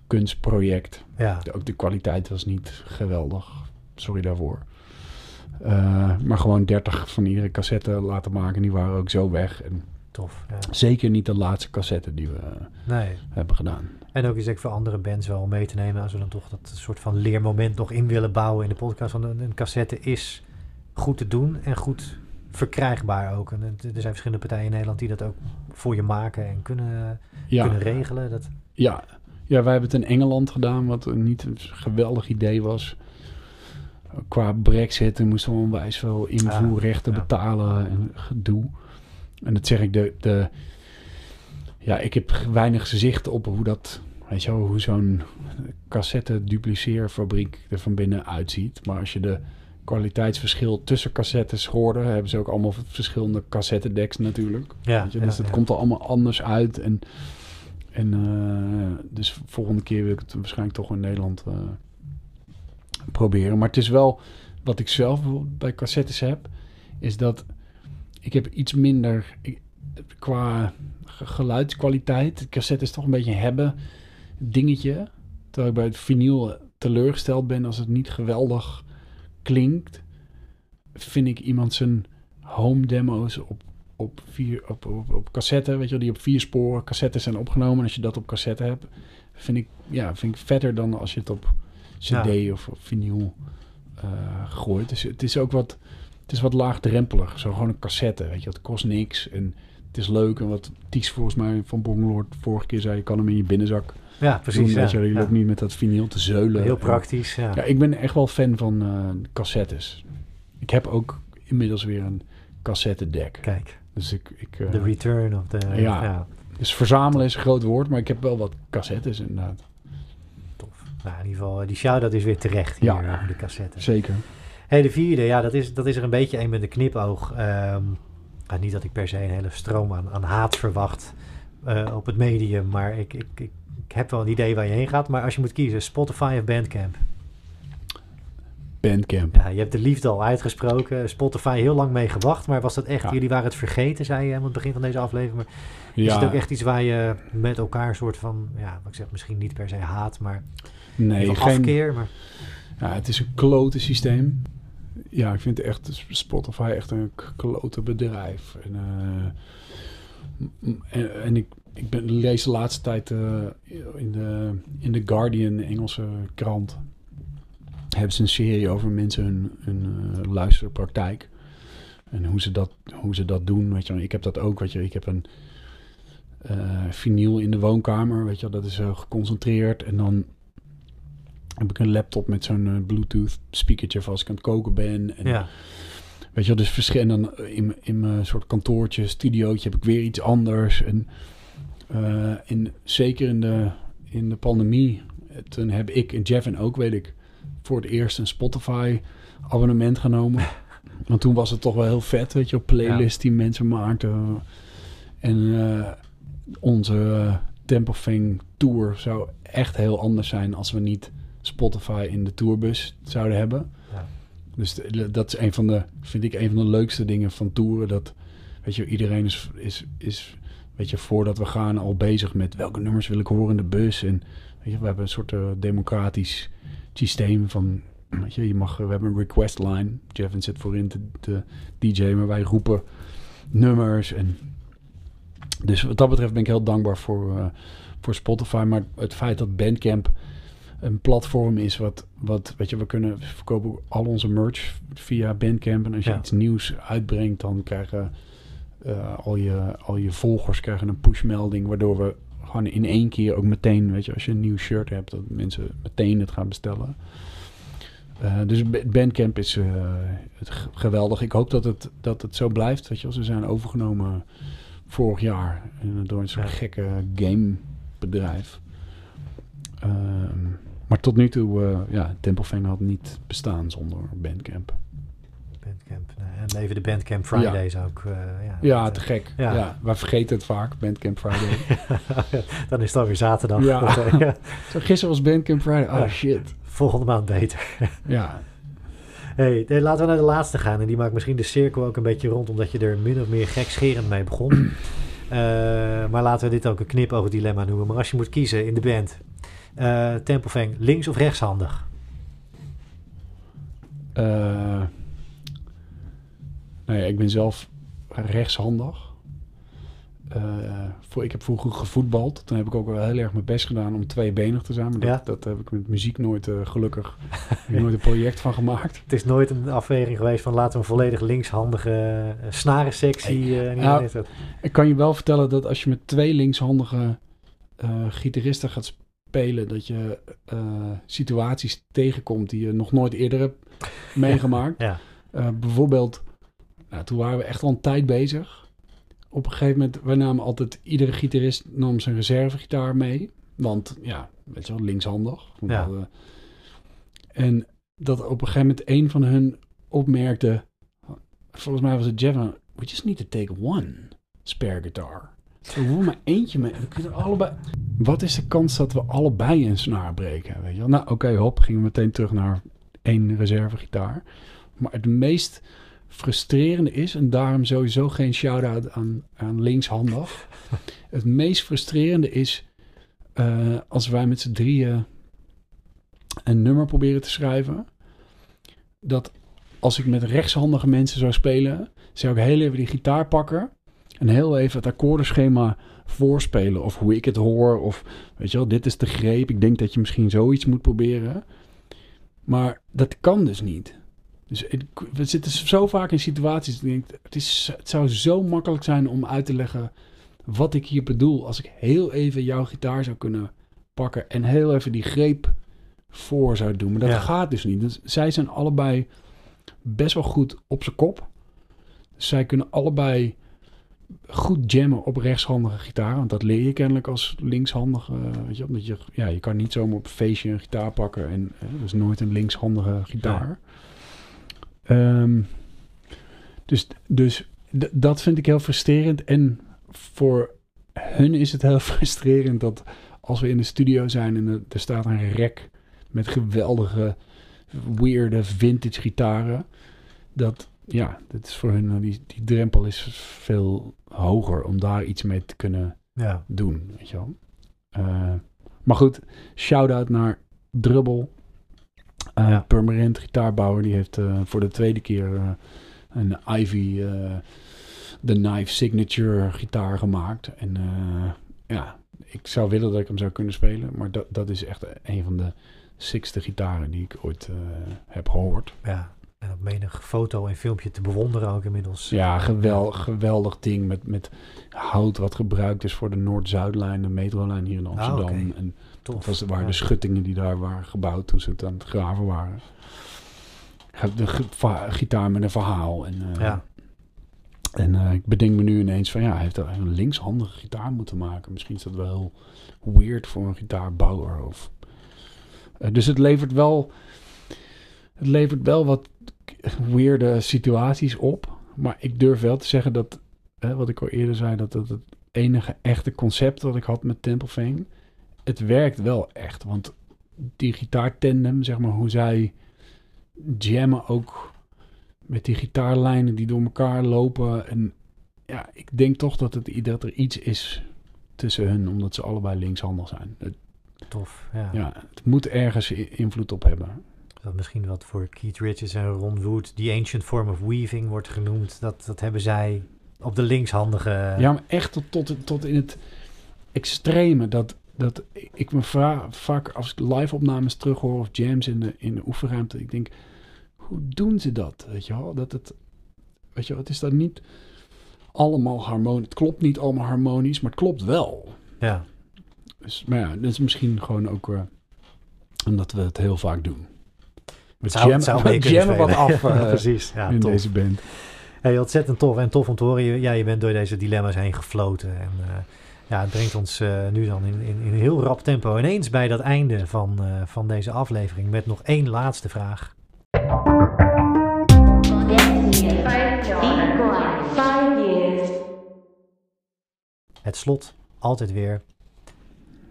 kunstproject. Ja, De- Ook de kwaliteit was niet geweldig. Sorry daarvoor. Eh, maar gewoon 30 van iedere cassette laten maken. Die waren ook zo weg. En tof. Ja. zeker niet de laatste cassette die we Nee. hebben gedaan. En ook is ik voor andere bands wel om mee te nemen als we dan toch dat soort van leermoment nog in willen bouwen in de podcast. Want een, een cassette is goed te doen en goed verkrijgbaar ook. En er zijn verschillende partijen in Nederland die dat ook voor je maken en kunnen, Ja, kunnen regelen. Dat, ja. ja, wij hebben het in Engeland gedaan, wat niet een geweldig idee was. qua brexit en moesten we onwijs veel invoerrechten Ah, ja. betalen en gedoe. En dat zeg ik, de, de, ja, ik heb weinig zicht op hoe dat, weet je wel, hoe zo'n cassette dupliceerfabriek er van binnen uitziet. Maar als je de kwaliteitsverschil tussen cassettes hoorde, hebben ze ook allemaal verschillende cassettedecks natuurlijk. Ja, Weet je, ja, dus het ja. komt er allemaal anders uit. En, en eh, dus volgende keer wil ik het waarschijnlijk toch in Nederland eh, proberen. Maar het is wel, wat ik zelf bij cassettes heb, is dat ik heb iets minder ik, qua ge- geluidskwaliteit. De cassette is toch een beetje een hebben dingetje. Terwijl ik bij het vinyl teleurgesteld ben als het niet geweldig klinkt. Vind ik iemand zijn home demo's op op, vier, op, op, op cassette, weet je wel, die op vier sporen cassettes zijn opgenomen. En als je dat op cassette hebt, vind ik, ja, vind ik vetter dan als je het op cd Ja. of op vinyl eh, gooit. Dus het is ook wat, het is wat laagdrempelig. Zo gewoon een cassette, weet je, het kost niks en het is leuk. En wat Ties volgens mij van Bongeloord vorige keer zei, je kan hem in je binnenzak Ja, precies. doen. ja. je, Ja. loopt niet met dat vinyl te zeulen. Heel praktisch, ja. ja, ik ben echt wel fan van eh, cassettes. Ik heb ook inmiddels weer een cassette deck. Kijk, Dus ik, ik eh, de return of de... Ja. ja. dus verzamelen is een groot woord, maar ik heb wel wat cassettes inderdaad. Tof. Nou, in ieder geval, eh, die shout-out is weer terecht hier Ja. de cassette. Zeker. Hey, de vierde, ja, dat is, dat is er een beetje een met een knipoog. Ehm, nou, niet dat ik per se een hele stroom aan, aan haat verwacht eh, op het medium, maar ik, ik, ik, ik heb wel een idee waar je heen gaat. Maar als je moet kiezen, Spotify of Bandcamp? Bandcamp. Ja, je hebt de liefde al uitgesproken. Spotify heel lang mee gewacht, maar was dat echt, Ja. jullie waren het vergeten, zei je aan het begin van deze aflevering. Maar is het ook echt iets waar je met elkaar een soort van, ja, wat ik zeg, misschien niet per se haat, maar nee, van geen, afkeer? Maar, ja, het is een klote systeem. Ja, ik vind echt Spotify echt een klote bedrijf. En, eh, en, ik, ik ben, lees de laatste tijd eh, in, de, in Guardian, de Engelse krant, hebben ze een serie over mensen hun, hun eh, luisterpraktijk. En hoe ze, dat, hoe ze dat doen. Weet je, ik heb dat ook. Weet je, ik heb een eh vinyl in de woonkamer. Weet je, dat is geconcentreerd. En dan heb ik een laptop met zo'n Bluetooth speakertje voor als ik aan het koken ben. En, ja, Weet je wel, dus verschillende in, mijn- in mijn soort kantoortje, studiootje heb ik weer iets anders. En, eh, en zeker in de, in de pandemie, eh, toen heb ik en Jeff en ook, weet ik, voor het eerst een Spotify abonnement genomen. *laughs* Want toen was het toch wel heel vet, weet je, op playlist die mensen maakten. En eh, onze eh, Fang tour zou echt heel anders zijn als we niet Spotify in de tourbus zouden hebben. Dus dat is een van de, vind ik, een van de leukste dingen van toeren. Dat, weet je, iedereen is, is, is, weet je, voordat we gaan al bezig met welke nummers wil ik horen in de bus. En weet je, we hebben een soort eh, democratisch systeem van, weet je, je mag, we hebben een request line. Jevin zit voorin te, te DJ, maar wij roepen nummers. En dus wat dat betreft ben ik heel dankbaar voor, eh, voor Spotify. Maar het feit dat Bandcamp een platform is wat, wat weet je, we kunnen we verkopen al onze merch via Bandcamp. En als je Ja. iets nieuws uitbrengt, dan krijgen eh, al, je, al je volgers krijgen een pushmelding, waardoor we gewoon in één keer ook meteen, weet je, als je een nieuw shirt hebt, dat mensen meteen het gaan bestellen. Eh, dus Ba- Bandcamp is eh, geweldig. Ik hoop dat het, dat het zo blijft. Weet je, ze zijn overgenomen vorig jaar door een soort Ja. gekke gamebedrijf. Ehm, maar tot nu toe, eh ja, Templefang had niet bestaan zonder Bandcamp. Bandcamp. nou, en leven de Bandcamp Fridays ook. eh, ja, Ja, dat, te eh, gek. ja. Ja. wij vergeten het vaak, Bandcamp Friday. *laughs* dan is het alweer zaterdag. Ja. Eh, ja. *laughs* Zo, gisteren was Bandcamp Friday. Oh Ja. shit. Volgende maand beter. *laughs* Ja, Hey, eh, laten we naar de laatste gaan. En die maakt misschien de cirkel ook een beetje rond, omdat je er min of meer gekscherend mee begon. *clears throat* Eh, maar laten we dit ook een knipoog dilemma noemen. Maar als je moet kiezen in de band, eh Tempelfang, links of rechtshandig? Nou ja, ik ben zelf rechtshandig. Eh, voor, ik heb vroeger gevoetbald. Toen heb ik ook wel heel erg mijn best gedaan om tweebenig te zijn. Maar dat, Ja. dat heb ik met muziek nooit, gelukkig, nooit een project van gemaakt. Het is nooit een afweging geweest van laten we een volledig linkshandige uh, snarensectie. Nou. Ik kan je wel vertellen dat als je met twee linkshandige gitaristen gaat, spelen dat je eh, situaties tegenkomt die je nog nooit eerder hebt *laughs* meegemaakt. Ja. Eh, bijvoorbeeld, nou, toen waren we echt al een tijd bezig. Op een gegeven moment, wij namen altijd, iedere gitarist nam zijn reservegitaar mee. Want ja, weet je wel, linkshandig. Ja. we hadden- En dat op een gegeven moment een van hun opmerkte, volgens mij was het Jeff, we just need to take one spare guitar. We hoeven maar eentje mee. We kunnen allebei. Wat is de kans dat we allebei een snaar breken? Weet je wel? Nou, oké, hop, gingen we meteen terug naar één reservegitaar. Maar het meest frustrerende is, en daarom sowieso geen shout-out aan, aan linkshandig. *laughs* het meest frustrerende is eh, als wij met z'n drieën een nummer proberen te schrijven. Dat als ik met rechtshandige mensen zou spelen, zou ik heel even die gitaar pakken. En heel even het akkoordenschema voorspelen. Of hoe ik het hoor. Of weet je wel, dit is de greep. Ik denk dat je misschien zoiets moet proberen. Maar dat kan dus niet. Dus ik- we zitten zo vaak in situaties. Ik denk, het, is, het zou zo makkelijk zijn om uit te leggen wat ik hier bedoel. Als ik heel even jouw gitaar zou kunnen pakken. En heel even die greep voor zou doen. Maar dat Ja. gaat dus niet. Dus zij zijn allebei best wel goed op zijn kop. Zij kunnen allebei goed jammen op rechtshandige gitaar. Want dat leer je kennelijk als linkshandige. Weet je, omdat je, ja, je kan niet zomaar op een feestje een gitaar pakken. En eh, dat is nooit een linkshandige gitaar. Ehm, dus dus dat vind ik heel frustrerend. En voor hun is het heel *laughs* frustrerend dat als we in de studio zijn en er, er staat een rek met geweldige, weirde vintage gitaren. Dat, ja, dat is voor hun, eh, die, die drempel is veel hoger om daar iets mee te kunnen Ja. doen, weet je wel. Eh, maar goed, shout-out naar Drubbel. Eh, Ja. Permanent gitaarbouwer. Die heeft voor de tweede keer een Ivy de Knife Signature gitaar gemaakt. En ja, ik zou willen dat ik hem zou kunnen spelen. Maar dat, dat is echt een van de sixte gitaren die ik ooit heb gehoord. ja. En op menig foto en filmpje te bewonderen ook inmiddels. Ja, gewel, geweldig ding met, met hout wat gebruikt is voor de Noord-Zuidlijn, de metrolijn hier in Amsterdam. Ah, oké. En Tof. dat was, waren Ja. de schuttingen die daar waren gebouwd toen ze het aan het graven waren. De gitaar met een verhaal. En, eh, Ja. en eh, ik bedenk me nu ineens van ja, hij heeft een linkshandige gitaar moeten maken. Misschien is dat wel heel weird voor een gitaarbouwer. Of, Eh, dus het levert wel, het levert wel wat weirde situaties op. Maar ik durf wel te zeggen dat, hè, wat ik al eerder zei, dat dat het enige echte concept dat ik had met Temple Fang, het werkt wel echt. Want die gitaartandem, zeg maar, hoe zij jammen ook met die gitaarlijnen die door elkaar lopen. En ja, ik denk toch dat, het, dat er iets is tussen hun, omdat ze allebei linkshandig zijn. Het, Tof. Ja. ja, het moet ergens invloed op hebben. Dat misschien wat voor Keith Richards en Ron Wood, die ancient form of weaving wordt genoemd. Dat, dat hebben zij op de linkshandige. Ja, maar echt tot, tot, tot in het extreme. Dat, dat ik me vraag, vaak als ik live opnames terughoor of jams in de, in de oefenruimte. Ik denk, hoe doen ze dat? Weet je wel? Dat het, weet je wel, het is dan niet allemaal harmonisch. Het klopt niet allemaal harmonisch, maar het klopt wel. Ja. Dus, maar ja, dat is misschien gewoon ook eh, omdat we het heel vaak doen. We zou- jam, zou we jammen wat af *laughs* eh, Ja, precies. Ja, in tof. deze band. Hey, ontzettend tof en tof om te horen. Je, ja, je bent door deze dilemma's heen gefloten. En eh, ja, het brengt ons eh, nu dan in, in, in heel rap tempo ineens bij dat einde van, van deze aflevering. Met nog één laatste vraag. Destiny 5 years. Het slot, altijd weer.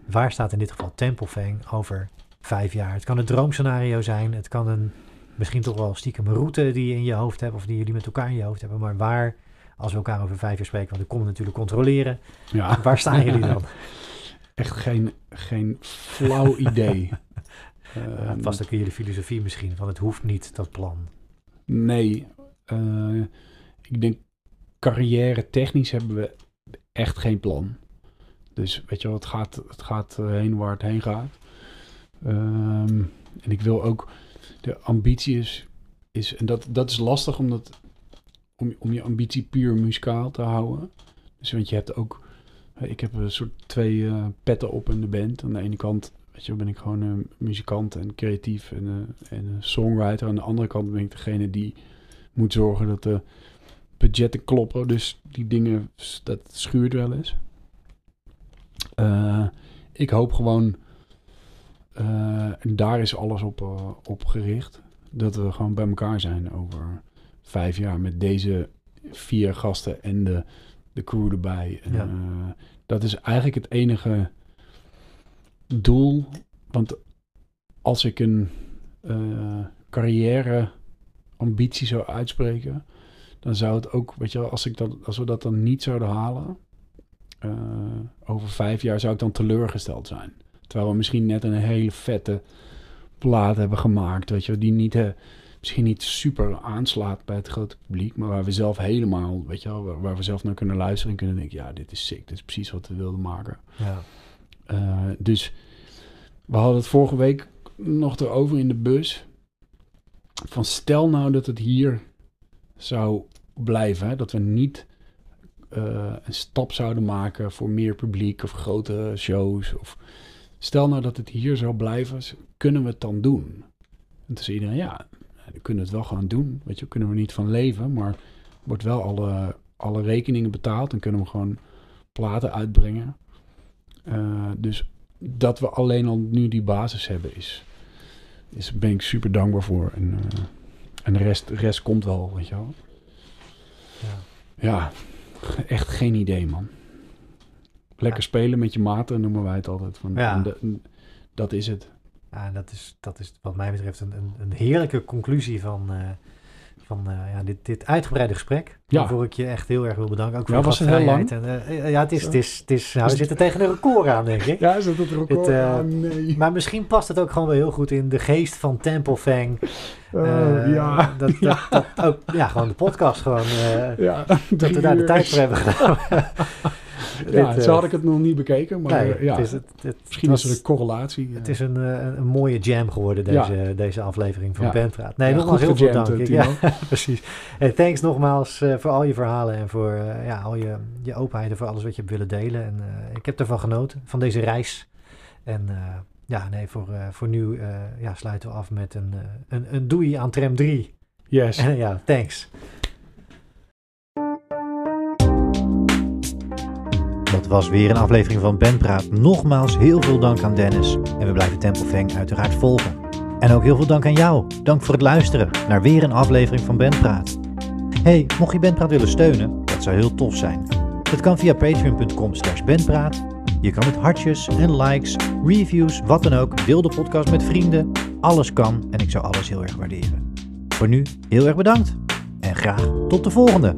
Waar staat in dit geval Templefang over vijf jaar? Het kan een droomscenario zijn. Het kan een misschien toch wel stiekem een route die je in je hoofd hebt. Of die jullie met elkaar in je hoofd hebben. Maar waar, als we elkaar over vijf jaar spreken, want ik kom natuurlijk controleren. Ja. *laughs* Waar staan jullie dan? *laughs* Echt geen, geen flauw idee. *laughs* Uh, past ook in jullie filosofie misschien, van het hoeft niet, dat plan. Nee. eh, ik denk carrière technisch hebben we echt geen plan. Dus weet je wel, het gaat, het gaat eh, heen waar het heen gaat. Ehm, en ik wil ook, de ambitie is, is en dat, dat is lastig omdat, om, om je ambitie puur muzikaal te houden. Dus want je hebt ook Ik heb een soort twee eh, petten op in de band. Aan de ene kant weet je, ben ik gewoon een muzikant en creatief en, eh, en een songwriter. Aan de andere kant ben ik degene die moet zorgen dat de budgetten kloppen. Dus die dingen, dat schuurt wel eens. Eh, ik hoop gewoon, en daar is alles op, eh, op gericht, dat we gewoon bij elkaar zijn over vijf jaar met deze vier gasten en de, de crew erbij. En, Ja. eh, dat is eigenlijk het enige doel. Want als ik een eh, carrière ambitie zou uitspreken, dan zou het ook, weet je wel, als, ik dat, als we dat dan niet zouden halen, eh, over vijf jaar zou ik dan teleurgesteld zijn. Terwijl we misschien net een hele vette plaat hebben gemaakt, weet je, die niet, eh, misschien niet super aanslaat bij het grote publiek, maar waar we zelf helemaal, weet je wel, waar, waar we zelf naar kunnen luisteren en kunnen denken, ja, dit is sick, dit is precies wat we wilden maken. Ja. Eh, dus we hadden het vorige week nog erover in de bus. Van stel nou dat het hier zou blijven. Hè, dat we niet eh, een stap zouden maken voor meer publiek of grotere shows. Of, stel nou dat het hier zou blijven, kunnen we het dan doen? En toen zei iedereen, ja, kunnen we het wel gaan doen. Weet je, kunnen we niet van leven, maar wordt wel alle, alle rekeningen betaald. Dan kunnen we gewoon platen uitbrengen. Eh, dus dat we alleen al nu die basis hebben, is, is ben ik super dankbaar voor. En, eh, en de rest, de rest komt wel, weet je wel. Ja. Ja, echt geen idee, man. Lekker Ja. spelen met je maten, noemen wij het altijd. Van, Ja. en de- en dat is het. Ja, dat is, dat is wat mij betreft een, een, een heerlijke conclusie van, eh, van eh, ja, dit, dit uitgebreide gesprek. Ja. Waarvoor ik je echt heel erg wil bedanken. Ook voor Ja, was het heel gastvrijheid. En, eh, ja, het is, het is, het is, nou, we zitten tegen een record aan, denk ik. *laughs* Ja, is het record? Het, Ah, nee. Maar misschien past het ook gewoon wel heel goed in de geest van Temple Fang. Oh, ja. *laughs* Dat, *laughs* dat, dat ook, ja, gewoon de podcast gewoon. ja, dat we daar de tijd voor hebben gedaan. Ja, Dit, zo eh, had ik het nog niet bekeken, maar nee, eh, ja, het is, het, het, misschien het is er was- een correlatie. Het eh. is een, een, een mooie jam geworden, deze, deze aflevering van Ja. Bandpraat. Nee, nogmaals heel veel dank. ja, Timo. *laughs* precies. Hey, thanks nogmaals voor al je verhalen en voor ja, al je, je openheid en voor alles wat je hebt willen delen. En ik heb ervan genoten, van deze reis. En ja, nee, voor, voor nu ja, sluiten we af met een, een, een doei aan tram 3. Yes. En *laughs* ja, thanks. Dat was weer een aflevering van Bandpraat. Nogmaals heel veel dank aan Dennis. En we blijven Temple Fang uiteraard volgen. En ook heel veel dank aan jou. Dank voor het luisteren naar weer een aflevering van Bandpraat. Hey, mocht je Bandpraat willen steunen, dat zou heel tof zijn. Dat kan via patreon.com slash bandpraat. Je kan met hartjes en likes, reviews, wat dan ook. Deel de podcast met vrienden. Alles kan en ik zou alles heel erg waarderen. Voor nu heel erg bedankt en graag tot de volgende.